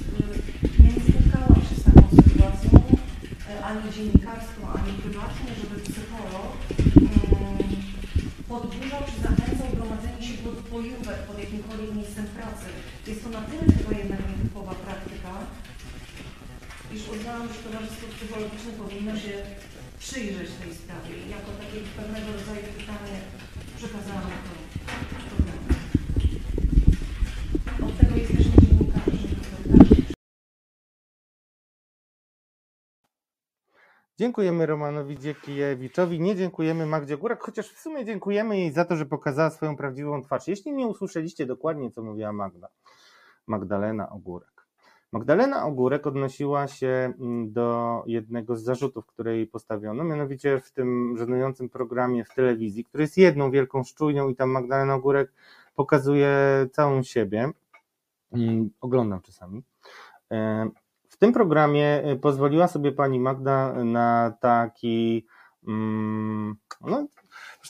ja nie spotkałam się z taką sytuacją, e, ani dziennikarstwo, ani prywatnie, żeby psycholog podburzał czy zachęcał gromadzenie się pod bojówek, pod jakimkolwiek miejscem pracy. Jest to na tyle chyba jednak nietypowa praktyka, iż uznałam, że Towarzystwo Psychologiczne powinno się przyjrzeć tej sprawie i jako takie pewnego rodzaju pytanie przekazałam to. Od tego jesteśmy dziennikarzy, Dziękujemy Romanowi Dziekiewiczowi, nie dziękujemy Magdzie Górak, chociaż w sumie dziękujemy jej za to, że pokazała swoją prawdziwą twarz. Jeśli nie usłyszeliście dokładnie, co mówiła Magda, Magdalena Ogórek. Magdalena Ogórek odnosiła się mm, do jednego z zarzutów, które jej postawiono, mianowicie w tym żenującym programie w telewizji, który jest jedną wielką szczujnią i tam Magdalena Ogórek pokazuje całą siebie. Mm, Oglądam czasami. Tym programie e, pozwoliła sobie pani Magda na taki, mm, no,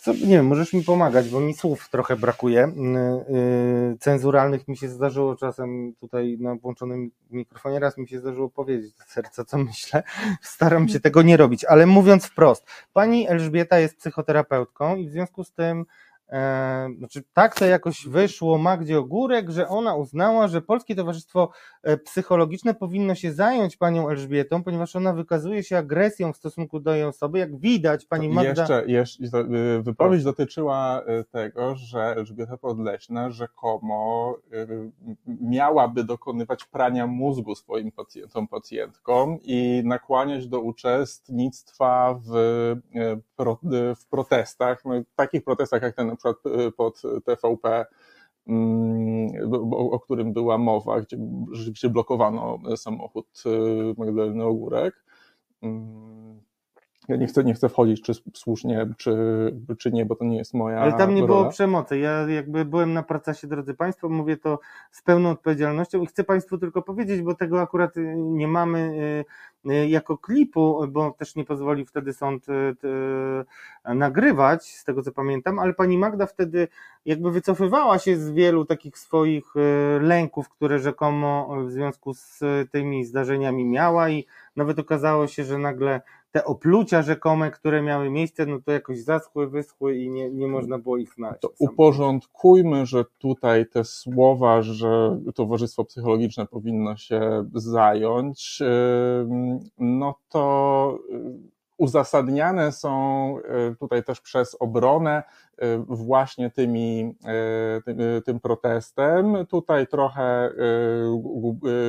nie wiem, możesz mi pomagać, bo mi słów trochę brakuje. Y, Cenzuralnych mi się zdarzyło czasem tutaj na włączonym mikrofonie, raz mi się zdarzyło powiedzieć do serca, co myślę. Staram się tego nie robić, ale mówiąc wprost, pani Elżbieta jest psychoterapeutką i w związku z tym E, znaczy, tak to jakoś wyszło Magdzie Ogórek, że ona uznała, że Polskie Towarzystwo e, Psychologiczne powinno się zająć panią Elżbietą, ponieważ ona wykazuje się agresją w stosunku do jej osoby. Jak widać, pani Magda. Jeszcze, jeszcze wypowiedź dotyczyła y, tego, że Elżbieta Podleśna rzekomo miałaby dokonywać prania mózgu swoim pacjentom, pacjentkom i nakłaniać do uczestnictwa w, w protestach, no, takich protestach jak ten przykład y, pod TVP, mm, o, którym była mowa, gdzie rzeczywiście blokowano samochód y, Magdaleny Ogórek. Ja nie chcę, nie chcę wchodzić, czy słusznie, czy, czy nie, bo to nie jest moja Ale tam nie rola. było przemocy. Ja jakby byłem na procesie, drodzy Państwo, mówię to z pełną odpowiedzialnością i chcę Państwu tylko powiedzieć, bo tego akurat y, nie mamy jako klipu, bo też nie pozwolił wtedy sąd nagrywać, z tego co pamiętam, ale pani Magda wtedy jakby wycofywała się z wielu takich swoich lęków, które rzekomo w związku z tymi zdarzeniami miała i nawet okazało się, że nagle te oplucia rzekome, które miały miejsce, no to jakoś zaschły, wyschły i nie, nie można było ich znaleźć. To uporządkujmy, że tutaj te słowa, że Towarzystwo Psychologiczne powinno się zająć, no to uzasadniane są e, tutaj też przez obronę e, właśnie tymi, e, tym, tym protestem. Tutaj trochę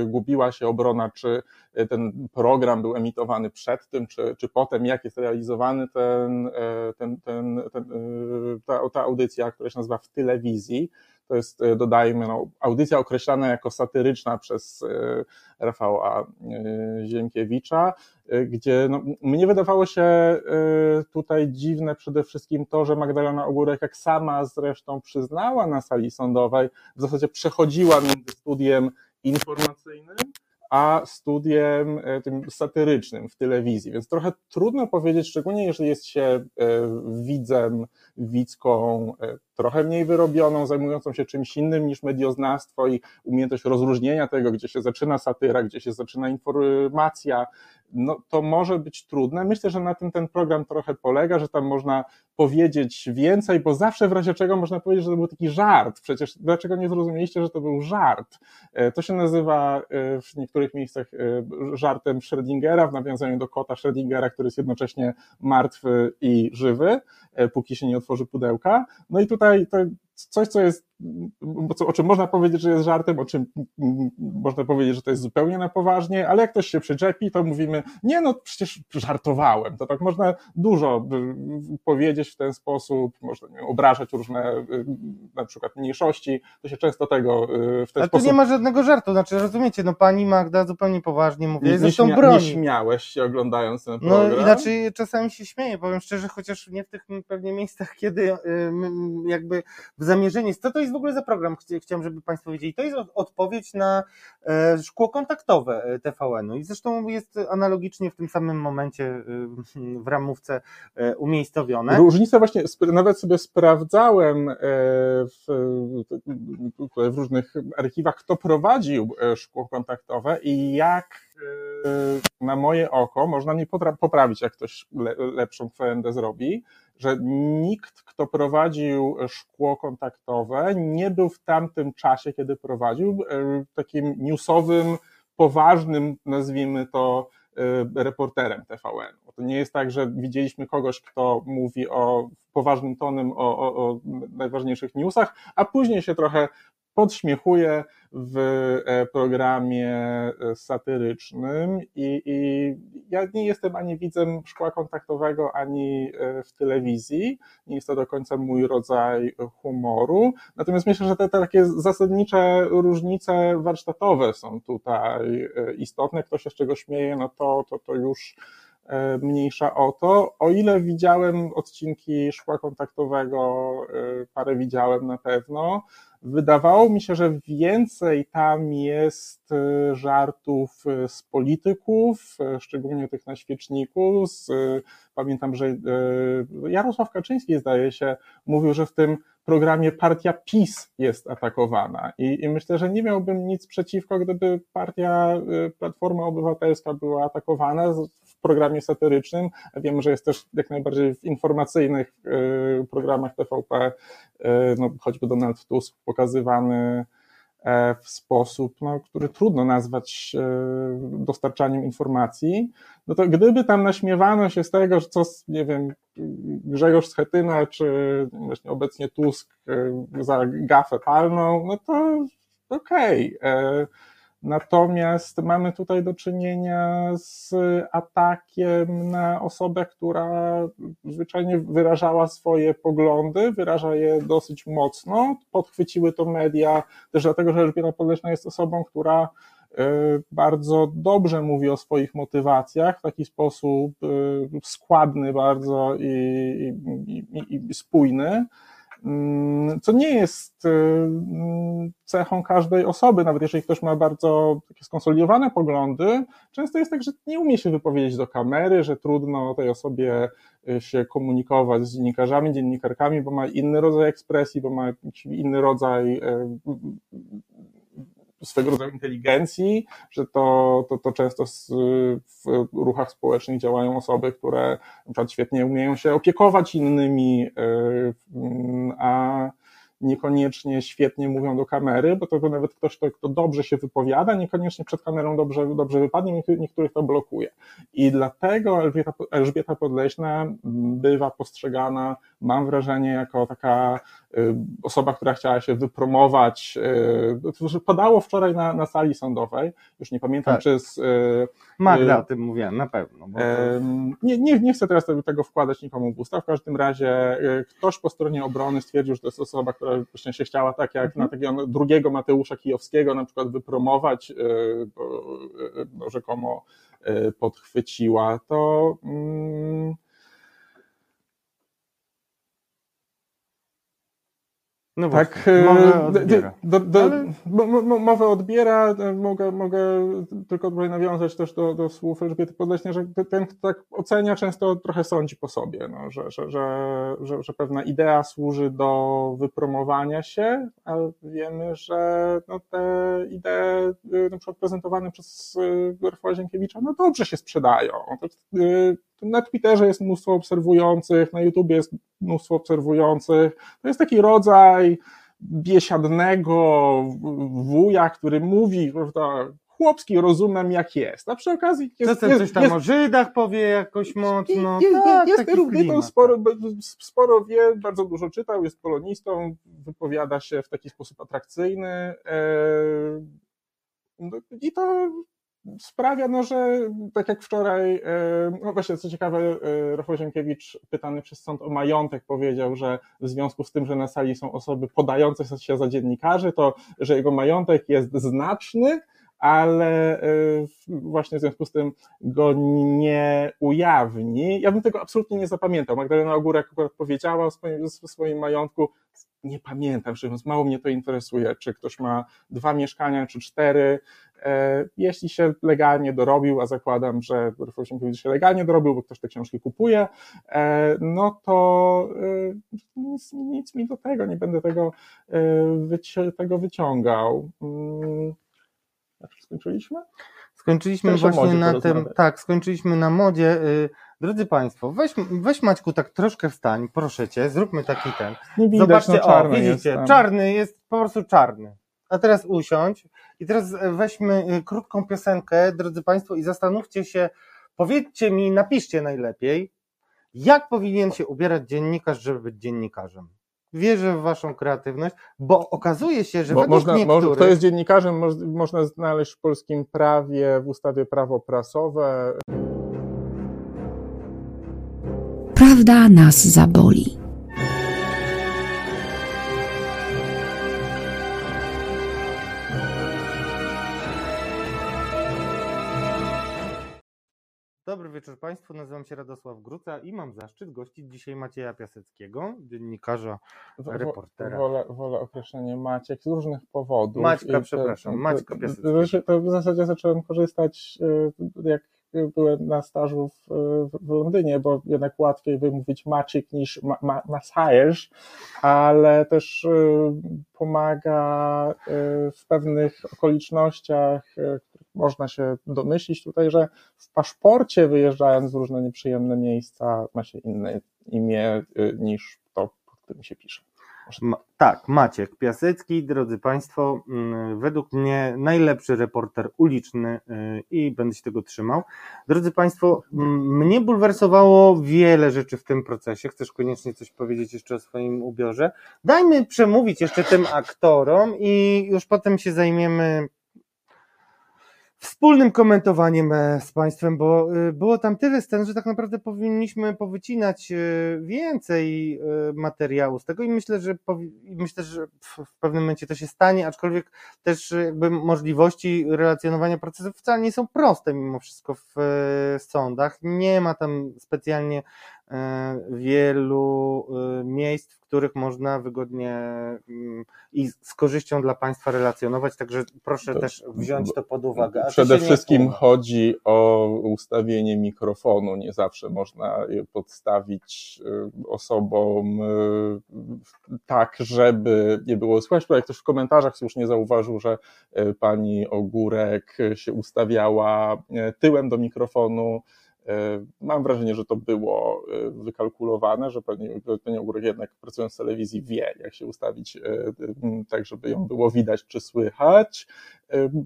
gubiła się obrona, czy ten program był emitowany przed tym, czy, czy potem, jak jest realizowany ten, ten, ten, ten ta, ta audycja, która się nazywa w telewizji. To jest, dodajmy, no, audycja określana jako satyryczna przez Rafała Ziemkiewicza. Y, gdzie no, mnie wydawało się tutaj dziwne przede wszystkim to, że Magdalena Ogórek, jak sama zresztą przyznała na sali sądowej, w zasadzie przechodziła między studiem informacyjnym a studiem e, tym satyrycznym w telewizji, więc trochę trudno powiedzieć, szczególnie jeżeli jest się e, widzem, widzką e, trochę mniej wyrobioną, zajmującą się czymś innym niż medioznawstwo i umiejętność rozróżnienia tego, gdzie się zaczyna satyra, gdzie się zaczyna informacja, no to może być trudne. Myślę, że na tym ten program trochę polega, że tam można powiedzieć więcej, bo zawsze w razie czego można powiedzieć, że to był taki żart. Przecież dlaczego nie zrozumieliście, że to był żart? E, to się nazywa e, w niektórych miejscach żartem Schrödingera, w nawiązaniu do kota Schrödingera, który jest jednocześnie martwy i żywy, póki się nie otworzy pudełka. No i tutaj to coś, co jest, o czym można powiedzieć, że jest żartem, o czym można powiedzieć, że to jest zupełnie na poważnie, ale jak ktoś się przyczepi, to mówimy, nie no, przecież żartowałem. To tak można dużo powiedzieć w ten sposób, można wiem, obrażać różne y, na przykład mniejszości, to się często tego y, w ten ale sposób... tu nie ma żadnego żartu, znaczy rozumiecie, no pani Magda zupełnie poważnie mówi, nie, zresztą nie, broni. Nie śmiałeś się oglądając ten program? No inaczej czasami się śmieję, powiem szczerze, chociaż nie w tych pewnie miejscach, kiedy y, jakby zamierzenie. Co to jest w ogóle za program? Chciałem, żeby Państwo wiedzieli. To jest odpowiedź na e, szkło kontaktowe e, TVN-u i zresztą jest analogicznie w tym samym momencie e, w ramówce umiejscowione. Różnica właśnie, nawet sobie sprawdzałem w, w różnych archiwach, kto prowadził szkło kontaktowe i jak na moje oko można mnie poprawić, jak ktoś lepszą kwerendę zrobi że nikt, kto prowadził szkło kontaktowe, nie był w tamtym czasie, kiedy prowadził, e, takim newsowym, poważnym, nazwijmy to, e, reporterem TVN. To nie jest tak, że widzieliśmy kogoś, kto mówi o poważnym tonem o, o, o najważniejszych newsach, a później się trochę podśmiechuje w e, programie e, satyrycznym i, i, ja nie jestem ani widzem szkła kontaktowego, ani e, w telewizji, nie jest to do końca mój rodzaj humoru, natomiast myślę, że te, te takie zasadnicze różnice warsztatowe są tutaj istotne, kto się z czego śmieje, no to, to, to już mniejsza o to. O ile widziałem odcinki szkła kontaktowego, parę widziałem na pewno, Wydawało mi się, że więcej tam jest e, żartów e, z polityków, e, szczególnie tych na świeczniku. Z, pamiętam, że Jarosław Kaczyński, zdaje się, mówił, że w tym programie partia PiS jest atakowana. I, I, myślę, że nie miałbym nic przeciwko, gdyby partia Platforma Obywatelska była atakowana programie satyrycznym. Wiem, że jest też jak najbardziej w informacyjnych programach TVP, no, choćby Donald Tusk pokazywany e, w sposób, no, który trudno nazwać e, dostarczaniem informacji, no to gdyby tam naśmiewano się z tego, że co, nie wiem, Grzegorz Schetyna, czy właśnie obecnie Tusk e, za gafę palną, no to okej. Okay. Natomiast mamy tutaj do czynienia z atakiem na osobę, która zwyczajnie wyrażała swoje poglądy, wyraża je dosyć mocno. Podchwyciły to media też dlatego, że Elżbieta Podleśna jest osobą, która e, bardzo dobrze mówi o swoich motywacjach w taki sposób e, składny bardzo i, i, i, i spójny. Mm, co nie jest y, mm, cechą każdej osoby, nawet jeżeli ktoś ma bardzo takie skonsolidowane poglądy, często jest tak, że nie umie się wypowiedzieć do kamery, że trudno tej osobie y, się komunikować z dziennikarzami, dziennikarkami, bo ma inny rodzaj ekspresji, bo ma inny rodzaj y, swego rodzaju inteligencji, że to, to, to często w ruchach społecznych działają osoby, które na przykład świetnie umieją się opiekować innymi, a niekoniecznie świetnie mówią do kamery, bo to nawet ktoś, kto, kto dobrze się wypowiada, niekoniecznie przed kamerą dobrze, dobrze wypadnie, niektórych to blokuje. I dlatego Elżbieta, Elżbieta Podleśna bywa postrzegana, mam wrażenie, jako taka y, osoba, która chciała się wypromować. Y, padało wczoraj na, na sali sądowej, już nie pamiętam, tak. czy z. Y, Magda o tym mówiła, na pewno. To... Nie, nie, nie chcę teraz tego wkładać nikomu w usta. W każdym razie ktoś po stronie obrony stwierdził, że to jest osoba, która właśnie się chciała tak jak na mhm. takiego drugiego Mateusza Kijowskiego na przykład wypromować, bo, bo rzekomo podchwyciła, to. Mm, No tak, mowę odbiera. Do, do, Ale... Mowę odbiera, mogę, mogę tylko tutaj nawiązać też do, do słów Elżbiety Podleśnej, że ten, kto tak ocenia, często trochę sądzi po sobie, no, że, że, że, że, że pewna idea służy do wypromowania się, ale wiemy, że no, te idee y, na przykład prezentowane przez Rafała Zienkiewicza, no dobrze się sprzedają. Na Twitterze jest mnóstwo obserwujących, na YouTubie jest mnóstwo obserwujących. To jest taki rodzaj biesiadnego wuja, który mówi, prawda, chłopski rozumem jak jest, a przy okazji jest... Co jest, coś tam jest, o Żydach powie jakoś mocno, jest, tak, jest sporo, sporo wie, bardzo dużo czytał, jest polonistą, wypowiada się w taki sposób atrakcyjny e, no i to sprawia, no, że tak jak wczoraj, e, no właśnie co ciekawe, e, Rafał Ziemkiewicz pytany przez sąd o majątek powiedział, że w związku z tym, że na sali są osoby podające się za dziennikarzy, to że jego majątek jest znaczny, ale e, właśnie w związku z tym go nie ujawni. Ja bym tego absolutnie nie zapamiętał. Magdalena Ogórek akurat powiedziała o swoim, o swoim majątku, nie pamiętam, szczerze mówiąc, mało mnie to interesuje, czy ktoś ma dwa mieszkania, czy cztery. E, jeśli się legalnie dorobił, a zakładam, że Rafał Sienkiewicz się legalnie dorobił, bo ktoś te książki kupuje, e, no to e, nic, nic mi do tego, nie będę tego, tego wyciągał. Mm, skończyliśmy? Skończyliśmy właśnie na tym, tak, skończyliśmy na modzie. Drodzy Państwo, weź, weź Maćku tak troszkę wstań, proszę Cię, zróbmy taki ten. Nie widać, Zobaczcie, no, czarny o, widzicie, jest czarny jest po prostu czarny. A teraz usiądź i teraz weźmy y, krótką piosenkę, drodzy Państwo, i zastanówcie się, powiedzcie mi, napiszcie najlepiej, jak powinien się ubierać dziennikarz, żeby być dziennikarzem. Wierzę w Waszą kreatywność, bo okazuje się, że Bo, można, niektórych... Kto jest dziennikarzem, można znaleźć w polskim prawie, w ustawie prawo prasowe. Prawda nas zaboli. Dobry wieczór Państwu, nazywam się Radosław Gruca i mam zaszczyt gościć dzisiaj Macieja Piaseckiego, dziennikarza, reportera. Wolę, wolę określenie Maciek z różnych powodów. Maćka, przepraszam, Maćka Piaseckiego. To w zasadzie zacząłem korzystać, y, jak byłem na stażu w, w Londynie, bo jednak łatwiej wymówić Maciek niż ma, ma, Masajesz, ale też y, pomaga y, w pewnych okolicznościach, można się domyślić tutaj, że w paszporcie wyjeżdżając w różne nieprzyjemne miejsca ma się inne imię y, niż to, pod którym się pisze. Ma, tak, Maciek Piasecki, drodzy Państwo, mm, według mnie najlepszy reporter uliczny y, i będę się tego trzymał. Drodzy Państwo, mnie bulwersowało wiele rzeczy w tym procesie. Chcesz koniecznie coś powiedzieć jeszcze o swoim ubiorze? Dajmy przemówić jeszcze tym aktorom i już potem się zajmiemy wspólnym komentowaniem e, z Państwem, bo e, było tam tyle scen, że tak naprawdę powinniśmy powycinać e, więcej materiału z tego i myślę, że myślę, że w pewnym momencie to się stanie, aczkolwiek też jakby możliwości relacjonowania procesów wcale nie są proste mimo wszystko w sądach. Nie ma tam specjalnie e, wielu e, miejsc, w których można wygodnie mm, i z korzyścią dla Państwa relacjonować, także proszę To- też wziąć to pod uwagę. A Przede wszystkim chodzi o ustawienie mikrofonu. Nie zawsze można je podstawić y, osobom tak, żeby nie było słychać. Tutaj ktoś w komentarzach słusznie zauważył, że pani Ogórek się ustawiała tyłem do mikrofonu. Y, Mam wrażenie, że to było y, wykalkulowane, że pani, pani Ogórek jednak pracując w telewizji wie, jak się ustawić y, tak, żeby ją było widać czy słychać.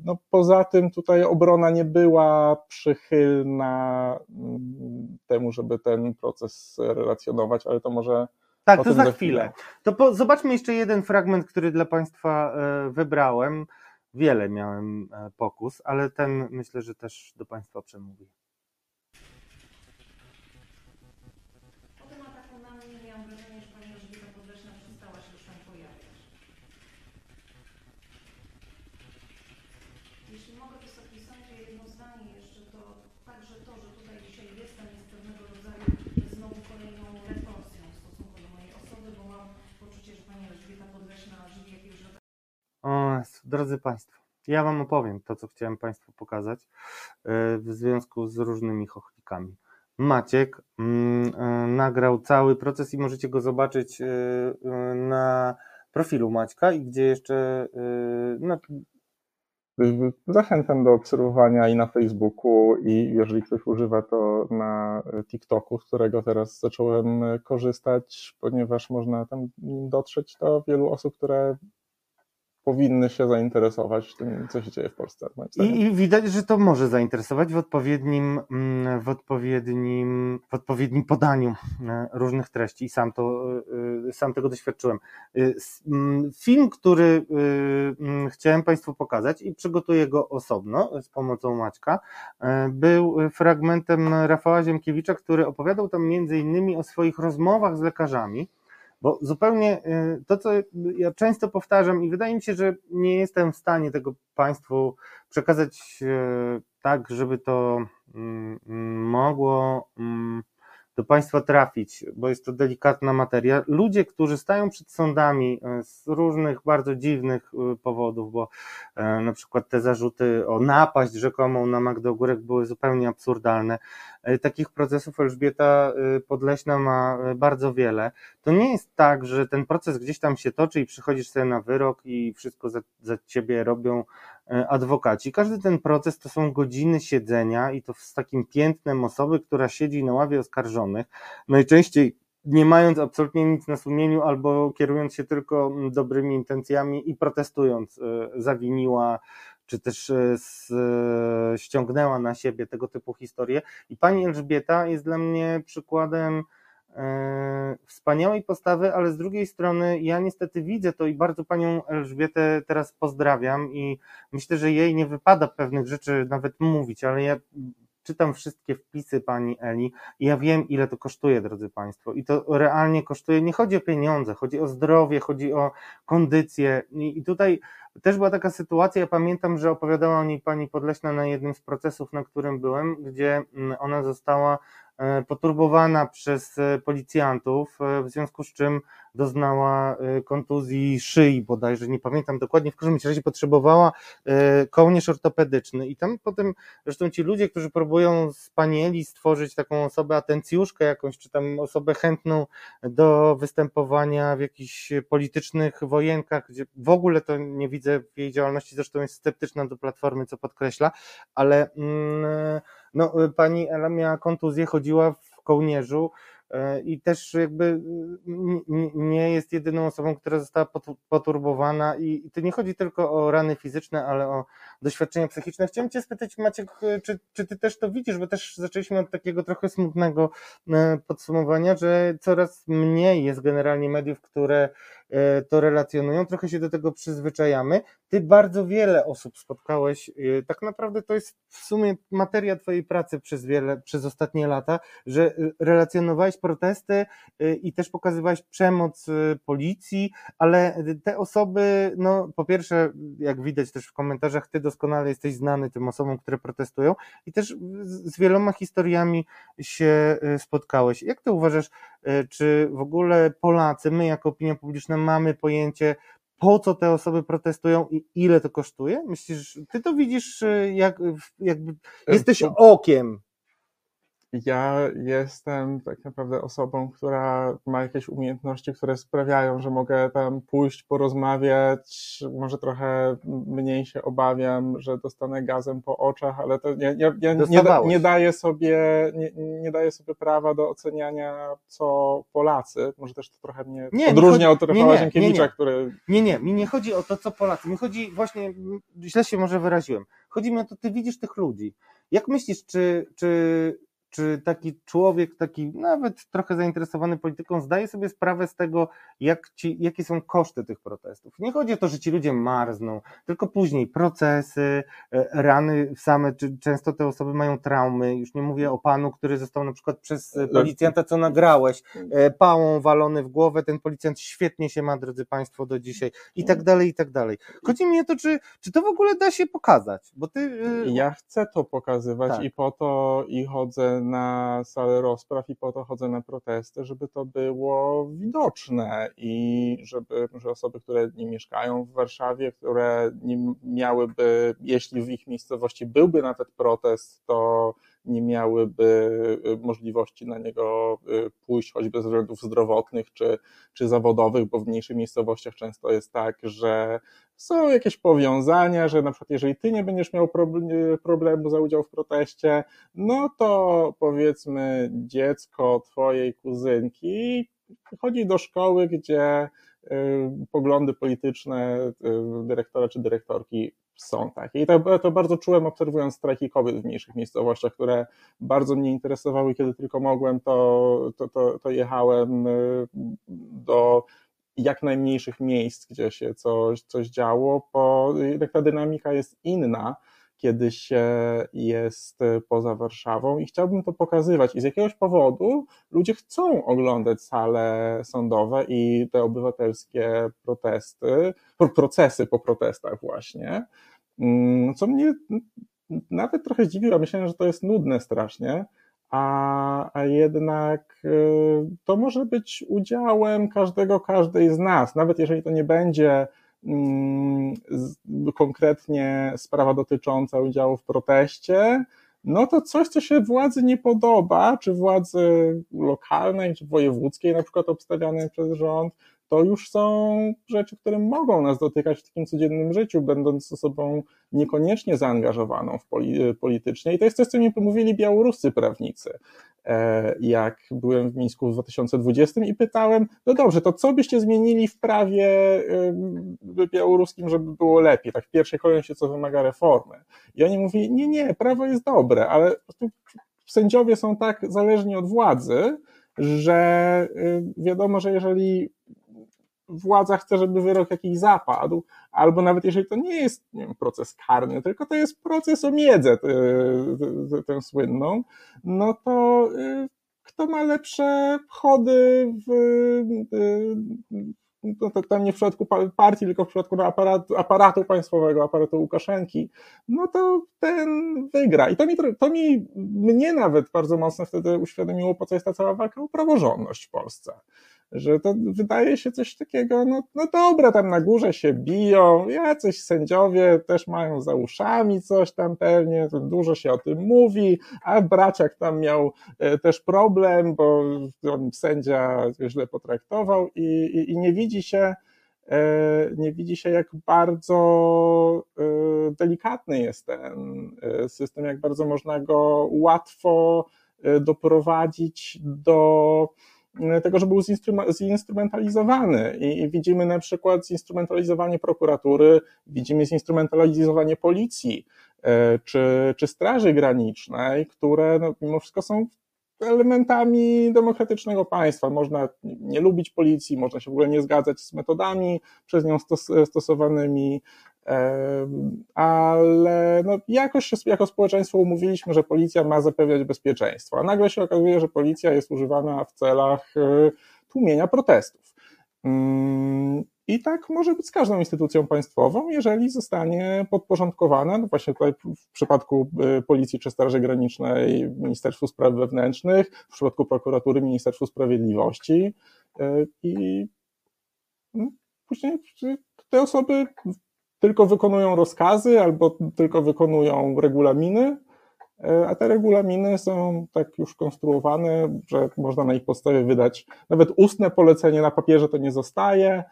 No, poza tym tutaj obrona nie była przychylna mm, temu, żeby ten proces relacjonować, ale to może Tak, to za chwilę. chwilę. To po, zobaczmy jeszcze jeden fragment, który dla Państwa e, wybrałem. Wiele miałem e, pokus, ale ten myślę, że też do Państwa przemówi. Po tym ataku na mnie miałam wrażenie, że pani Elżbieta Podleśna przestała się już tam pojawiać. Jeśli mogę Wysoki Sądzie jedno zdanie jeszcze, to także to, że tutaj dzisiaj jestem jest pewnego rodzaju znowu kolejną retorsją w stosunku do mojej osoby, bo mam poczucie, że pani Elżbieta Podleśna żywi jakiegoś rodzaju O, Jezu, drodzy Państwo, ja Wam opowiem to, co chciałem Państwu pokazać e, w związku z różnymi chochlikami. Maciek mm, e, nagrał cały proces i możecie go zobaczyć e, na profilu Maćka i gdzie jeszcze no, Zachęcam do obserwowania i na Facebooku, i jeżeli ktoś używa to na TikToku, z którego teraz zacząłem korzystać, ponieważ można tam dotrzeć do wielu osób, które powinny się zainteresować tym, co się dzieje w Polsce. I, I widać, że to może zainteresować w odpowiednim, mm, w odpowiednim, w odpowiednim podaniu e, różnych treści i sam, to, e, sam tego doświadczyłem. E, mm, Film, który e, mm, chciałem Państwu pokazać i przygotuję go osobno z pomocą Maćka, e, był fragmentem Rafała Ziemkiewicza, który opowiadał tam między innymi o swoich rozmowach z lekarzami, bo zupełnie y, to, co ja często powtarzam, i wydaje mi się, że nie jestem w stanie tego Państwu przekazać y, tak, żeby to mm, mm, mogło mm, do Państwa trafić, bo jest to delikatna materia. Ludzie, którzy stają przed sądami y, z różnych bardzo dziwnych y, powodów, bo e, na przykład te zarzuty o napaść rzekomą na Magdę Ogórek były zupełnie absurdalne. E, Takich procesów Elżbieta Podleśna ma bardzo wiele. To nie jest tak, że ten proces gdzieś tam się toczy i przychodzisz sobie na wyrok i wszystko za, za ciebie robią e, adwokaci. Każdy ten proces to są godziny siedzenia i to z takim piętnem osoby, która siedzi na ławie oskarżonych, najczęściej nie mając absolutnie nic na sumieniu albo kierując się tylko mm, dobrymi intencjami i protestując, e, zawiniła czy też e, s- e, ściągnęła na siebie tego typu historie. I pani Elżbieta jest dla mnie przykładem e, wspaniałej postawy, ale z drugiej strony ja niestety widzę to i bardzo panią Elżbietę teraz pozdrawiam i myślę, że jej nie wypada pewnych rzeczy nawet mówić, ale ja czytam wszystkie wpisy pani Eli i ja wiem, ile to kosztuje, drodzy Państwo. I to realnie kosztuje. Nie chodzi o pieniądze, chodzi o zdrowie, chodzi o kondycję. I, tutaj też była taka sytuacja, ja pamiętam, że opowiadała o niej pani Podleśna na jednym z procesów, na którym byłem, gdzie mm, ona została e, poturbowana przez e, policjantów, e, w związku z czym doznała e, kontuzji szyi bodajże, nie pamiętam dokładnie, w każdym razie potrzebowała e, kołnierz ortopedyczny. I tam potem zresztą ci ludzie, którzy próbują z pani Eli stworzyć taką osobę atencjuszkę jakąś, czy tam osobę chętną do występowania w jakichś politycznych wojenkach, gdzie w ogóle to nie widzę w jej działalności, zresztą jest sceptyczna do Platformy, co podkreśla, ale mm, no, pani Ela miała kontuzję, chodziła w kołnierzu i też jakby n- nie jest jedyną osobą, która została potu- poturbowana i to nie chodzi tylko o rany fizyczne, ale o doświadczenia psychiczne. Chciałem Cię spytać, Maciek, czy, czy Ty też to widzisz, bo też zaczęliśmy od takiego trochę smutnego e, podsumowania, że coraz mniej jest generalnie mediów, które e, to relacjonują, trochę się do tego przyzwyczajamy. Ty bardzo wiele osób spotkałeś, e, tak naprawdę to jest w sumie materia twojej pracy przez wiele, przez ostatnie lata, że relacjonowałeś protesty i też pokazywałeś przemoc policji, ale te osoby, no po pierwsze, jak widać też w komentarzach, ty doskonale jesteś znany tym osobom, które protestują i też z wieloma historiami się spotkałeś. Jak ty uważasz, E, czy w ogóle Polacy, my jako opinia publiczna mamy pojęcie, po co te osoby protestują i ile to kosztuje? Myślisz, ty to widzisz e, jak, jakby e, jesteś okiem ja jestem tak naprawdę osobą, która ma jakieś umiejętności, które sprawiają, że mogę tam pójść, porozmawiać, może trochę mniej się obawiam, że dostanę gazem po oczach, ale to nie, nie, nie, nie, nie daje sobie, nie, nie daje sobie prawa do oceniania, co Polacy. Może też to trochę mnie nie, odróżnia od Rafała Zienkiewicza, który... Nie, nie, mi nie chodzi o to, co Polacy. Mi chodzi właśnie, źle się może wyraziłem. Chodzi mi o to, ty widzisz tych ludzi. Jak myślisz, czy, czy czy taki człowiek, taki nawet trochę zainteresowany polityką, zdaje sobie sprawę z tego, jak ci, jakie są koszty tych protestów. Nie chodzi o to, że ci ludzie marzną, tylko później procesy, e, rany same, czy często te osoby mają traumy. Już nie mówię o panu, który został na przykład przez e, policjanta, co nagrałeś, e, pałą walony w głowę. Ten policjant świetnie się ma, drodzy Państwo, do dzisiaj i tak dalej, i tak dalej. Chodzi mi o to, czy, czy to w ogóle da się pokazać, bo ty. Ja chcę to pokazywać tak. i po to i chodzę na salę rozpraw i po to chodzę na protesty, żeby to było widoczne i żeby że osoby, które nie mieszkają w Warszawie, które nie miałyby, jeśli w ich miejscowości byłby nawet protest, to nie miałyby y, możliwości na niego y, pójść, choćby ze względów zdrowotnych czy, czy zawodowych, bo w mniejszych miejscowościach często jest tak, że są jakieś powiązania, że na przykład jeżeli ty nie będziesz miał problemu za udział w proteście, no to powiedzmy dziecko twojej kuzynki chodzi do szkoły, gdzie y, poglądy polityczne dyrektora czy dyrektorki są takie. I to, to bardzo czułem obserwując strajki kobiet w mniejszych miejscowościach, które bardzo mnie interesowały. Kiedy tylko mogłem, to, to, to, to jechałem y, do jak najmniejszych miejsc, gdzie się coś, coś działo, bo jednak ta dynamika jest inna kiedy się jest poza Warszawą i chciałbym to pokazywać. I z jakiegoś powodu ludzie chcą oglądać sale sądowe i te obywatelskie protesty, procesy po protestach właśnie, mm, co mnie nawet trochę zdziwiło. Myślałem, że to jest nudne strasznie, a, a jednak y, to może być udziałem każdego, każdej z nas, nawet jeżeli to nie będzie konkretnie sprawa dotycząca udziału w proteście, no to coś, co się władzy nie podoba, czy władzy lokalnej, czy wojewódzkiej, na przykład obstawianej przez rząd, to już są rzeczy, które mogą nas dotykać w takim codziennym życiu, będąc osobą niekoniecznie zaangażowaną w poli politycznie. I to jest coś, co mi pomówili białoruscy prawnicy, jak byłem w Mińsku w 2020 i pytałem, no dobrze, to co byście zmienili w prawie białoruskim, żeby było lepiej, tak w pierwszej kolejności, co wymaga reformy. I oni mówili, nie, nie, prawo jest dobre, ale sędziowie są tak zależni od władzy, że wiadomo, że jeżeli władza chce, żeby wyrok jakiś zapadł, albo nawet jeżeli to nie jest nie wiem, proces karny, tylko to jest proces o miedzę, tę, słynną, no to y, kto ma lepsze chody w, no to tam nie w przypadku partii, tylko w przypadku aparatu, aparatu państwowego, aparatu Łukaszenki, no to ten wygra. I to mi, to mi mnie nawet bardzo mocno wtedy uświadomiło, po co jest ta cała walka o praworządność w Polsce że to wydaje się coś takiego, no, no dobra, tam na górze się biją, jacyś sędziowie też mają za uszami coś tam pewnie, dużo się o tym mówi, a braciak tam miał e, też problem, bo on sędzia źle potraktował i, i, i nie widzi się, e, nie widzi się, jak bardzo e, delikatny jest ten system, jak bardzo można go łatwo doprowadzić do tego, że był zinstrumentalizowany. I widzimy na przykład zinstrumentalizowanie prokuratury, widzimy zinstrumentalizowanie policji e, czy, czy Straży Granicznej, które no, mimo wszystko są elementami demokratycznego państwa. Można nie lubić policji, można się w ogóle nie zgadzać z metodami przez nią stos stosowanymi, ale no jakoś jako społeczeństwo umówiliśmy, że policja ma zapewniać bezpieczeństwo, a nagle się okazuje, że policja jest używana w celach e, tłumienia protestów. Mm, I tak może być z każdą instytucją państwową, jeżeli zostanie podporządkowana, no właśnie tutaj w przypadku y, Policji czy Straży Granicznej Ministerstwu Spraw Wewnętrznych, w przypadku prokuratury Ministerstwu Sprawiedliwości y, i no, później te osoby tylko wykonują rozkazy albo tylko wykonują regulaminy, y, a te regulaminy są tak już konstruowane, że można na ich podstawie wydać nawet ustne polecenie na papierze to nie zostaje,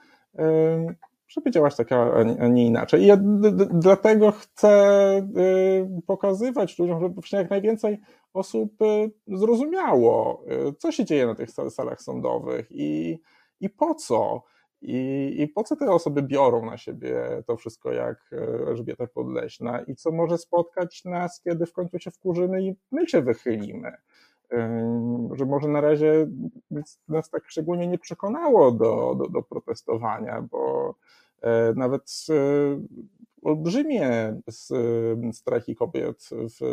żeby działać tak, a nie inaczej. I ja dlatego chcę pokazywać ludziom, żeby jak najwięcej osób zrozumiało, co się dzieje na tych salach sądowych i, i po co. I, I po co te osoby biorą na siebie to wszystko jak y, Elżbieta Podleśna? I co może spotkać nas, kiedy w końcu się wkurzymy i my się wychylimy? Że może na razie nas tak szczególnie nie przekonało do, do, do protestowania, bo e, nawet olbrzymie strajki kobiet w,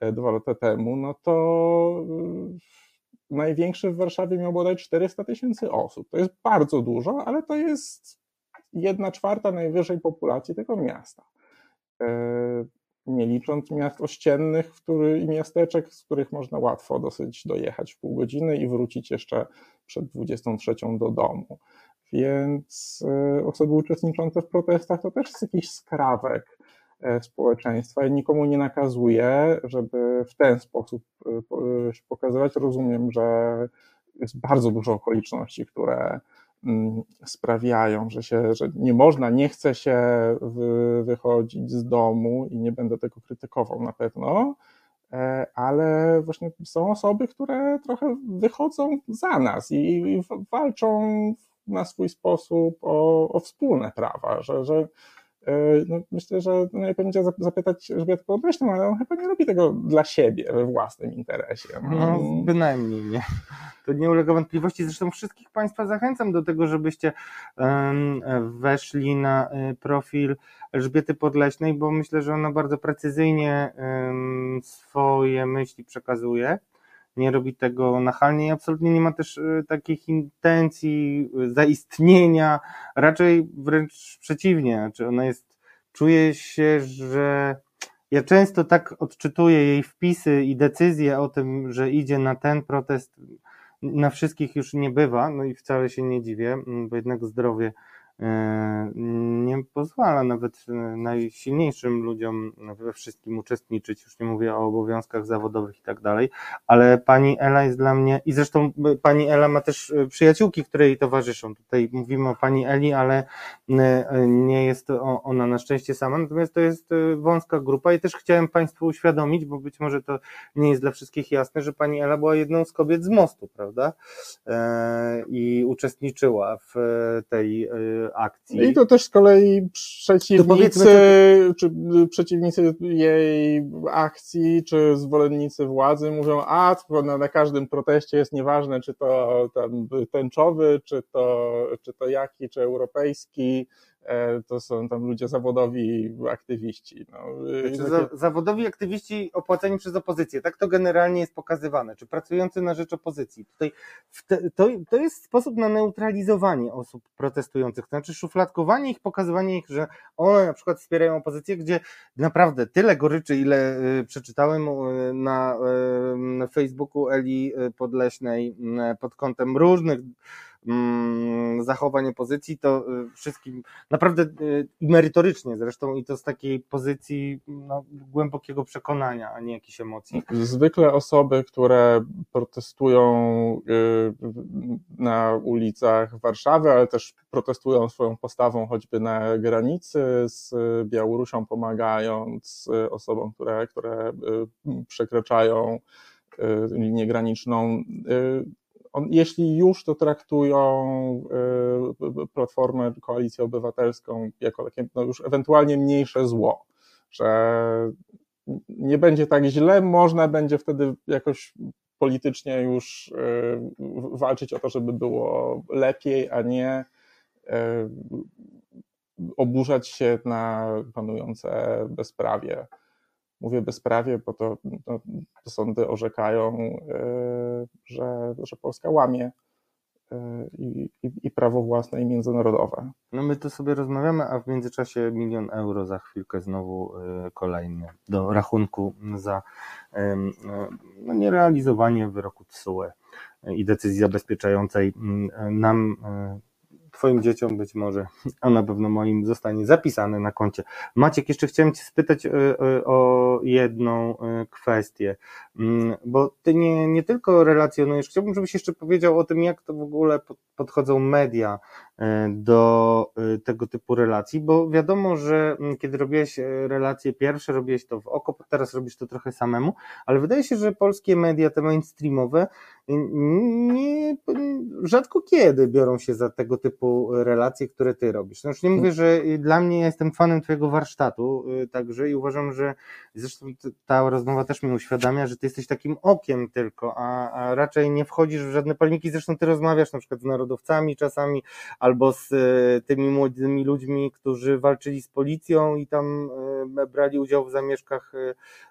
e, dwa lata temu, no to e, największy w Warszawie miał bodaj 400 tysięcy osób. To jest bardzo dużo, ale to jest jedna czwarta najwyższej populacji tego miasta nie licząc miast ościennych który, i miasteczek, z których można łatwo dosyć dojechać w pół godziny i wrócić jeszcze przed 23 do domu. Więc e, osoby uczestniczące w protestach to też jest jakiś skrawek e, społeczeństwa i nikomu nie nakazuje, żeby w ten sposób e, się pokazywać. Rozumiem, że jest bardzo dużo okoliczności, które Mm, sprawiają, że, się, że nie można, nie chce się wychodzić z domu i nie będę tego krytykował na pewno, e, ale właśnie są osoby, które trochę wychodzą za nas i, walczą na swój sposób o, o wspólne prawa, że, że E, no, myślę, że no, będzie zapytać Elżbietę Podleśną, ale on chyba nie robi tego dla siebie, we własnym interesie. No, bynajmniej nie. To nie ulega wątpliwości. Zresztą wszystkich Państwa zachęcam do tego, żebyście weszli na e, profil Elżbiety Podleśnej, bo myślę, że ona bardzo precyzyjnie swoje myśli przekazuje nie robi tego nachalnie i absolutnie nie ma też y, takich intencji y, zaistnienia, raczej wręcz przeciwnie, znaczy ona jest, czuje się, że ja często tak odczytuję jej wpisy i decyzje o tym, że idzie na ten protest, na wszystkich już nie bywa, no i wcale się nie dziwię, bo jednak zdrowie E, nie pozwala nawet e, najsilniejszym ludziom we wszystkim uczestniczyć, już nie mówię o obowiązkach zawodowych i tak dalej, ale pani Ela jest dla mnie, i zresztą e, pani Ela ma też przyjaciółki, które jej towarzyszą. Tutaj mówimy o pani Eli, ale nie jest ona na szczęście sama, natomiast to jest wąska grupa i też chciałem Państwu uświadomić, bo być może to nie jest dla wszystkich jasne, że pani Ela była jedną z kobiet z mostu, prawda? I uczestniczyła w tej akcji. I to też z kolei przeciwnicy, czy przeciwnicy jej akcji, czy zwolennicy władzy mówią, a na, na każdym proteście jest nieważne, czy to tam tęczowy, czy to, czy to jaki, czy europejski, to są tam ludzie zawodowi, aktywiści. No. Znaczy, za, zawodowi aktywiści opłaceni przez opozycję, tak to generalnie jest pokazywane, czy pracujący na rzecz opozycji. Tutaj te, to, to jest sposób na neutralizowanie osób protestujących, to znaczy szufladkowanie ich, pokazywanie ich, że one na przykład wspierają opozycję, gdzie naprawdę tyle goryczy, ile y, przeczytałem y, y, na Facebooku Eli Podleśnej pod kątem różnych Mm, zachowań opozycji, to y, wszystkim naprawdę y, merytorycznie zresztą i to z takiej pozycji no, głębokiego przekonania, a nie jakichś emocji. Zwykle osoby, które protestują y, na ulicach Warszawy, ale też protestują swoją postawą choćby na granicy z Białorusią, pomagając osobom, które, które przekraczają linię graniczną, on, jeśli już to traktują y, Platformę, Koalicję Obywatelską jako takie no już ewentualnie mniejsze zło, że nie będzie tak źle, można będzie wtedy jakoś politycznie już walczyć o to, żeby było lepiej, a nie oburzać się na panujące bezprawie. Mówię bezprawie, bo to, to, to sądy orzekają, że, że Polska łamie i, i, i, prawo własne i międzynarodowe. No my tu sobie rozmawiamy, a w międzyczasie milion euro za chwilkę znowu kolejny do rachunku za no, nierealizowanie wyroku TSUE i decyzji zabezpieczającej nam Twoim dzieciom być może, a na pewno moim zostanie zapisane na koncie. Maciek, jeszcze chciałem Cię spytać e, e, o jedną e, kwestię, mm, bo Ty nie, nie tylko relacjonujesz, chciałbym, żebyś jeszcze powiedział o tym, jak to w ogóle podchodzą media do tego typu relacji, bo wiadomo, że mm, kiedy robiłeś relacje pierwsze, robiłeś to w oko, teraz robisz to trochę samemu, ale wydaje się, że polskie media, te mainstreamowe, nie, rzadko kiedy biorą się za tego typu relacje, które ty robisz. No już nie mówię, że dla mnie ja jestem fanem twojego warsztatu także i uważam, że zresztą ta rozmowa też mi uświadamia, że ty jesteś takim okiem tylko, a, a raczej nie wchodzisz w żadne polemiki. Zresztą ty rozmawiasz na przykład z narodowcami czasami albo z y, tymi młodymi ludźmi, którzy walczyli z policją i tam y, brali udział w zamieszkach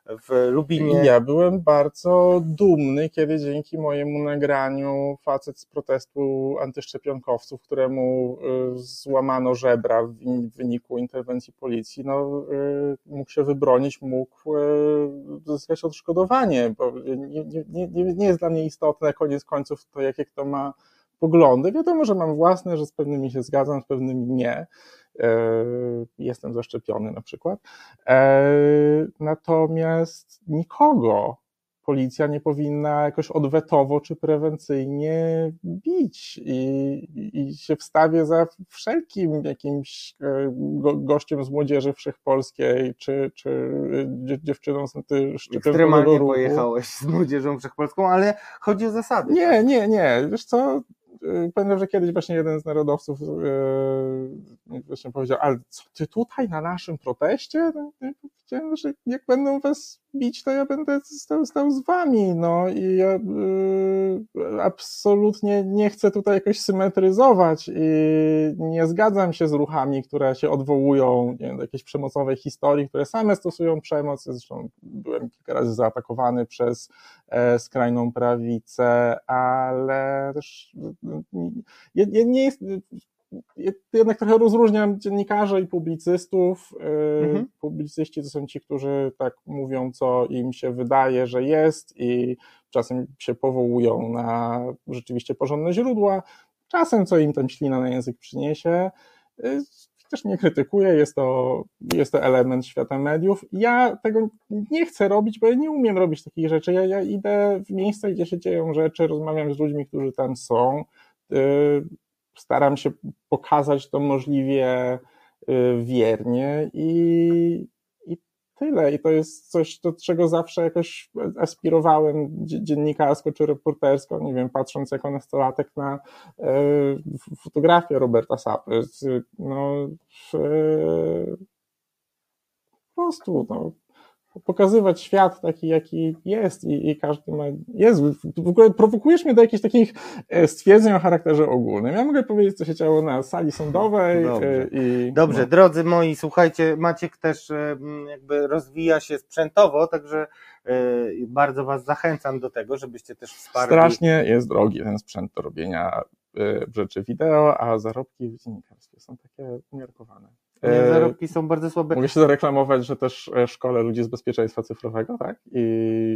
w Lubinie. Ja byłem bardzo dumny, kiedy dzięki mojemu nagraniu facet z protestu antyszczepionkowców, któremu złamano żebra w wyniku interwencji policji, no, mógł się wybronić, mógł zyskać odszkodowanie, bo nie, nie, nie, nie jest dla mnie istotne koniec końców to, jakie kto ma poglądy. Wiadomo, że mam własne, że z pewnymi się zgadzam, z pewnymi nie. E, jestem zaszczepiony na przykład. E, natomiast nikogo policja nie powinna jakoś odwetowo czy prewencyjnie bić i, i się wstawię za wszelkim jakimś e, go, gościem z młodzieży wszechpolskiej, czy, czy dziewczyną z Ekstremalnie ruchu. pojechałeś z młodzieżą wszechpolską, ale chodzi o zasady. Nie, tak? nie, nie. Wiesz co, pamiętam, że kiedyś właśnie jeden z narodowców właśnie powiedział, ale co ty tutaj na naszym proteście? No, powiedziałem, że jak będą was bić, to ja będę stał, stał z wami, no i ja y, absolutnie nie chcę tutaj jakoś symetryzować i nie zgadzam się z ruchami, które się odwołują nie wiem, do jakiejś przemocowej historii, które same stosują przemoc, zresztą byłem kilka razy zaatakowany przez e, skrajną prawicę, ale też nie, nie jest, jednak trochę rozróżniam dziennikarzy i publicystów. Y, mhm. Publicyści to są ci, którzy tak mówią, co im się wydaje, że jest i czasem się powołują na rzeczywiście porządne źródła, czasem co im tam ślina na język przyniesie. Y, też nie krytykuję, jest to, jest to element świata mediów. Ja tego nie chcę robić, bo ja nie umiem robić takich rzeczy. Ja, ja idę w miejsca, gdzie się dzieją rzeczy, rozmawiam z ludźmi, którzy tam są y, staram się pokazać to możliwie y, wiernie i, i tyle. I to jest coś, do czego zawsze jakoś aspirowałem dziennikarsko czy reportersko, nie wiem, patrząc jako nastolatek na y, fotografię Roberta Sapy. No, po prostu, no, pokazywać świat taki, jaki jest i, i, każdy ma, jest, w ogóle prowokujesz mnie do jakichś takich e, stwierdzeń o charakterze ogólnym. Ja mogę powiedzieć, co się działo na sali sądowej. E, Dobrze, i, Dobrze no. drodzy moi, słuchajcie, Maciek też e, jakby rozwija się sprzętowo, także bardzo Was zachęcam do tego, żebyście też wsparli. Strasznie jest drogi ten sprzęt do robienia rzeczy wideo, a zarobki w dziennikarstwie są takie umiarkowane. E, zarobki są bardzo słabe. Mogę się zareklamować, że też e, szkole ludzi z bezpieczeństwa cyfrowego, tak? I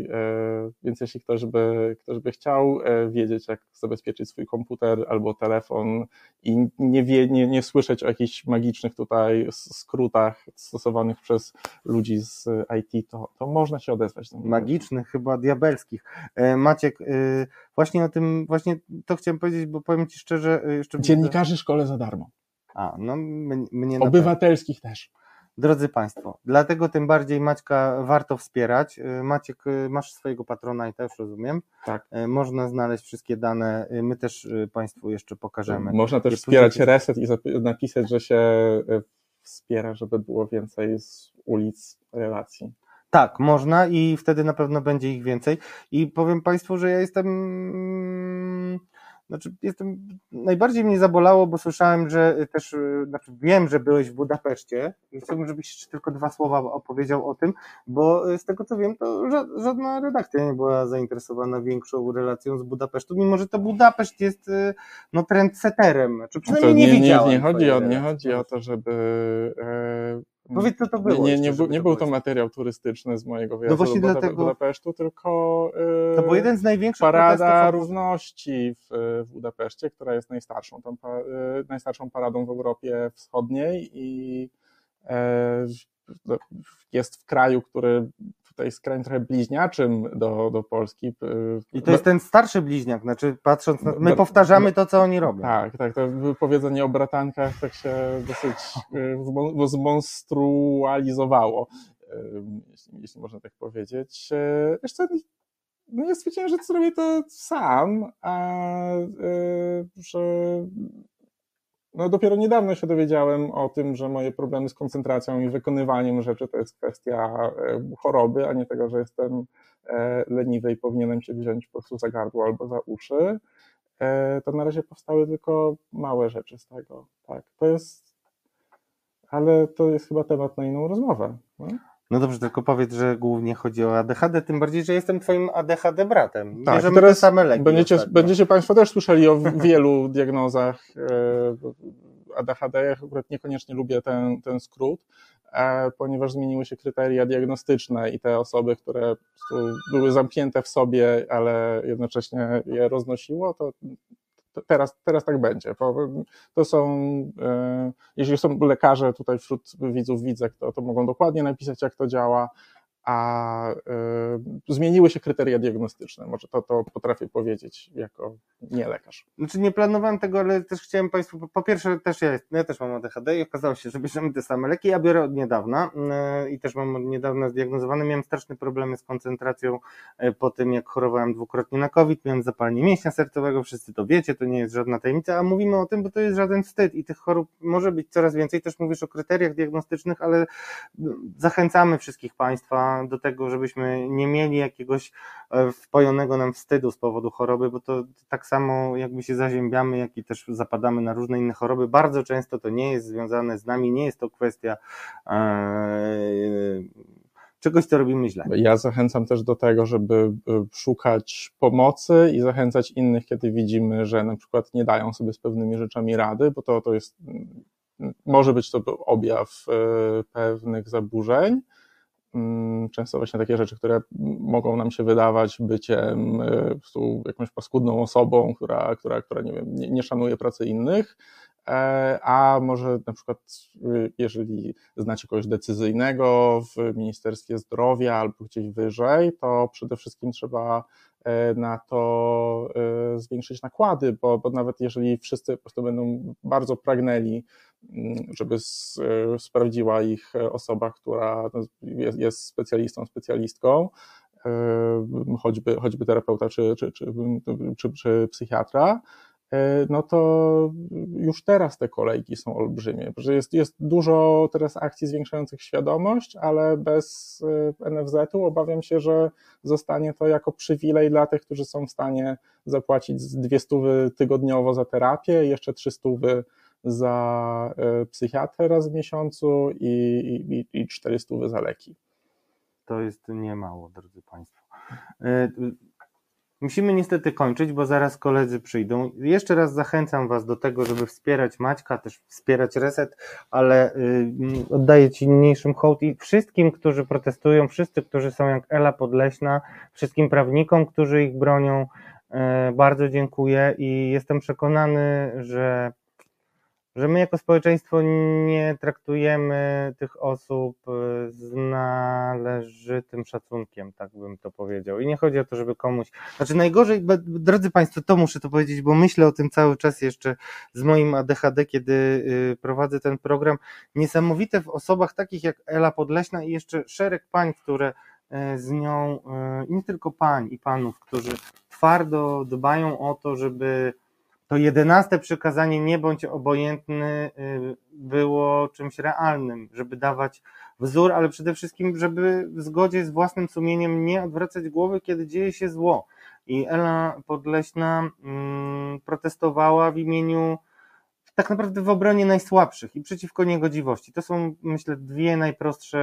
e, więc jeśli ktoś by, ktoś by chciał wiedzieć, jak zabezpieczyć swój komputer albo telefon i nie, wie, nie, nie słyszeć o jakichś magicznych tutaj skrótach stosowanych przez ludzi z IT, to, to można się odezwać. Magicznych, chyba diabelskich. Maciek, właśnie o tym, właśnie to chciałem powiedzieć, bo powiem Ci szczerze. Jeszcze Dziennikarzy szkole za darmo. A, no mnie Obywatelskich też. Drodzy Państwo, dlatego tym bardziej Maćka warto wspierać. Y, Maciek, y, masz swojego patrona i też rozumiem. Tak. Y, można znaleźć wszystkie dane. My też Państwu jeszcze pokażemy. Można też wspierać reset i napisać, że się wspiera, żeby było więcej z ulic relacji. Tak, można i wtedy na pewno będzie ich więcej. I powiem Państwu, że ja jestem. Znaczy, jestem. Najbardziej mnie zabolało, bo słyszałem, że też. Znaczy, wiem, że byłeś w Budapeszcie. I chciałbym, żebyś jeszcze tylko dwa słowa opowiedział o tym, bo z tego co wiem, to żadna redakcja nie była zainteresowana większą relacją z Budapesztu, mimo że to Budapeszt jest no, trendseterem. Czy przynajmniej to nie, nie, nie, nie, chodzi o, nie chodzi o to, żeby. Powiedz, co to było. Nie, nie, nie, nie był to materiał turystyczny z mojego wyjazdu no do dlatego... Budapesztu, tylko yy, to był jeden z największych Parada Równości w, w Budapeszcie, która jest najstarszą, tam, yy, najstarszą paradą w Europie Wschodniej i yy, jest w kraju, który to jest krajem trochę bliźniaczym do, do Polski. I to jest ten starszy bliźniak, znaczy patrząc na, my powtarzamy to, co oni robią. Tak, tak, to powiedzenie o bratankach tak się dosyć y, zmonstrualizowało, y, jeśli, jeśli można tak powiedzieć. Y, jeszcze no ja stwierdziłem, że zrobię to sam, a że no dopiero niedawno się dowiedziałem o tym, że moje problemy z koncentracją i wykonywaniem rzeczy to jest kwestia e, choroby, a nie tego, że jestem e, leniwy i powinienem się wziąć po prostu za gardło albo za uszy. E, to na razie powstały tylko małe rzeczy z tego. Tak, to jest, ale to jest chyba temat na inną rozmowę. No? No dobrze, tylko powiedz, że głównie chodzi o ADHD, tym bardziej, że jestem twoim ADHD bratem. Tak, Bierzemy teraz same leki. Będziecie, będziecie Państwo też słyszeli o wielu diagnozach e, ADHD. Ja akurat niekoniecznie lubię ten, ten skrót, e, ponieważ zmieniły się kryteria diagnostyczne i te osoby, które były zamknięte w sobie, ale jednocześnie je roznosiło, to teraz, teraz tak będzie. To są, e, jeśli są lekarze tutaj wśród widzów, widzę, to, to mogą dokładnie napisać, jak to działa a y, zmieniły się kryteria diagnostyczne. Może to, to potrafię powiedzieć jako nie lekarz. Znaczy nie planowałem tego, ale też chciałem Państwu, po pierwsze też ja, ja też mam ADHD i okazało się, że bierzemy te same leki, ja biorę od niedawna y, i też mam od niedawna zdiagnozowany, miałem straszne problemy z koncentracją y, po tym, jak chorowałem dwukrotnie na COVID, miałem zapalenie mięśnia sercowego, wszyscy to wiecie, to nie jest żadna tajemnica, a mówimy o tym, bo to jest żaden wstyd i tych chorób może być coraz więcej, też mówisz o kryteriach diagnostycznych, ale zachęcamy wszystkich Państwa do tego, żebyśmy nie mieli jakiegoś e, wpojonego nam wstydu z powodu choroby, bo to tak samo jakby się zaziębiamy, jak i też zapadamy na różne inne choroby. Bardzo często to nie jest związane z nami, nie jest to kwestia e, czegoś, co robimy źle. Ja zachęcam też do tego, żeby e, szukać pomocy i zachęcać innych, kiedy widzimy, że na przykład nie dają sobie z pewnymi rzeczami rady, bo to, to jest, może być to objaw pewnych zaburzeń, często właśnie takie rzeczy, które mogą nam się wydawać byciem e, jakąś paskudną osobą, która, która, która nie, wiem, nie, nie szanuje pracy innych, e, a może na przykład, y, jeżeli znacie kogoś decyzyjnego w Ministerstwie Zdrowia albo gdzieś wyżej, to przede wszystkim trzeba na to zwiększyć nakłady, bo, bo nawet jeżeli wszyscy po prostu będą bardzo pragnęli żeby sprawdziła ich osoba, która no, jest, jest specjalistą, specjalistką, e, choćby, choćby terapeuta czy, czy, czy, czy, psychiatra, e, no to już teraz te kolejki są olbrzymie. Jest, jest dużo teraz akcji zwiększających świadomość, ale bez e, NFZ-u obawiam się, że zostanie to jako przywilej dla tych, którzy są w stanie zapłacić dwie stówy tygodniowo za terapię jeszcze trzy stówy za e, psychiatrę raz w miesiącu i, i, i 400 za leki. To jest niemało, drodzy Państwo. Musimy niestety kończyć, bo zaraz koledzy przyjdą. Jeszcze raz zachęcam Was do tego, żeby wspierać Maćka, też wspierać Reset, ale y, oddaję Ci niniejszym hołd i wszystkim, którzy protestują, wszyscy, którzy są jak Ela Podleśna, wszystkim prawnikom, którzy ich bronią, e, bardzo dziękuję i jestem przekonany, że że my jako społeczeństwo nie traktujemy tych osób e, z należytym szacunkiem, tak bym to powiedział. I nie chodzi o to, żeby komuś. Znaczy, najgorzej, drodzy Państwo, to muszę to powiedzieć, bo myślę o tym cały czas jeszcze z moim ADHD, kiedy y, prowadzę ten program. Niesamowite w osobach takich jak Ela Podleśna i jeszcze szereg pań, które e, z nią, nie tylko pań i panów, którzy twardo dbają o to, żeby to jedenaste przykazanie nie bądź obojętny y, było czymś realnym, żeby dawać wzór, ale przede wszystkim, żeby w zgodzie z własnym sumieniem nie odwracać głowy, kiedy dzieje się zło. I Ela Podleśna mm, protestowała w imieniu tak naprawdę w obronie najsłabszych i przeciwko niegodziwości. To są, myślę, dwie najprostsze,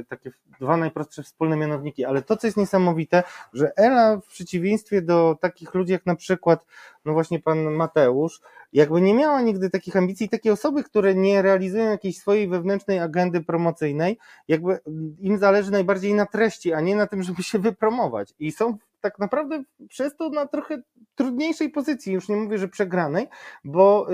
y, takie dwa najprostsze wspólne mianowniki, ale to, co jest niesamowite, że Ela w przeciwieństwie do takich ludzi jak na przykład, no właśnie pan Mateusz, jakby nie miała nigdy takich ambicji, takie osoby, które nie realizują jakiejś swojej wewnętrznej agendy promocyjnej, jakby im zależy najbardziej na treści, a nie na tym, żeby się wypromować. I są tak naprawdę przez to na trochę trudniejszej pozycji, już nie mówię, że przegranej, bo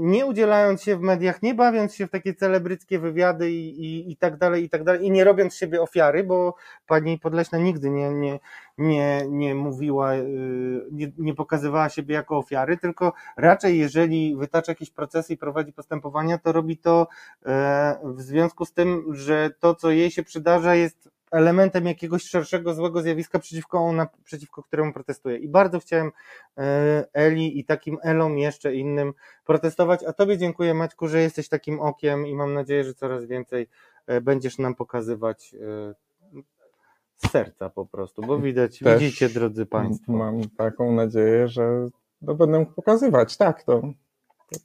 nie udzielając się w mediach, nie bawiąc się w takie celebryckie wywiady i, i, i tak dalej, i tak dalej, i nie robiąc siebie ofiary, bo pani Podleśna nigdy nie, nie, nie, nie mówiła, y, nie, nie pokazywała siebie jako ofiary, tylko raczej jeżeli wytacza jakieś procesy i prowadzi postępowania, to robi to e, w związku z tym, że to, co jej się przydarza, jest elementem jakiegoś szerszego złego zjawiska, przeciwko, ona, przeciwko któremu protestuje. I bardzo chciałem e, Eli i takim Elom jeszcze innym protestować. A Tobie dziękuję, Maćku, że jesteś takim okiem i mam nadzieję, że coraz więcej e, będziesz nam pokazywać z serca po prostu, bo widać, Też widzicie, drodzy Państwo. Mam taką nadzieję, że no, będę pokazywać, tak, to,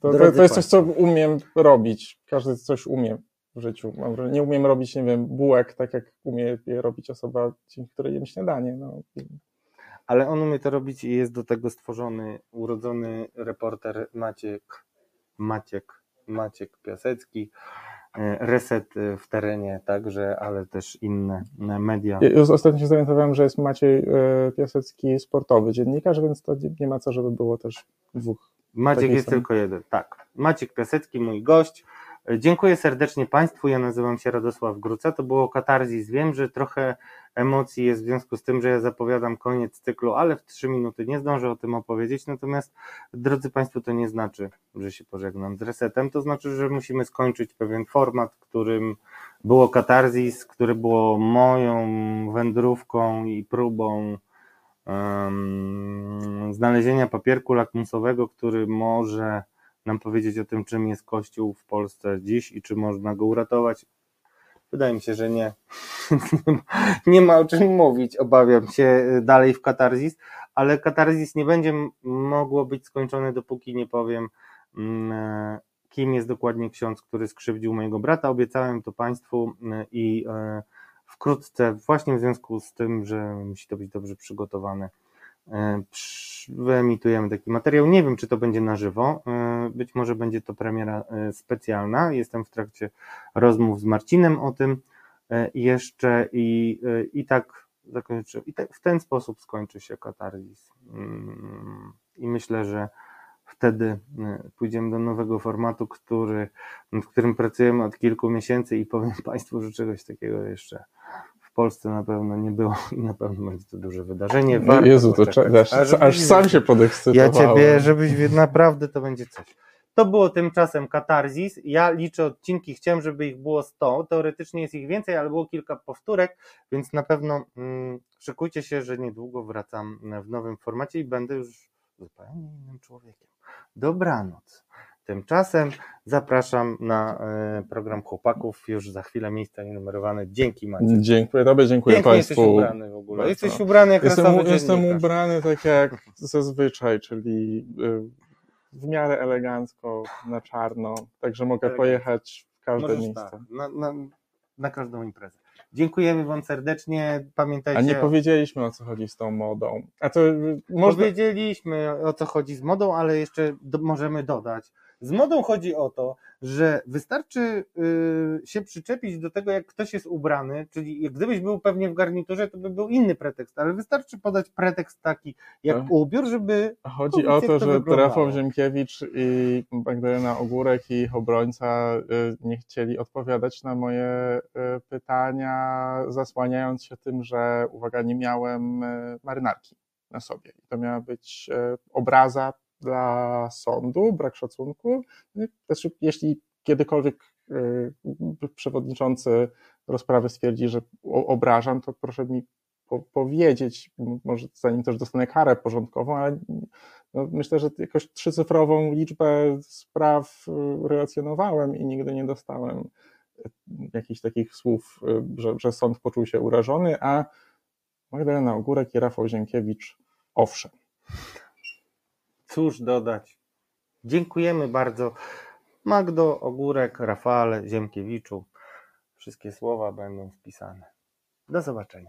to, to, to jest coś, co umiem robić. Każdy coś umie w życiu. Nie umiem robić, nie wiem, bułek tak, jak umie je robić osoba, dzięki której jem śniadanie. No. Ale on umie to robić i jest do tego stworzony, urodzony reporter Maciek, Maciek, Maciek Piasecki, E, reset e, w terenie także, ale też inne media. Ja ostatnio się zorientowałem, że jest Maciej e, Piasecki sportowy dziennikarz, więc to nie ma co, żeby było też dwóch. Maciek jest tylko jeden, tak. Maciek Piasecki, mój gość. Dziękuję serdecznie Państwu. Ja nazywam się Radosław Gruca. To było katarzis. Wiem, że trochę emocji jest w związku z tym, że ja zapowiadam koniec cyklu, ale w trzy minuty nie zdążę o tym opowiedzieć. Natomiast, drodzy Państwo, to nie znaczy, że się pożegnam z resetem. To znaczy, że musimy skończyć pewien format, którym było katarzis, który było moją wędrówką i próbą um, znalezienia papierku lakmusowego, który może nam powiedzieć o tym, czym jest Kościół w Polsce dziś i czy można go uratować. Wydaje mi się, że nie. nie ma o czym mówić. Obawiam się dalej w katarzis, ale katarzis nie będzie mogło być skończone, dopóki nie powiem, mm, kim jest dokładnie ksiądz, który skrzywdził mojego brata. Obiecałem to Państwu mm, i e, wkrótce, właśnie w związku z tym, że musi to być dobrze przygotowane, E, wyemitujemy taki materiał. Nie wiem, czy to będzie na żywo. E, być może będzie to premiera e, specjalna. Jestem w trakcie rozmów z Marcinem o tym jeszcze i, i tak zakończę. I te, w ten sposób skończy się katarzis. Mm, I myślę, że wtedy pójdziemy do nowego formatu, który, w którym pracujemy od kilku miesięcy i powiem Państwu, że czegoś takiego jeszcze Polsce na pewno nie było i na pewno będzie to duże wydarzenie. Warto Jezu, to aż, aż, aż sam się podekscytowałem. Ja Ciebie, żebyś naprawdę to będzie coś. To było tymczasem katarzis. Ja liczę odcinki, chciałem, żeby ich było 100. Teoretycznie jest ich więcej, ale było kilka powtórek, więc na pewno mm, szykujcie się, że niedługo wracam w nowym formacie i będę już zupełnie innym człowiekiem. Dobranoc. Tymczasem zapraszam na e, program chłopaków. Już za chwilę miejsca numerowane. Dzięki Maciek. Dziękuję Tobie, dziękuję Pięknie Państwu. jesteś ubrany w ogóle. Jesteś ubrany jak Jestem, jestem ubrany tak jak zazwyczaj, czyli y, w miarę elegancko, na czarno, także mogę pojechać w każde Możesz miejsce. Tak, na, na, na każdą imprezę. Dziękujemy Wam serdecznie. Pamiętajcie. A nie powiedzieliśmy o co chodzi z tą modą. A to można... Powiedzieliśmy o co chodzi z modą, ale jeszcze do, możemy dodać, z modą chodzi o to, że wystarczy y, się przyczepić do tego, jak ktoś jest ubrany, czyli gdybyś był pewnie w garniturze, to by był inny pretekst, ale wystarczy podać pretekst taki jak no. ubiór, żeby. Chodzi o to, że wyglądało. Rafał Ziemkiewicz i Magdalena Ogórek i ich obrońca y, nie chcieli odpowiadać na moje y, pytania, zasłaniając się tym, że uwaga, nie miałem marynarki na sobie. I to miała być obraza dla sądu, brak szacunku. Znaczy, jeśli kiedykolwiek y, przewodniczący rozprawy stwierdzi, że obrażam, to proszę mi powiedzieć, może zanim też dostanę karę porządkową, ale no myślę, że jakoś trzycyfrową liczbę spraw y, relacjonowałem i nigdy nie dostałem jakichś takich słów, y, że, że sąd poczuł się urażony, a Magdalena Ogórek i Rafał Zienkiewicz owszem. Cóż dodać. Dziękujemy bardzo. Magdo, Ogórek, Rafale, Ziemkiewiczu. Wszystkie słowa będą wpisane. Do zobaczenia.